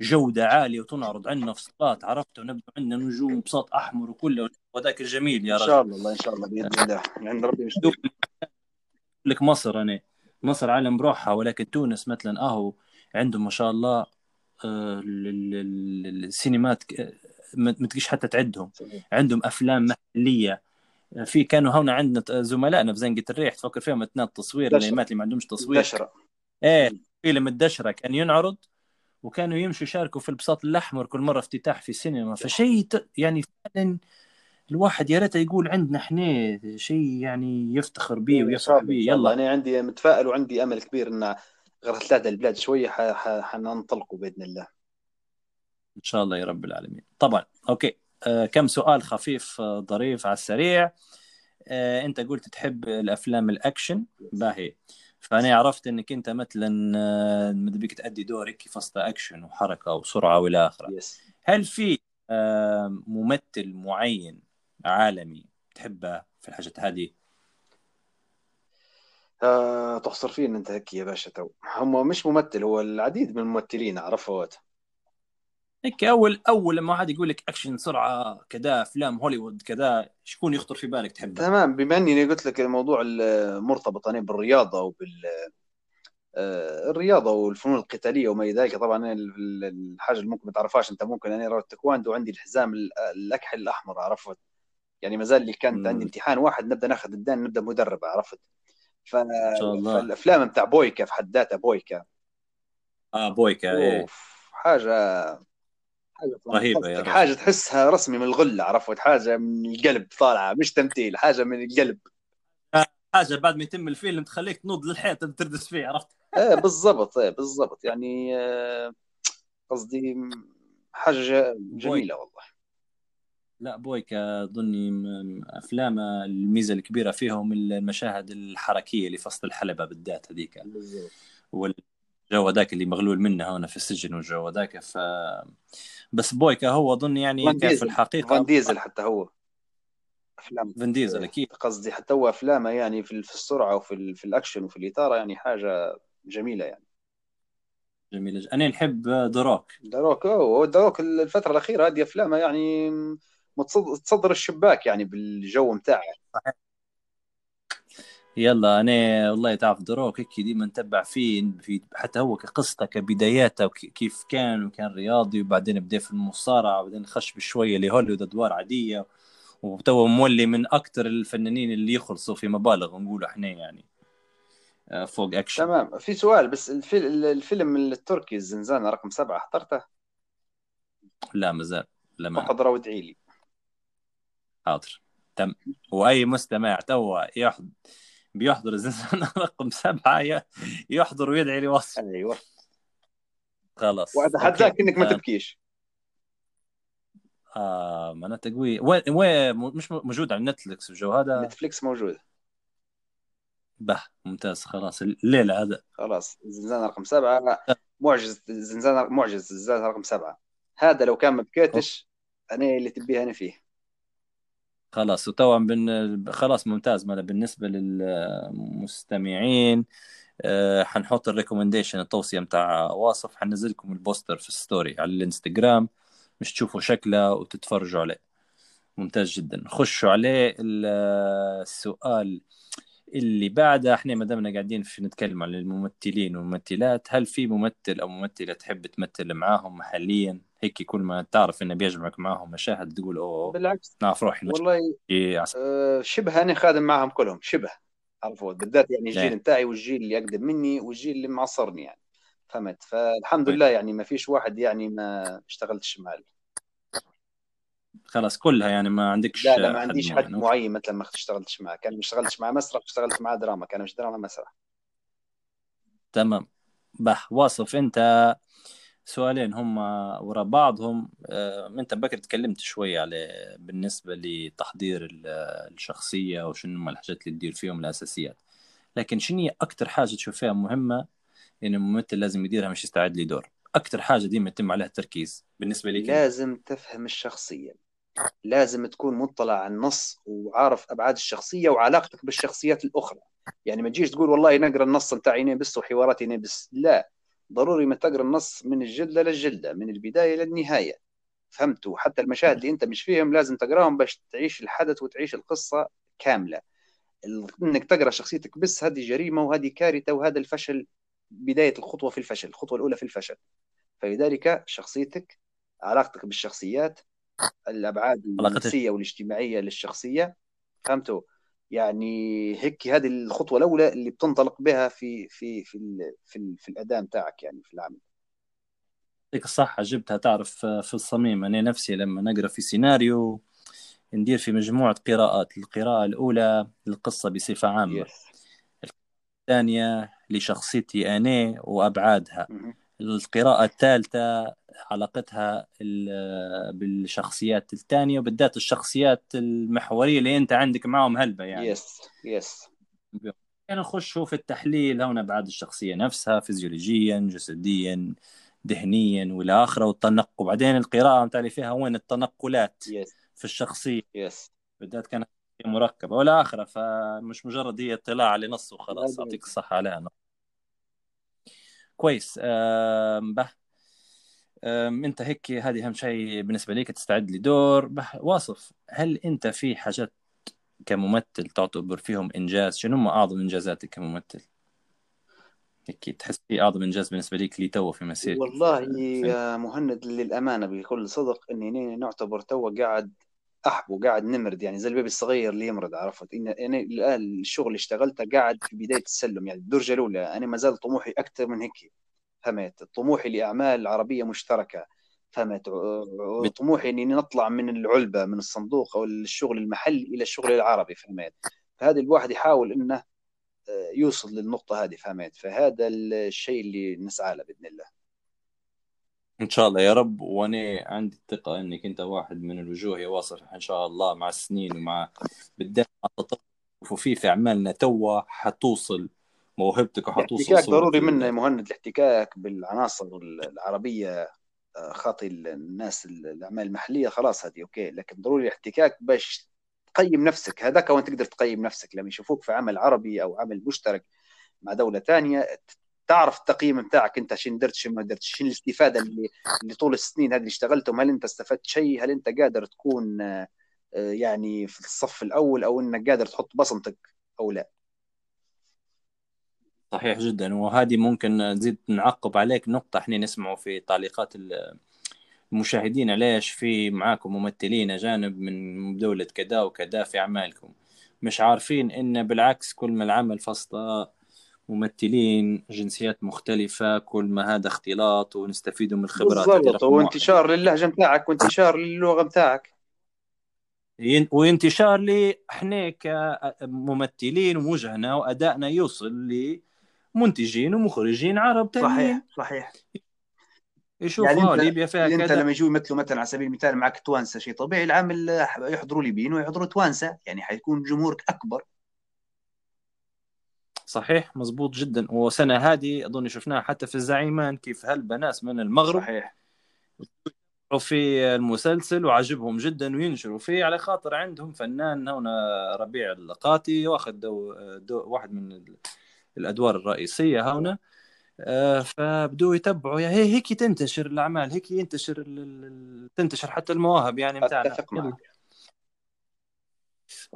Speaker 2: جودة عالية وتنعرض عندنا في صالات عرفت ونبدأ عندنا نجوم بساط أحمر وكله وذاك الجميل يا
Speaker 7: إن
Speaker 2: راجل.
Speaker 7: شاء الله إن شاء الله بإذن الله. عند ربي مش
Speaker 2: لك مصر أنا. مصر عالم بروحها ولكن تونس مثلا أهو عندهم ما شاء الله آه، ال- ال- ال- السينمات ك- ما تجيش حتى تعدهم. عندهم أفلام محلية آه، في كانوا هنا عندنا زملائنا في زنقة الريح تفكر فيهم اثناء التصوير
Speaker 7: دشرة.
Speaker 2: الايامات اللي ما عندهمش تصوير.
Speaker 7: دشرة
Speaker 2: إيه فيلم الدشرة كان ينعرض وكانوا يمشوا يشاركوا في البساط الأحمر كل مرة افتتاح في السينما فشيء يعني فعلا الواحد يا ريت يقول عندنا إحنا شيء يعني يفتخر به ويفرح به يلا.
Speaker 7: أنا عندي متفائل وعندي أمل كبير إن غير ثلاثة البلاد شوية حننطلقوا بإذن الله.
Speaker 2: إن شاء الله يا رب العالمين. طبعا. أوكي. كم سؤال خفيف آه ظريف على السريع. آه انت قلت تحب الأفلام الأكشن. باهي. فأنا عرفت إنك أنت مثلا آه، ماذا بيك تأدي دورك في فصل أكشن وحركة وسرعة وإلى آخره.
Speaker 7: yes
Speaker 2: هل في آه ممثل معين عالمي تحبه في الحاجات هذه؟
Speaker 7: آه تحصر فينا أنت هيك يا باشا تو. هم مش ممثل هو العديد من الممثلين عرفت
Speaker 2: هيك اول أول لما واحد يقول لك أكشن سرعة كذا أفلام هوليوود كذا شكون يخطر في بالك تحبه؟
Speaker 7: تمام بما إني قلت لك الموضوع المرتبط أنا بالرياضة وبال آه، الرياضة والفنون القتالية وما إلى ذلك طبعا الحاجة اللي ممكن ما تعرفهاش أنت ممكن أنا رأيت التايكواندو عندي الحزام ال- الأكحل الأحمر عرفت؟ يعني ما زال لي كانت. عندي امتحان واحد نبدأ ناخذ الدان نبدأ مدرب عرفت؟ ف... فالأفلام بتاع بويكا في حد ذاتها بويكا.
Speaker 2: آه بويكا إيه.
Speaker 7: أوف حاجة حاجة
Speaker 2: رهيبة يا.
Speaker 7: حاجة تحسها رسمي من الغلة عرفت؟ حاجة من القلب طالعة مش تمثيل حاجة من القلب.
Speaker 2: حاجة بعد ما يتم الفيلم تخليك تنوض للحيط تردس فيه عرفت؟
Speaker 7: إيه بالضبط إيه بالضبط. يعني آه، قصدي حاجة جميلة والله.
Speaker 2: لا بويكا اظني م- افلامه الميزة الكبيرة فيهم المشاهد الحركية اللي فصل الحلبة بالذات هذيك. والجو ذاك اللي مغلول منه هنا في السجن والجو ذاك ف بس بويكا هو أظن يعني كان في الحقيقة
Speaker 7: فان ديزل حتى هو. أفلام.
Speaker 2: فان ديزل أكيد.
Speaker 7: قصدي حتى هو أفلامه يعني في السرعة وفي في الأكشن وفي الاثاره يعني حاجة جميلة يعني.
Speaker 2: جميل أنا نحب دروك
Speaker 7: داروك أوه داروك الفترة الأخيرة هذه أفلامه يعني متصد- تصدر الشباك يعني بالجو متاعه.
Speaker 2: يلا أنا والله تعرف دروك هيك ديما نتبع فيه في حتى هو كقصته كبداياته وكيف كان وكان رياضي وبعدين بدأ في المصارعة وبعدين خش بشوية لهوليوود أدوار عادية وتو مولي من أكثر الفنانين اللي يخلصوا في مبالغ نقول إحنا يعني آه، فوق اكشن
Speaker 7: تمام. في سؤال بس الفيلم, الفيلم التركي الزنزانة رقم سبعة حضرته
Speaker 2: لا مازال لا ما
Speaker 7: احضره وادعي لي
Speaker 2: حاضر. تم. وأي مستمع توا يحضر بيحضر الزنزانة رقم سبعة يحضر ويدعي لوصف.
Speaker 7: أيوه
Speaker 2: خلاص
Speaker 7: واتحداك. إنك ما
Speaker 2: آه،
Speaker 7: تبكيش.
Speaker 2: آه معناتها قوي وين وين مش موجود على نتفلكس الجو هذا؟
Speaker 7: نتفليكس موجود.
Speaker 2: به ممتاز خلاص. الليلة هذا.
Speaker 7: خلاص الزنزانة رقم سبعة. معجز الزنزانة معجز الزنزانة رقم سبعة. هذا لو كان ما بكيتش أنا اللي تبيه أنا فيه.
Speaker 2: خلاص وطبعا بن... خلاص ممتاز. مالا بالنسبة للمستمعين آه، حنحط ال recommendation التوصية متاع واصف. حنزل لكم ال poster في ال story على الانستغرام مش تشوفوا شكله وتتفرجوا عليه. ممتاز جدا. خشوا عليه ال- السؤال اللي بعده إحنا ما دامنا قاعدين في نتكلم عن الممثلين والممثلات هل في ممثل أو ممثلة تحب تمثل معاهم محليا هيك كل ما تعرف إنه بيجمعك معاهم مشاهد تقول أوه
Speaker 7: بالعكس.
Speaker 2: نعرف روحي
Speaker 7: والله
Speaker 2: نشتي
Speaker 7: آه، شبه أنا خادم معهم كلهم شبه عرفوا؟ بالذات يعني الجيل
Speaker 2: إيه.
Speaker 7: نتاعي والجيل اللي أقدم مني والجيل اللي معصرني يعني فهمت؟ فالحمد
Speaker 2: طيب.
Speaker 7: لله يعني ما فيش واحد يعني ما اشتغلتش معه
Speaker 2: خلاص كلها يعني ما عندكش
Speaker 7: لا لا ما عنديش. حد معين. مثلا ما اشتغلتش معه كان ما اشتغلتش مع مسرح اشتغلت مع دراما. كان مش دراما مسرح.
Speaker 2: تمام. بح واصف انت سؤالين هم وراء بعضهم. آه، انت بكر تكلمت شوي على بالنسبة لتحضير ال- الشخصية وشنو هم الحاجات اللي تدير فيهم الأساسيات. لكن شنو هي أكثر حاجة تشوف فيها مهمة ان الممثل لازم يديرها مش يستعد لدور؟ أكثر حاجة ديما يتم عليها التركيز بالنسبة أنت.
Speaker 7: لازم تفهم الشخصية. لازم تكون مطلع على النص وعارف أبعاد الشخصية وعلاقتك بالشخصيات الأخرى. يعني ما تجيش تقول والله نقرأ النص نتاعي بس وحواراتي بس. لا ضروري ما تقرأ النص من الجلدة للجلدة من البداية للنهاية. فهمتوا؟ حتى المشاهد اللي أنت مش فيهم لازم تقراهم باش تعيش الحدث وتعيش القصة كاملة. ال- إنك تقرأ شخصيتك بس هذه جريمة وهذه كارثة وهذا الفشل بداية الخطوة في الفشل الخطوة الأولى في الفشل. فلذلك شخصيتك علاقتك بالشخصيات الأبعاد
Speaker 2: علاقتك.
Speaker 7: النفسية والاجتماعية للشخصية. فهمتوا؟ يعني هيك هذه الخطوة الأولى اللي بتنطلق بها في في في ال في, ال في الأداء بتاعك يعني في العمل.
Speaker 2: يعطيك الصحة جبتها تعرف آه، في الصميم أنا نفسي لما نقرأ في سيناريو ندير في مجموعة قراءات. القراءة الأولى للقصة بصفة عامة.
Speaker 7: yes
Speaker 2: الثانية لشخصيتي أنا وأبعادها. القراءة الثالثة علاقتها ال- بالشخصيات الثانية وبالذات الشخصيات المحورية اللي أنت عندك معهم هلبة يعني.
Speaker 7: yes yes
Speaker 2: يعني نخش في التحليل هنا بعد الشخصية نفسها فيزيولوجيا جسديا ذهنيا وإلى آخره والتنقل. وبعدين القراءة متاع اللي فيها وين؟ التنقلات
Speaker 7: yes
Speaker 2: في الشخصية.
Speaker 7: yes
Speaker 2: بالذات كانت مركبة ولا آخرة فمش مجرد هي اطلاع على نص وخلاص.
Speaker 7: لا،
Speaker 2: يعطيك الصحة عليها كويس. آم، به. آم، أنت هيك هذه أهم شيء بالنسبة لك تستعد لدور. به واصف. هل أنت في حاجات كممثل تعتبر فيهم إنجاز؟ شنو هم أعظم إنجازاتك كممثل؟ هيك تحس في أعظم إنجاز بالنسبة لك لي تو في مسيرتك؟
Speaker 7: والله يا مهند للأمانة بكل صدق إني نعتبر تو قاعد أحبو قاعد نمرد يعني زي البيبي الصغير اللي يمرض عرفت؟ إن أنا الآن الشغل اللي اشتغلته قاعد في بداية السلم يعني الدرجة الأولى أنا ما زال طموحي أكثر من هيك فهمت؟ طموحي لأعمال عربية مشتركة فهمت؟ طموحي إني نطلع من العلبة من الصندوق أو الشغل المحلي إلى الشغل العربي فهمت؟ فهذا الواحد يحاول إنه آه، يوصل للنقطة هذه فهمت؟ فهذا الشيء اللي نسعى له بإذن الله.
Speaker 2: إن شاء الله يا رب. وأنا عندي الثقة إنك أنت واحد من الوجوه يا واصف إن شاء الله مع السنين ومع بالذات وفي في أعمالنا توا حتوصل موهبتك وحتوصل
Speaker 7: الاحتكاك ضروري منا يا مهند الاحتكاك بالعناصر العربية. آه، خاطي الناس الأعمال المحلية خلاص هذه أوكي. لكن ضروري الاحتكاك باش تقيم نفسك. هذاك وين تقدر تقيم نفسك. لما يشوفوك في عمل عربي أو عمل مشترك مع دولة ثانية تعرف التقييم بتاعك انت شنو درت شنو ما درتش شنو الاستفادة اللي اللي طول السنين هذه اللي اشتغلتهم؟ هل انت استفدت شيء؟ هل انت قادر تكون آه، يعني في الصف الأول أو إنك قادر تحط بصمتك أو لا؟
Speaker 2: صحيح جدا. وهذه ممكن نزيد نعقب عليك نقطة إحنا نسمعه في تعليقات ال- المشاهدين. علاش في معاكم ممثلين أجانب من دولة كذا وكذا في أعمالكم؟ مش عارفين إن بالعكس كل ما العمل فصلة ممثلين جنسيات مختلفة كل ما هذا اختلاط ونستفيدوا من الخبرات
Speaker 7: بالضبط
Speaker 2: واحد.
Speaker 7: وانتشار للهجة بتاعك وانتشار للغة بتاعك
Speaker 2: ين- وانتشار لي إحنا كممثلين ووجهنا وأدائنا يوصل لمنتجين ومخرجين عرب تانيين.
Speaker 7: صحيح صحيح.
Speaker 2: يشوفوا
Speaker 7: يعني
Speaker 2: يعني
Speaker 7: انت
Speaker 2: ليبيا فيها
Speaker 7: أنت
Speaker 2: كذا.
Speaker 7: لما يجوا يمثلوا مثلا على سبيل المثال معك توانسة شيء طبيعي العامل يحضروا ليبيين ويحضروا توانسة يعني حيكون جمهورك أكبر.
Speaker 2: صحيح مزبوط جدا. وسنة هذه أظن شفناها حتى في الزعيمان كيف هلبة ناس من المغرب.
Speaker 7: صحيح.
Speaker 2: في المسلسل وعجبهم جدا وينشروا فيه على خاطر عندهم فنان هنا ربيع اللقاتي واخذ دو, دو واحد من ال- الأدوار الرئيسية هنا آه، فبدوا يتبعوا. يا هي هيك تنتشر الأعمال هيك ينتشر تنتشر حتى المواهب يعني متاعنا
Speaker 7: اتفق. معك.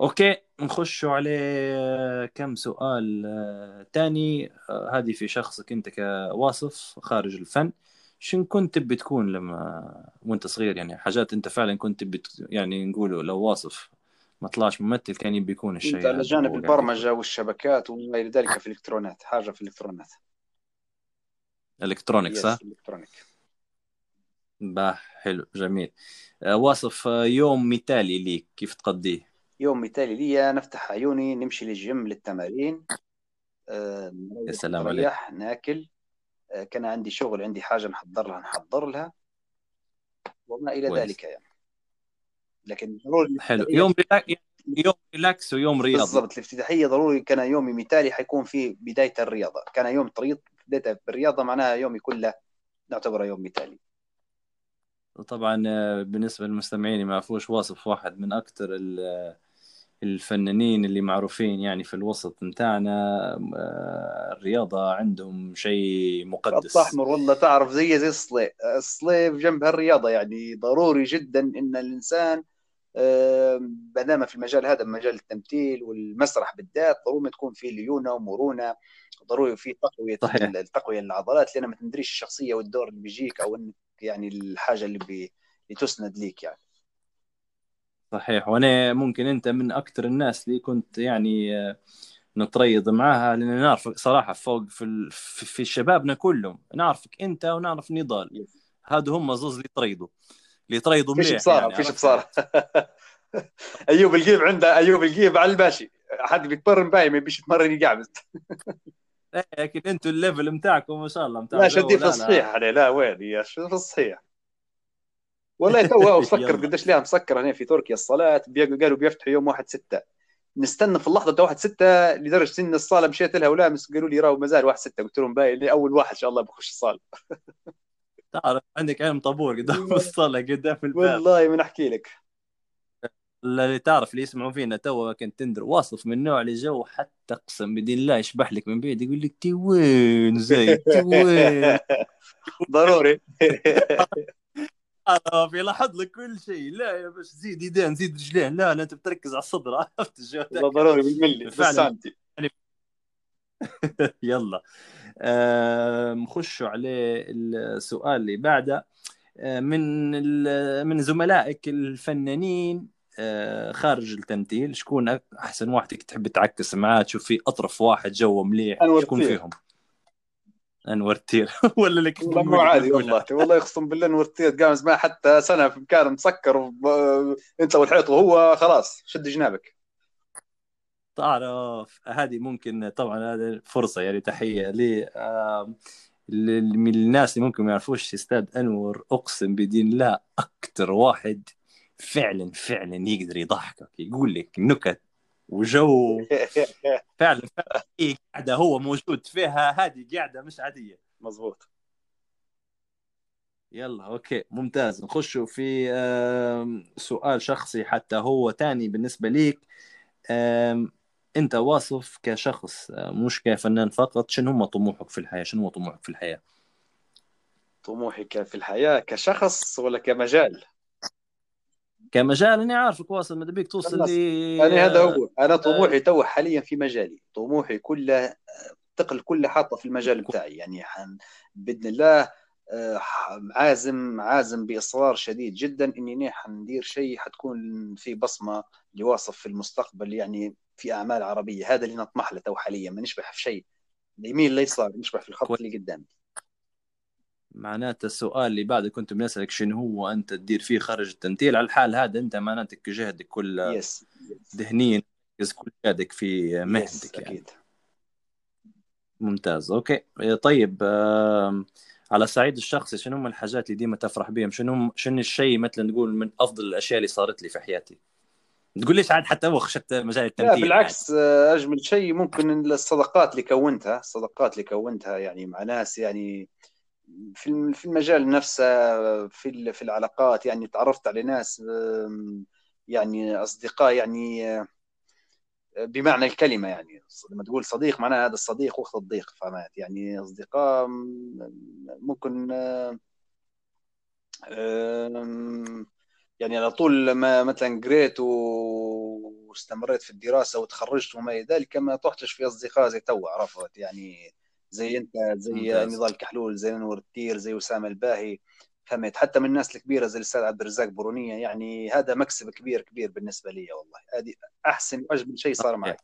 Speaker 2: okay نخشوا على آه، كم سؤال آه، تاني. آه، هذه في شخصك أنت كواصف خارج الفن. شن كنت تبي تكون لما وأنت صغير؟ يعني حاجات أنت فعلا كنت تبي يعني نقولوا لو واصف ما طلعش ممثل كان يبي يكون الشيء
Speaker 7: أنت على جانب
Speaker 2: قاعد
Speaker 7: البرمجة والشبكات وما إلى ذلك في الإلكترونات حاجة في
Speaker 2: الإلكترونات.
Speaker 7: yes
Speaker 2: ها
Speaker 7: ال electronic
Speaker 2: باه حلو جميل. آه، واصف يوم مثالي ليك كيف تقضيه؟
Speaker 7: يوم مثالي لي نفتح عيوني نمشي للجيم للتمارين. آه،
Speaker 2: يا سلام عليك.
Speaker 7: ناكل. آه، كان عندي شغل عندي حاجة نحضر لها نحضر لها. وما إلى
Speaker 2: كويس.
Speaker 7: ذلك يعني. لكن ضروري
Speaker 2: حلو. يوم relax يوم relax ويوم رياضي
Speaker 7: بالضبط. الافتتاحية ضروري كان يومي مثالي حيكون في بداية الرياضة. كان يوم طريق بداية بالرياضه معناها يومي كله نعتبره يوم مثالي.
Speaker 2: طبعا آه، بالنسبة للمستمعين ما يعرفوش واصف واحد من أكثر الفنانين اللي معروفين يعني في الوسط متاعنا آه، الرياضة عندهم شيء مقدس.
Speaker 7: احمر والله تعرف زي زي الصليب الصليب جنب هالرياضة يعني ضروري جدا إن الإنسان آه، ما دام في المجال هذا مجال التمثيل والمسرح بالذات ضروري تكون فيه ليونة ومرونة ضروري في تقوية
Speaker 2: صحيح.
Speaker 7: التقويه للعضلات لأن ما تندريش الشخصية والدور اللي بيجيك أو إنك يعني الحاجة اللي بي اللي تسند ليك يعني.
Speaker 2: صحيح. وأنا ممكن أنت من أكثر الناس اللي كنت يعني آه، نتريض معاها لأن نعرفك صراحة فوق في ال- في شبابنا كلهم. نعرفك أنت ونعرف نضال. هادو هم زوز اللي يطريضوا اللي يطريضوا
Speaker 7: فيش
Speaker 2: مليح
Speaker 7: بصارة
Speaker 2: يعني
Speaker 7: فيش بصارة. أيوب القيب عنده أيوب القيب على الماشي حد بيتمرن باي ما بيش يتمرن يقعبز
Speaker 2: إيه، لكن أنتوا الليفل متاعكم ما شاء الله متاع
Speaker 7: لا شدي في الصحيح
Speaker 2: لا.
Speaker 7: عليه؟ لا وين يا شو في الصحيح؟ والله تو مسكر قديش ليها مسكر هنا في تركيا. الصلاة بي- قالوا بيفتحوا يوم 1 6 نستنى في اللحظة 1 6 لدرجة إن الصالة مشيت لها ولامس قالوا لي راهو مازال 1 6 قلت لهم باين لي أول واحد إن شاء الله بخش الصالة.
Speaker 2: تعرف عندك علم طابور قدام الصالة قدام الباب.
Speaker 7: والله من أحكي لك.
Speaker 2: اللي تعرف اللي يسمعوا فينا تو كنت تندر واصف من نوع اللي جو حتى أقسم بدين الله يشبح لك من بعيد. يقول لك تي وين زايد تي وين
Speaker 7: ضروري.
Speaker 2: أنا في لاحظ لك كل شيء. لا يا باش زيد يدين زيد رجلين. لا لا انت بتركز على الصدر. عرفت الجو
Speaker 7: ضروري بالملي بالسانتي
Speaker 2: يلا. آه، نخشوا على السؤال اللي بعده. آه، من من زملائك الفنانين آه، خارج التمثيل شكون أحسن واحد تحب تعكس معاه تشوف فيه أطرف واحد جو مليح شكون فيهم؟ انور تير ولا
Speaker 7: والله مو عادي والله. والله يقسم بالله انور تير قامز معه حتى سنة في مكان مسكر وب- انت والحيط وهو خلاص شد جنابك.
Speaker 2: تعرف هذه ممكن طبعا هذه فرصة يعني تحية لي من الناس اللي ممكن ما يعرفوش. أستاذ أنور أقسم بدين الله أكثر واحد فعلا فعلا يقدر يضحكك يقول لك نكت وجو فعلا في قاعدة هو موجود فيها هذه قاعدة مش عادية.
Speaker 7: مزبوط
Speaker 2: يلا أوكي. ممتاز. نخشوا في سؤال شخصي حتى هو تاني بالنسبة ليك. أنت واصف كشخص آه، مش كفنان فقط شنو هم طموحك في الحياة؟ شنو هو طموحك في الحياة؟
Speaker 7: طموحي في الحياة كشخص ولا كمجال؟
Speaker 2: كمجال أنا عارفك واصل ماذا بيك توصل لي
Speaker 7: أنا هذا
Speaker 2: آه،
Speaker 7: هو.
Speaker 2: آه،
Speaker 7: طموحي تو حاليا في مجالي. طموحي كله تقل كله حاطة في المجال بتاعي. يعني حن بإذن الله آه، عازم عازم بإصرار شديد جدا أنا حندير شيء حتكون في بصمة لواصف في المستقبل يعني في أعمال عربية. هذا اللي نطمح له تو حاليا. ما نشبح في شيء. اليمين اليسار نشبح في الخط اللي قدامي.
Speaker 2: معناته السؤال اللي بعده كنت بنسألك شنو هو أنت تدير فيه خارج التمثيل؟ على الحال هذا أنت معناتك جهدك كل
Speaker 7: yes
Speaker 2: ذهنيا كل جهدك في مهنتك يعني.
Speaker 7: أكيد.
Speaker 2: ممتاز okay. طيب على الصعيد الشخصي شنو هم الحاجات اللي ديما تفرح بهم شنو شنو الشيء مثلا نقول من أفضل الأشياء اللي صارت لي في حياتي؟ تقول ليش عاد حتى وخ شت مجال
Speaker 7: لا
Speaker 2: التمثيل
Speaker 7: بالعكس آه، أجمل شيء ممكن الصداقات اللي كونتها الصداقات اللي كونتها يعني مع ناس يعني في في المجال نفسه في في العلاقات يعني تعرفت على ناس يعني أصدقاء يعني آه، بمعنى الكلمة يعني. لما تقول صديق معناها هذا الصديق وقت الضيق فهمت؟ يعني أصدقاء ممكن يعني على طول لما مثلا قريت واستمريت في الدراسة وتخرجت وما إلى ذلك ما طحتش في أصدقاء زي تو عرفت؟ يعني زي انت زي. نضال كحلول زي نور التير زي اسامه الباهي فهمت. حتى من الناس الكبيرة زي الأستاذ عبد الرزاق برونية يعني هذا مكسب كبير كبير بالنسبة لي والله. هذه أحسن وأجمل شيء صار معي.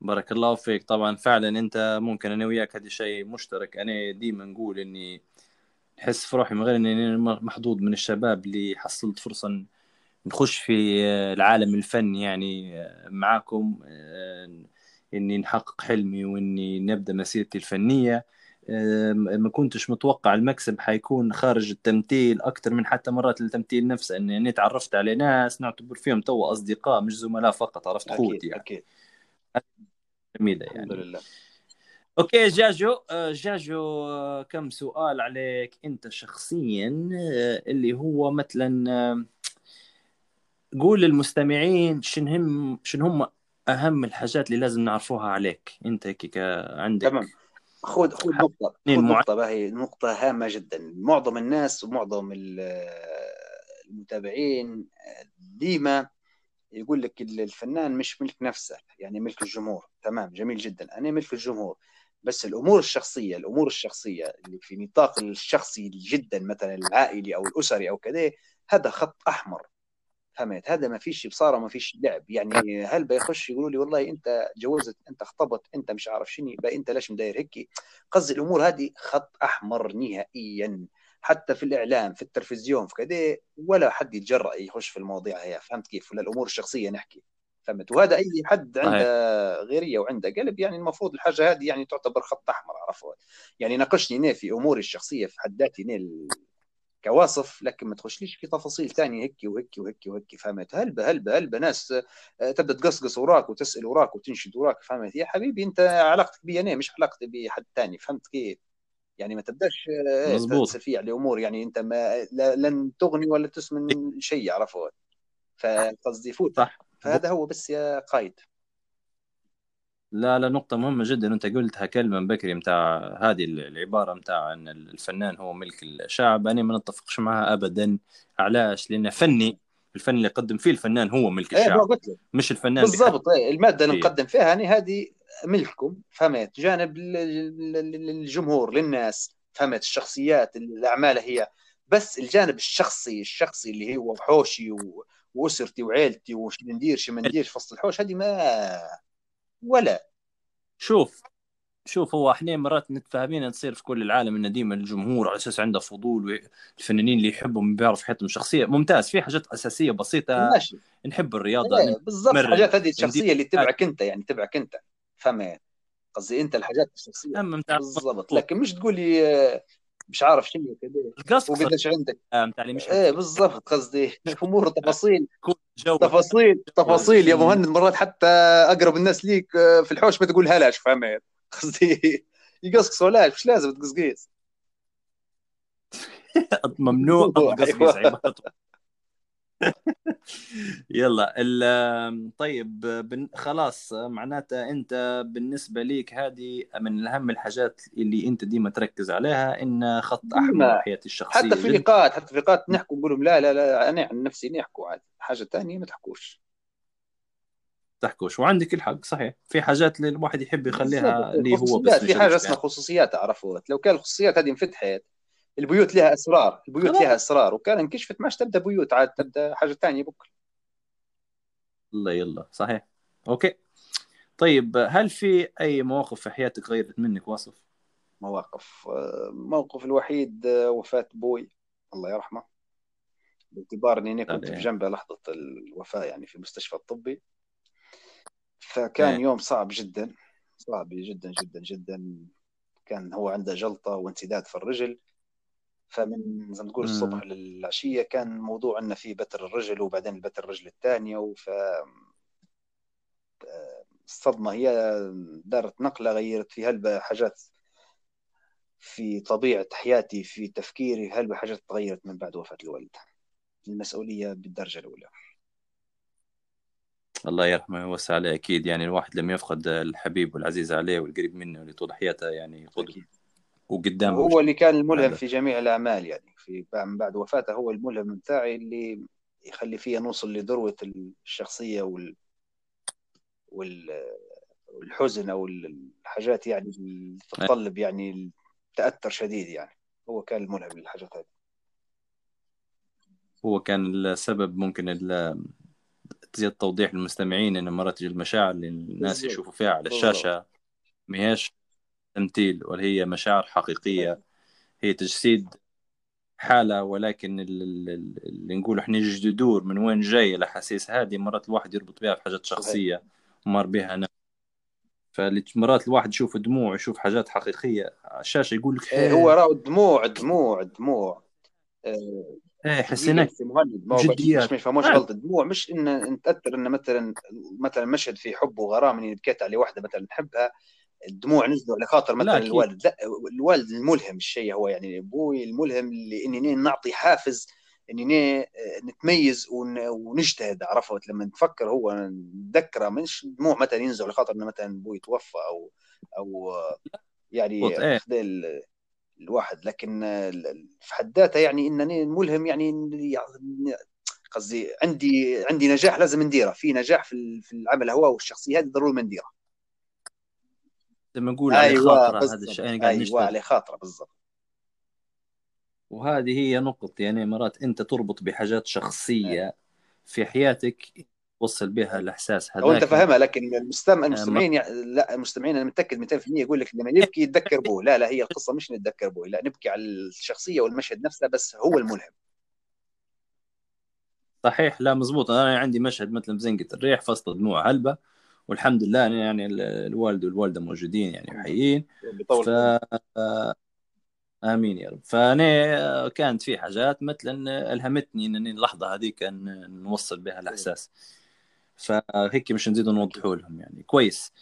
Speaker 2: بارك الله فيك. طبعا فعلا أنت ممكن أنا وياك هذا شيء مشترك. أنا ديما نقول إني نحس في روحي من غير إني أنا محظوظ من الشباب اللي حصلت فرصة نخش في العالم الفني يعني معاكم إني نحقق حلمي وإني نبدأ مسيرتي الفنية. ما كنتش متوقع المكسب حيكون خارج التمثيل أكثر من حتى مرات التمثيل نفسه أني يعني تعرفت على ناس نعتبر فيهم تو أصدقاء مش زملاء فقط عرفت خوتي يعني.
Speaker 7: أكيد.
Speaker 2: جميلة
Speaker 7: الحمد
Speaker 2: يعني.
Speaker 7: لله.
Speaker 2: أوكي جاجو آه، جاجو آه، كم سؤال عليك أنت شخصيا آه، اللي هو مثلا قول للمستمعين شن هم شن هم أهم الحاجات اللي لازم نعرفوها عليك أنت هيك عندك.
Speaker 7: تمام. خذ خذ
Speaker 2: معين
Speaker 7: نقطة باهي نقطة هامة جدا. معظم الناس ومعظم ال- المتابعين ديما يقول لك ال- الفنان مش ملك نفسه يعني ملك الجمهور. تمام جميل جدا. أنا ملك الجمهور. بس الأمور الشخصية الأمور الشخصية اللي في نطاق الشخصي جدا مثلا العائلي أو الأسري أو كذا هذا خط أحمر. فهمت. هذا ما فيش بصارة ما فيش لعب. يعني هل بيخش يقولوا لي والله أنت جوزت أنت اخطبت أنت مش عارف شنو بقى أنت ليش مداير هيك قصدي الأمور هذه خط أحمر نهائيا. حتى في الإعلام في التلفزيون في كذا ولا حد يتجرأ يخش في المواضيع هي. فهمت كيف؟ ولا الأمور الشخصية نحكي. فهمت. وهذا أي حد عنده غيرية وعنده قلب يعني المفروض الحاجة هذه يعني تعتبر خط أحمر عرفت؟ يعني ناقشني في أموري الشخصية في حد ذاتي كواصف لكن ما تخشليش في تفاصيل تانية هيك وهيك وهيك وهيك فهمت؟ هلبة هلبة هلبة ناس آه، تبدأ تقصقص وراك وتسأل وراك وتنشد وراك فهمت؟ يا حبيبي أنت علاقتك بي أنا مش علاقتي بحد تاني فهمت كيف؟ يعني ما تبدأش إيه، تسفيه على امور يعني أنت ما لن تغني ولا تسمن شيء عرفت؟ فقصدي فوت.
Speaker 2: صح.
Speaker 7: فهذا هو بس يا قايد.
Speaker 2: لا لا نقطة مهمة جدا. أنت قلتها كلمة من بكري متاع هذه العبارة متاع إن الفنان هو ملك الشعب. أنا ما نتفقش معها ابدا. علاش؟ لأن فني الفن اللي يقدم فيه الفنان هو ملك
Speaker 7: إيه ما
Speaker 2: الشعب
Speaker 7: قلت لك
Speaker 2: مش الفنان
Speaker 7: بالضبط. إيه، المادة اللي
Speaker 2: فيه
Speaker 7: نقدم فيها يعني هذه ملككم فهمت؟ جانب الجمهور للناس فهمت؟ الشخصيات الأعمال هي. بس الجانب الشخصي الشخصي اللي هو حوشي و... وأسرتي وعيلتي وش ندير شو ما نديرش وسط الحوش هذه ما ولا.
Speaker 2: شوف شوف هو إحنا مرات متفاهمين تصير في كل العالم إن ديما الجمهور على أساس عنده فضول والفنانين اللي يحبهم بيعرف حياتهم الشخصيه ممتاز في حاجات أساسية بسيطة.
Speaker 7: ماشي.
Speaker 2: نحب الرياضة
Speaker 7: إيه بالضبط الحاجات هذه الشخصية اللي تبعك أنت يعني تبعك أنت. فهمت؟ قصدي أنت الحاجات
Speaker 2: الشخصية. متاع
Speaker 7: بالضبط. لكن مش تقول لي مش عارف شنو كذا
Speaker 2: القصقصه
Speaker 7: وقديش عندك؟
Speaker 2: اللي مش
Speaker 7: إيه بالضبط قصدي. أمور تفاصيل.
Speaker 2: جو.
Speaker 7: تفاصيل تفاصيل يا مهند. مرات حتى أقرب الناس ليك آه، في الحوش ما تقول هلاش فهمت قصدي يقصقصوا لاش مش لازم تقصقيس
Speaker 2: ممنوع
Speaker 7: أيوه
Speaker 2: عبارته يلا ال- طيب خلاص معناتها أنت بالنسبة ليك هذه من أهم الحاجات اللي أنت ديما تركز عليها إن خط
Speaker 7: أحمر
Speaker 2: حياتي الشخصية.
Speaker 7: حتى في لقاءات حتى في لقاءات نحكوا نقول لهم لا لا لا أنا عن نفسي نحكوا عادي حاجة ثانية ما تحكوش.
Speaker 2: تحكوش وعندك الحق صحيح. في حاجات اللي الواحد يحب يخليها اللي هو بس
Speaker 7: في
Speaker 2: حاجة
Speaker 7: اسمها
Speaker 2: فيها
Speaker 7: خصوصيات عرفوها لو كان الخصوصيات هذه انفتحت البيوت لها أسرار البيوت لها
Speaker 2: خلاص
Speaker 7: أسرار وكان انكشفت ماش تبدأ بيوت عاد تبدأ حاجة ثانية بكرة.
Speaker 2: يلا يلا. صحيح. أوكي. طيب هل في أي مواقف في حياتك غيرت منك واصف؟
Speaker 7: مواقف آه، الموقف الوحيد آه، وفاة بوي الله يرحمه. باعتبار إني كنت في جنبه لحظة الوفاة يعني في المستشفى الطبي. فكان. يوم صعب جدا صعب جدا جدا جدا. كان هو عنده جلطة وانسداد في الرجل. فمن زي ما تقول الصبح للعشية كان موضوع أنه في بتر الرجل وبعدين البتر الرجل الثانية وف الصدمة هي دارت نقلة غيرت في هلبة حاجات في طبيعة حياتي في تفكيري هلبة حاجات تغيرت من بعد وفاة الوالد؟ المسؤولية بالدرجة الأولى.
Speaker 2: الله يرحمه ويوسع عليه أكيد يعني الواحد لما يفقد الحبيب والعزيز عليه والقريب منه اللي طول حياته يعني قدوة. وقدامه
Speaker 7: هو اللي كان الملهم في جميع الأعمال يعني في بعد وفاته هو الملهم بتاعي اللي يخلي فيها نوصل لذروة الشخصية وال والحزن أو الحاجات يعني اللي تتطلب يعني تأثر شديد يعني. هو كان الملهم للحاجات هذه.
Speaker 2: هو كان السبب ممكن تزيد توضيح للمستمعين ان مرات المشاعر اللي الناس يشوفوا فيها على الشاشة. ما هيش تمثيل ولا هي مشاعر حقيقية. هي تجسيد حالة ولكن اللي نقول إحنا جذور من وين جاية الاحاسيس هذه مرات الواحد يربط بها بحاجات شخصية مر بها أنا. فمرات الواحد يشوف دموع يشوف حاجات حقيقية على الشاشه يقول لك
Speaker 7: إيه هو راهو دموع دموع دموع.
Speaker 2: إيه, إيه، حسيناك
Speaker 7: جديات. مش فهموش غلط. الدموع مش إن تاثر إن مثلا مثلا مشهد في حب وغرام اني بكيت على واحدة مثلا نحبها الدموع نزلوا على خاطر مثلا لا الوالد لا الوالد الملهم الشيء هو يعني أبوي الملهم اللي إني نعطي حافز إني آه، نتميز ونجتهد عرفت؟ لما نفكر هو نتذكره مش دموع مثلا ينزل لخاطر إنه مثلا أبوي توفى أو أو يعني
Speaker 2: إيه.
Speaker 7: الواحد. لكن في حد ذاتها يعني انني ملهم يعني قصدي عندي عندي نجاح لازم نديره. في نجاح في العمل هو والشخصية هذه ضروري نديره.
Speaker 2: لما نقول أيوة على خاطرة هذا الشيء
Speaker 7: يعني قاعد أيوه على خاطرة بالضبط.
Speaker 2: وهذه هي نقطة يعني مرات أنت تربط بحاجات شخصية في حياتك توصل بها الإحساس هذا
Speaker 7: وأنت فاهمها لكن المستمع المستمعين يعني لا المستمعين أنا متأكد 200% يقول لك لما نبكي يتذكر بوه. لا لا هي القصة مش نتذكر بوه. لا نبكي على الشخصية والمشهد نفسه بس هو الملهم.
Speaker 2: صحيح لا مزبوط. أنا عندي مشهد مثل مزنقة الريح فصل دموع هلبة. والحمد لله يعني الوالد والوالدة موجودين يعني وحيين. ف آمين يا رب. فأنا كانت في حاجات مثلا ألهمتني إنني اللحظة هذيك نوصل بها الأحساس. فهيك مش نزيد نوضحوا لهم يعني. كويس.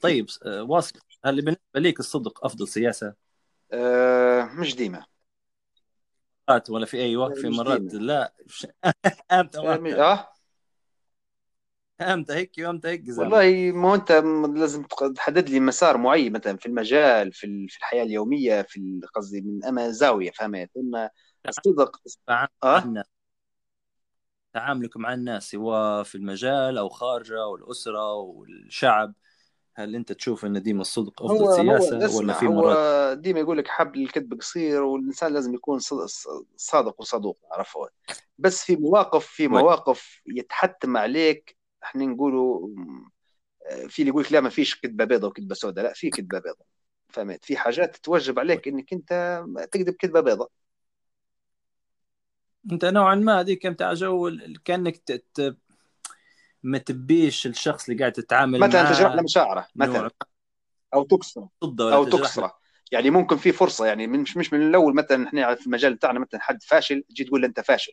Speaker 2: طيب واصل هل بالنسبة ليك الصدق أفضل سياسة؟
Speaker 7: أه مش ديما.
Speaker 2: ولا في أي وقت في مرات لا. إمتى
Speaker 7: آه؟
Speaker 2: إمتى هيك وأمتى هيك
Speaker 7: والله ما أنت لازم تحدد لي مسار معين مثلا في المجال في في الحياة اليومية في قصدي من أما زاوية فهمت؟ اما الصدق
Speaker 2: آه؟ تعاملك مع الناس سواء في المجال أو خارجة أو الأسرة والشعب هل أنت تشوف أن ديما الصدق أفضل
Speaker 7: هو
Speaker 2: سياسة
Speaker 7: هو ولا في مرات هو ديما يقول لك حبل الكذب قصير والإنسان لازم يكون صادق وصدوق عرفت؟ بس في مواقف في مواقف يتحتم عليك إحنا نقولوا في اللي يقول لك لا ما فيش كذبة بيضاء وكذبة سوداء. لا في كذبة بيضاء. فهمت؟ في حاجات توجب عليك إنك أنت تكذب كذبه بيضاء.
Speaker 2: أنت نوعا ما هذيك أنت جو كأنك تت... ما تبيش الشخص اللي قاعد تتعامل
Speaker 7: مثلا معاه تجرح له مشاعره مثلا. أو تكسره. أو تكسره. يعني ممكن في فرصة يعني مش مش من الأول مثلا إحنا في المجال بتاعنا مثلا حد فاشل تجي تقول له أنت فاشل.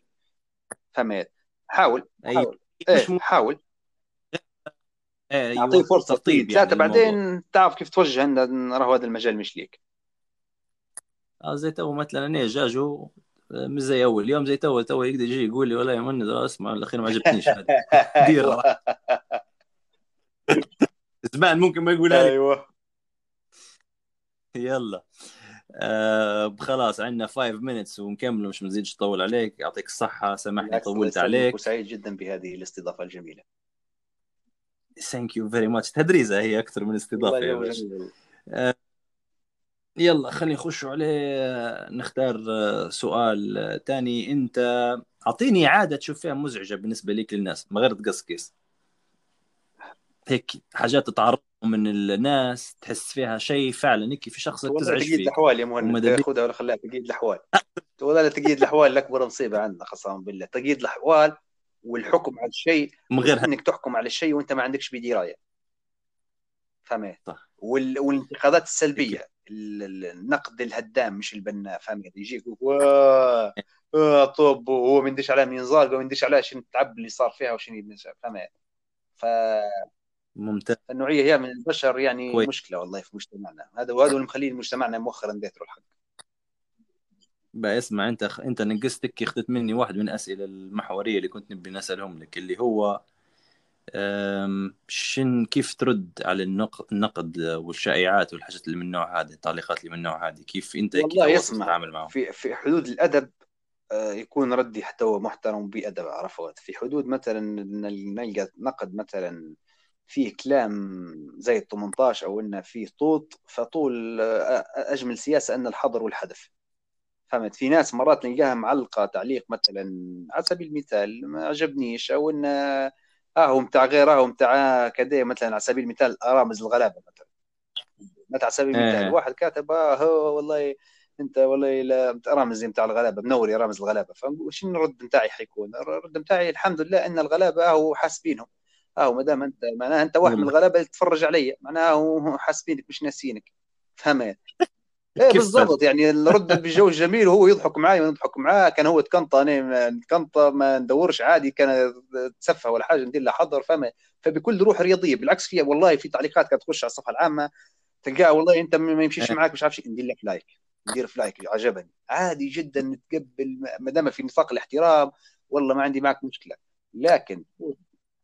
Speaker 7: فهمت؟ حاول حاول. إيه حاول.
Speaker 2: إيه
Speaker 7: اعطيه فرصة ترتيب يعني بعدين تعرف كيف توجه ان راهو هذا المجال مش ليك.
Speaker 2: آه زي تو مثلا أنا جاجو مش زي أول. يوم زي تو تو يقدر يجي يقول لي والله يا من اسمع الأخير ما عجبتنيش دير. زمان ممكن ما يقولها لي
Speaker 7: أيوه.
Speaker 2: يلا. آه خلاص عندنا 5 minutes ونكمل مش مزيدش نطول عليك. يعطيك الصحة سامحني طولت عليك.
Speaker 7: وسعيد جدا بهذه الاستضافة الجميلة.
Speaker 2: thank you very much تدريزه هي أكثر من استضافة يا باشا. آه يلا خلينا نخش عليه. نختار آه، سؤال ثاني أنت أعطيني عادة تشوف فيها مزعجة بالنسبة لك للناس من غير تقصقص هيك حاجات تتعرض من الناس تحس فيها شيء فعلا. هيك في شخص تزعج
Speaker 7: تقييد
Speaker 2: فيه.
Speaker 7: الأحوال يا مهند. خذها ولا خليها تقييد الأحوال. والله تقييد الأحوال أكبر مصيبة عندنا قسما بالله. تقييد الأحوال والحكم على الشيء
Speaker 2: من غير
Speaker 7: انك تحكم على الشيء وأنت ما عندكش بدرايه فهمت؟
Speaker 2: صح.
Speaker 7: وال... والانتقادات السلبية ال- ال- النقد الهدام مش البناء فهمت؟ يجيك آه طب وهو ما يندش عليه من ينزال وما يندش عليه شنو التعب اللي صار فيها وشنو فهمت؟
Speaker 2: ممتاز.
Speaker 7: فالنوعية هي من البشر يعني
Speaker 2: كويس.
Speaker 7: مشكلة والله في مجتمعنا. هذا وهذا اللي مخلي مجتمعنا مؤخرا ديترو الحق.
Speaker 2: بقى اسمع انت انت نقصتك اخذت مني واحد من الاسئله المحورية اللي كنت نبي نسألهم لك اللي هو أم، شن كيف ترد على النق- النقد والشائعات والحاجات اللي من النوع هذا التعليقات اللي من النوع هذه؟ كيف انت
Speaker 7: والله
Speaker 2: كوصف
Speaker 7: يسمع
Speaker 2: تتعامل معهم؟
Speaker 7: في في حدود الأدب آه، يكون ردي حتى هو محترم بأدب عرفت؟ في حدود مثلا نلقى نقد مثلا فيه كلام زي ال 18 أو إنه فيه طوط فطول آه، أجمل سياسة أن الحظر والحذف. فهمت في ناس مرات نلقاها معلقة تعليق مثلا على سبيل المثال ما عجبنيش أو انه آه هو متاع غير آه هو متاع كذا مثلا على سبيل المثال رامز الغلابة مثلا مثلا على سبيل المثال
Speaker 2: إيه.
Speaker 7: واحد كاتب آه والله أنت والله رامز متاع الغلابة منور يا رامز الغلابة فشنو الرد بتاعي حيكون؟ الرد بتاعي الحمد لله إن الغلابة هو حاسبينهم آه ما دام أنت معناها أنت واحد من
Speaker 2: والله.
Speaker 7: الغلابة اللي تتفرج علي معناها هو حاسبينك مش ناسينك فهمت؟
Speaker 2: إيه
Speaker 7: بالضبط. يعني الرد بالجو جميل وهو يضحك معي ونضحك معاه. كان هو تكنطه أنا تكنطه ما ندورش عادي كان تسفه ولا حاجة ندير له حظر فما فبكل روح رياضية. بالعكس في والله في تعليقات كانت تخش على الصفحة العامة تلقاها والله أنت ما يمشيش
Speaker 2: إيه.
Speaker 7: معك مش عارف شيء. ندير لك like ندير في like عجبني. عادي جدا نتقبل ما دام في نطاق الاحترام والله ما عندي معك مشكلة. لكن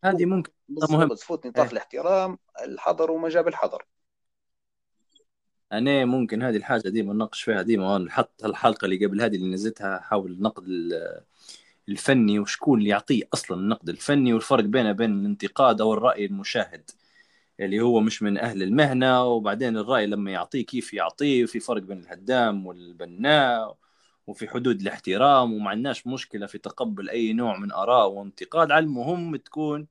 Speaker 2: هذه ممكن. مهم.
Speaker 7: تفوت نطاق
Speaker 2: إيه.
Speaker 7: الاحترام الحظر وما جاب الحظر
Speaker 2: أنا ممكن هذه الحاجة ديما نناقش فيها ديما حتى الحلقة اللي قبل هذه اللي نزلتها حول النقد ال- الفني وشكون اللي يعطيه أصلا النقد الفني والفرق بينه بين الانتقاد أو الرأي المشاهد اللي هو مش من أهل المهنة وبعدين الرأي لما يعطيه كيف يعطيه وفي فرق بين الهدام والبناء وفي حدود الاحترام وما عندناش مشكلة في تقبل أي نوع من آراء وانتقاد على المهم تكون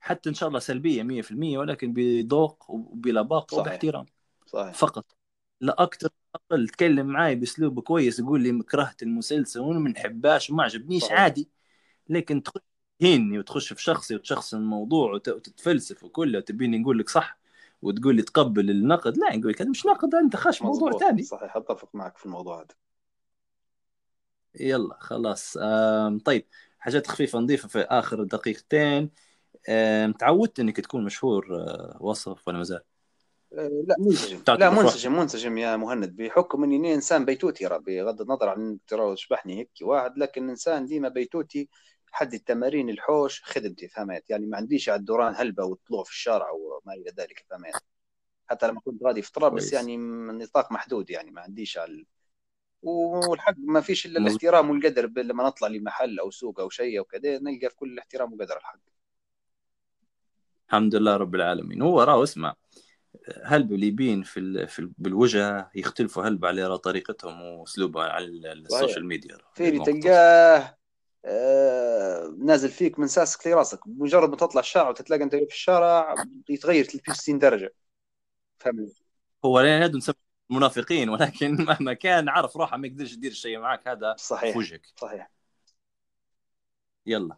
Speaker 2: حتى إن شاء الله سلبية 100% ولكن بذوق وبلباقه. وباحترام.
Speaker 7: صحيح.
Speaker 2: فقط. لا أكثر أقل. تكلم معي بأسلوب كويس يقول لي كرهت المسلسل وما بنحباش وما عجبنيش. عادي. لكن تخش تهيني وتخش في شخصي وتشخصن الموضوع وت- وتتفلسف وكله تبيني نقول لك صح وتقول لي تقبل النقد لا نقول لك هذا مش نقد أنت خاش موضوع. ثاني
Speaker 7: صحيح أتفق معك في الموضوع هذا.
Speaker 2: يلا خلاص. طيب حاجات خفيفة نضيفها في آخر دقيقتين. تعودت إنك تكون مشهور آه، وصف ولا مازال؟
Speaker 7: لا منسجم لا. منسجم منسجم يا مهند. بحكم إني إنسان بيتوتي راه بغض النظر عن ترى تشبحني هيك واحد لكن إنسان ديما بيتوتي حد التمارين الحوش خدمتي فهمت يعني ما عنديش على الدوران هلبة وطلوع في الشارع وما إلى ذلك فهمت حتى لما كنت غادي في طرابلس. يعني من نطاق محدود يعني ما عنديش على ال- والحق ما فيش
Speaker 2: إلا.
Speaker 7: الاحترام والقدر لما نطلع لمحل أو سوق أو شيء أو كذا نلقى في كل الاحترام وقدر الحق.
Speaker 2: الحمد لله رب العالمين. هو راه اسمع هل بالليبين في, ال... في ال... بالوجه يختلفوا هل على طريقتهم واسلوبهم على ال- ال social media.
Speaker 7: في اللي
Speaker 2: الموقف.
Speaker 7: تلقاه آه، نازل فيك من ساسك لراسك مجرد ما تطلع الشارع وتتلاقى انت في الشارع يتغير 360 درجة. فهمت
Speaker 2: هو لا نسمي منافقين ولكن مهما كان عرف روحه ما يقدرش يدير شيء معك هذا
Speaker 7: صحيح.
Speaker 2: في وجهك
Speaker 7: صحيح.
Speaker 2: يلا.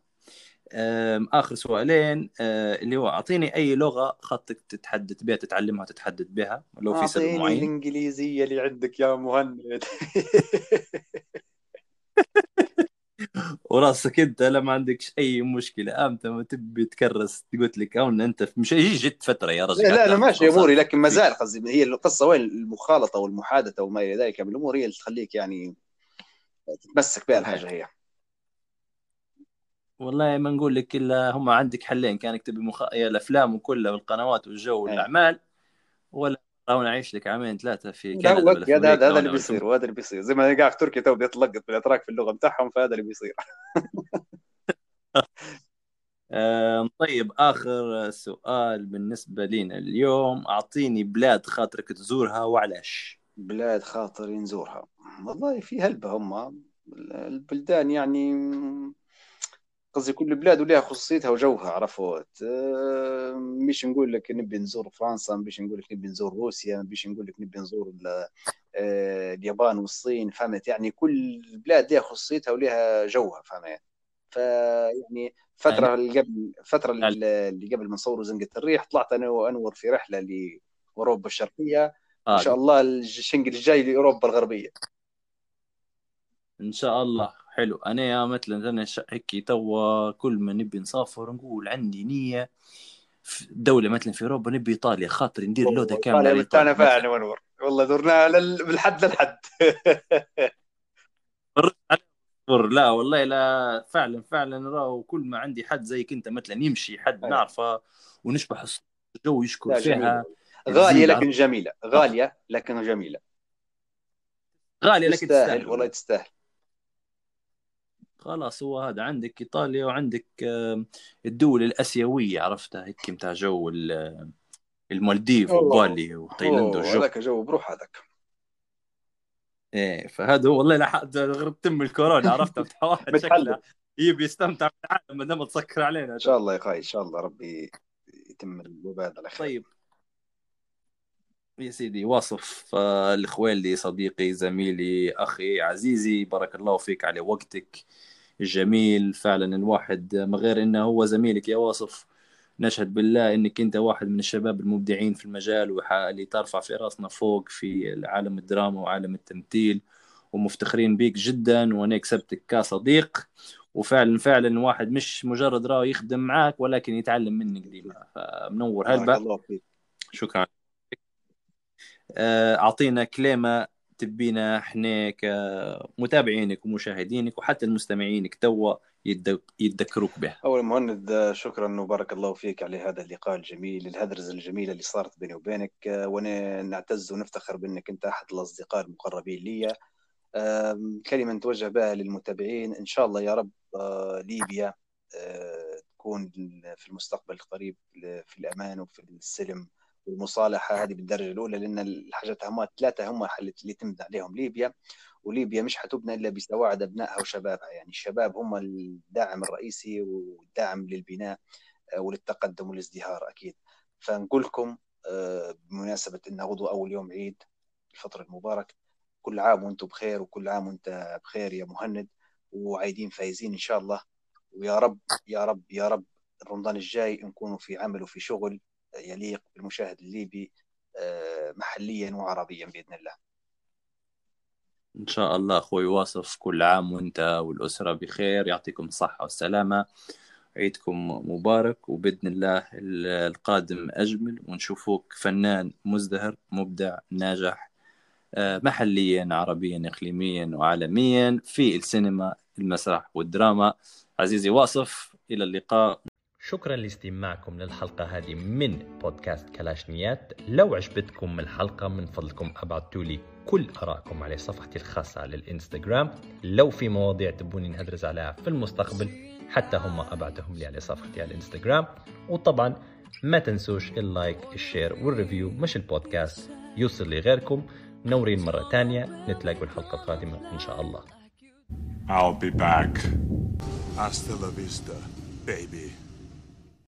Speaker 2: آخر سؤالين أه، اللي هو أعطيني أي لغة خطك تتحدث بها تتعلمها تتحدث بها لو في سبب معين.
Speaker 7: الإنجليزية اللي عندك يا مهند.
Speaker 2: وراسك أنت لا ما عندكش أي مشكلة. إمتى ما تبي تكرس قلت لك أو إن أنت مش جت فترة يا رجل.
Speaker 7: لا لا أنا ماشي. أموري لكن ما زال قصدي هي القصة وين؟ المخالطة والمحادثة وما إلى ذلك. من الأمور هي اللي تخليك يعني تتمسك بها الحاجة هي.
Speaker 2: والله ما نقول لك إلا هم عندك حلين كانك تبي مخ... الأفلام وكلها والقنوات والجو
Speaker 7: إيه.
Speaker 2: والأعمال ولا راح نعيش لك عامين ثلاثة في كندا في
Speaker 7: هذا هذا اللي
Speaker 2: في-
Speaker 7: بيصير وهذا اللي بيصير. زي ما قاعد تركيا تو بيتلقط بالاتراك في اللغة بتاعهم فهذا اللي بيصير.
Speaker 2: طيب آخر سؤال بالنسبة لنا اليوم. أعطيني بلاد خاطرك تزورها وعلاش
Speaker 7: بلاد خاطر نزورها. والله في هلبة هم. البلدان يعني قصدي كل بلاد ولها خصوصيتها وجوها عرفت؟ آه، مش نقول لك نبي نزور فرنسا مش نقول لك نبي نزور روسيا مش نقول لك نبي نزور آه، اليابان والصين فهمت؟ يعني كل بلاد لها خصوصيتها ولها جوها فهمت؟ فيعني فترة اللي قبل فترة اللي قبل ما نصوروا زنقة الريح طلعت أنا وأنور في رحلة لأوروبا الشرقية. إن
Speaker 2: آه
Speaker 7: شاء الله الشنقل الجاي لأوروبا الغربية.
Speaker 2: إن شاء الله. حلو. أنا يا مثلا أنا هيك توا كل ما نبي نسافر نقول عندي نية في دولة مثلا في أوروبا نبي إيطاليا خاطر ندير
Speaker 7: فيها
Speaker 2: مثلا.
Speaker 7: أنا وانور والله درناها لل- من الحد للحد
Speaker 2: لا والله لا فعلا فعلا راهو كل ما عندي حد زيك أنت مثلا يمشي حد
Speaker 7: أيوة.
Speaker 2: نعرفه ونشبح الجو يشكر فيها تزيد
Speaker 7: لكن جميلة. غالية لكن جميلة.
Speaker 2: غالية لكن
Speaker 7: تستاهل. والله تستاهل.
Speaker 2: خلاص هو هذا. عندك إيطاليا وعندك الدول الأسيوية عرفتها هيك متاع جو ال- المالديف. وبالي وتايلاند والجو
Speaker 7: هذاك جو بروح هذاك.
Speaker 2: إيه فهذا هو والله حد غير تم الكورونا عرفتها واحد. شكله يبي يستمتع بالعالم ما دام تسكر علينا.
Speaker 7: إن شاء الله يا أخوي إن شاء الله ربي يتم الوباء على خير.
Speaker 2: طيب. يا سيدي واصف آه، الخوالي صديقي زميلي أخي عزيزي بارك الله فيك على وقتك. الجميل فعلا. الواحد ما غير إنه هو زميلك يا واصف. نشهد بالله إنك أنت واحد من الشباب المبدعين في المجال وح- اللي ترفع في رأسنا فوق في عالم الدراما وعالم التمثيل ومفتخرين بيك جدا. وأنا كسبتك كصديق. وفعلا فعلا الواحد مش مجرد راه يخدم معاك ولكن يتعلم منك ديما. فمنور
Speaker 7: فيك.
Speaker 2: شكرا. آه، أعطينا كلمة تبينا إحنا كمتابعينك ومشاهدينك وحتى المستمعينك توا يتذك- يتذكروك به
Speaker 7: أول مهند شكرا وبارك الله فيك على هذا اللقاء الجميل الهدرزة الجميلة اللي صارت بيني وبينك. وأنا نعتز ونفتخر بأنك أنت أحد الأصدقاء المقربين لي. كلمة نتوجه بها للمتابعين. إن شاء الله يا رب آه، ليبيا آه، تكون في المستقبل القريب في الأمان وفي السلم. والمصالحه هذه بالدرجة الأولى لأن الحاجات هم ثلاثة هم اللي تبنى عليهم ليبيا وليبيا مش حتبنى إلا بسواعد أبنائها وشبابها. يعني الشباب هم الداعم الرئيسي والداعم للبناء آه، وللتقدم والازدهار أكيد. فنقول لكم آه، بمناسبة إن غدوة أول يوم عيد الفطر المبارك كل عام وأنتم بخير وكل عام وأنت بخير يا مهند وعايدين فايزين إن شاء الله. ويا رب يا رب يا رب رمضان الجاي نكونوا في عمل وفي شغل. يليق بالمشاهد الليبي آه، محليا وعربيا بإذن الله.
Speaker 2: إن شاء الله أخوي واصف كل عام وأنت والأسرة بخير. يعطيكم الصحة والسلامة. عيدكم مبارك وبإذن الله القادم أجمل. ونشوفوك فنان مزدهر مبدع ناجح آه، محليا عربيا اقليميا وعالميا في السينما المسرح والدراما. عزيزي واصف إلى اللقاء.
Speaker 10: شكرا لاستماعكم للحلقة هذه من بودكاست كلاشنيات. لو عجبتكم الحلقة من فضلكم أبعتوا لي كل آرائكم على صفحتي الخاصة على الإنستغرام. لو في مواضيع تبوني نهدرز عليها في المستقبل حتى هم أبعتهم لي على صفحتي على الإنستغرام. وطبعا ما تنسوش ال like ال share وال review. مش البودكاست يوصل لغيركم منورين مرة تانية. نتلاقوا الحلقة القادمة إن شاء الله.
Speaker 11: I'll be back. Hasta la vista, baby.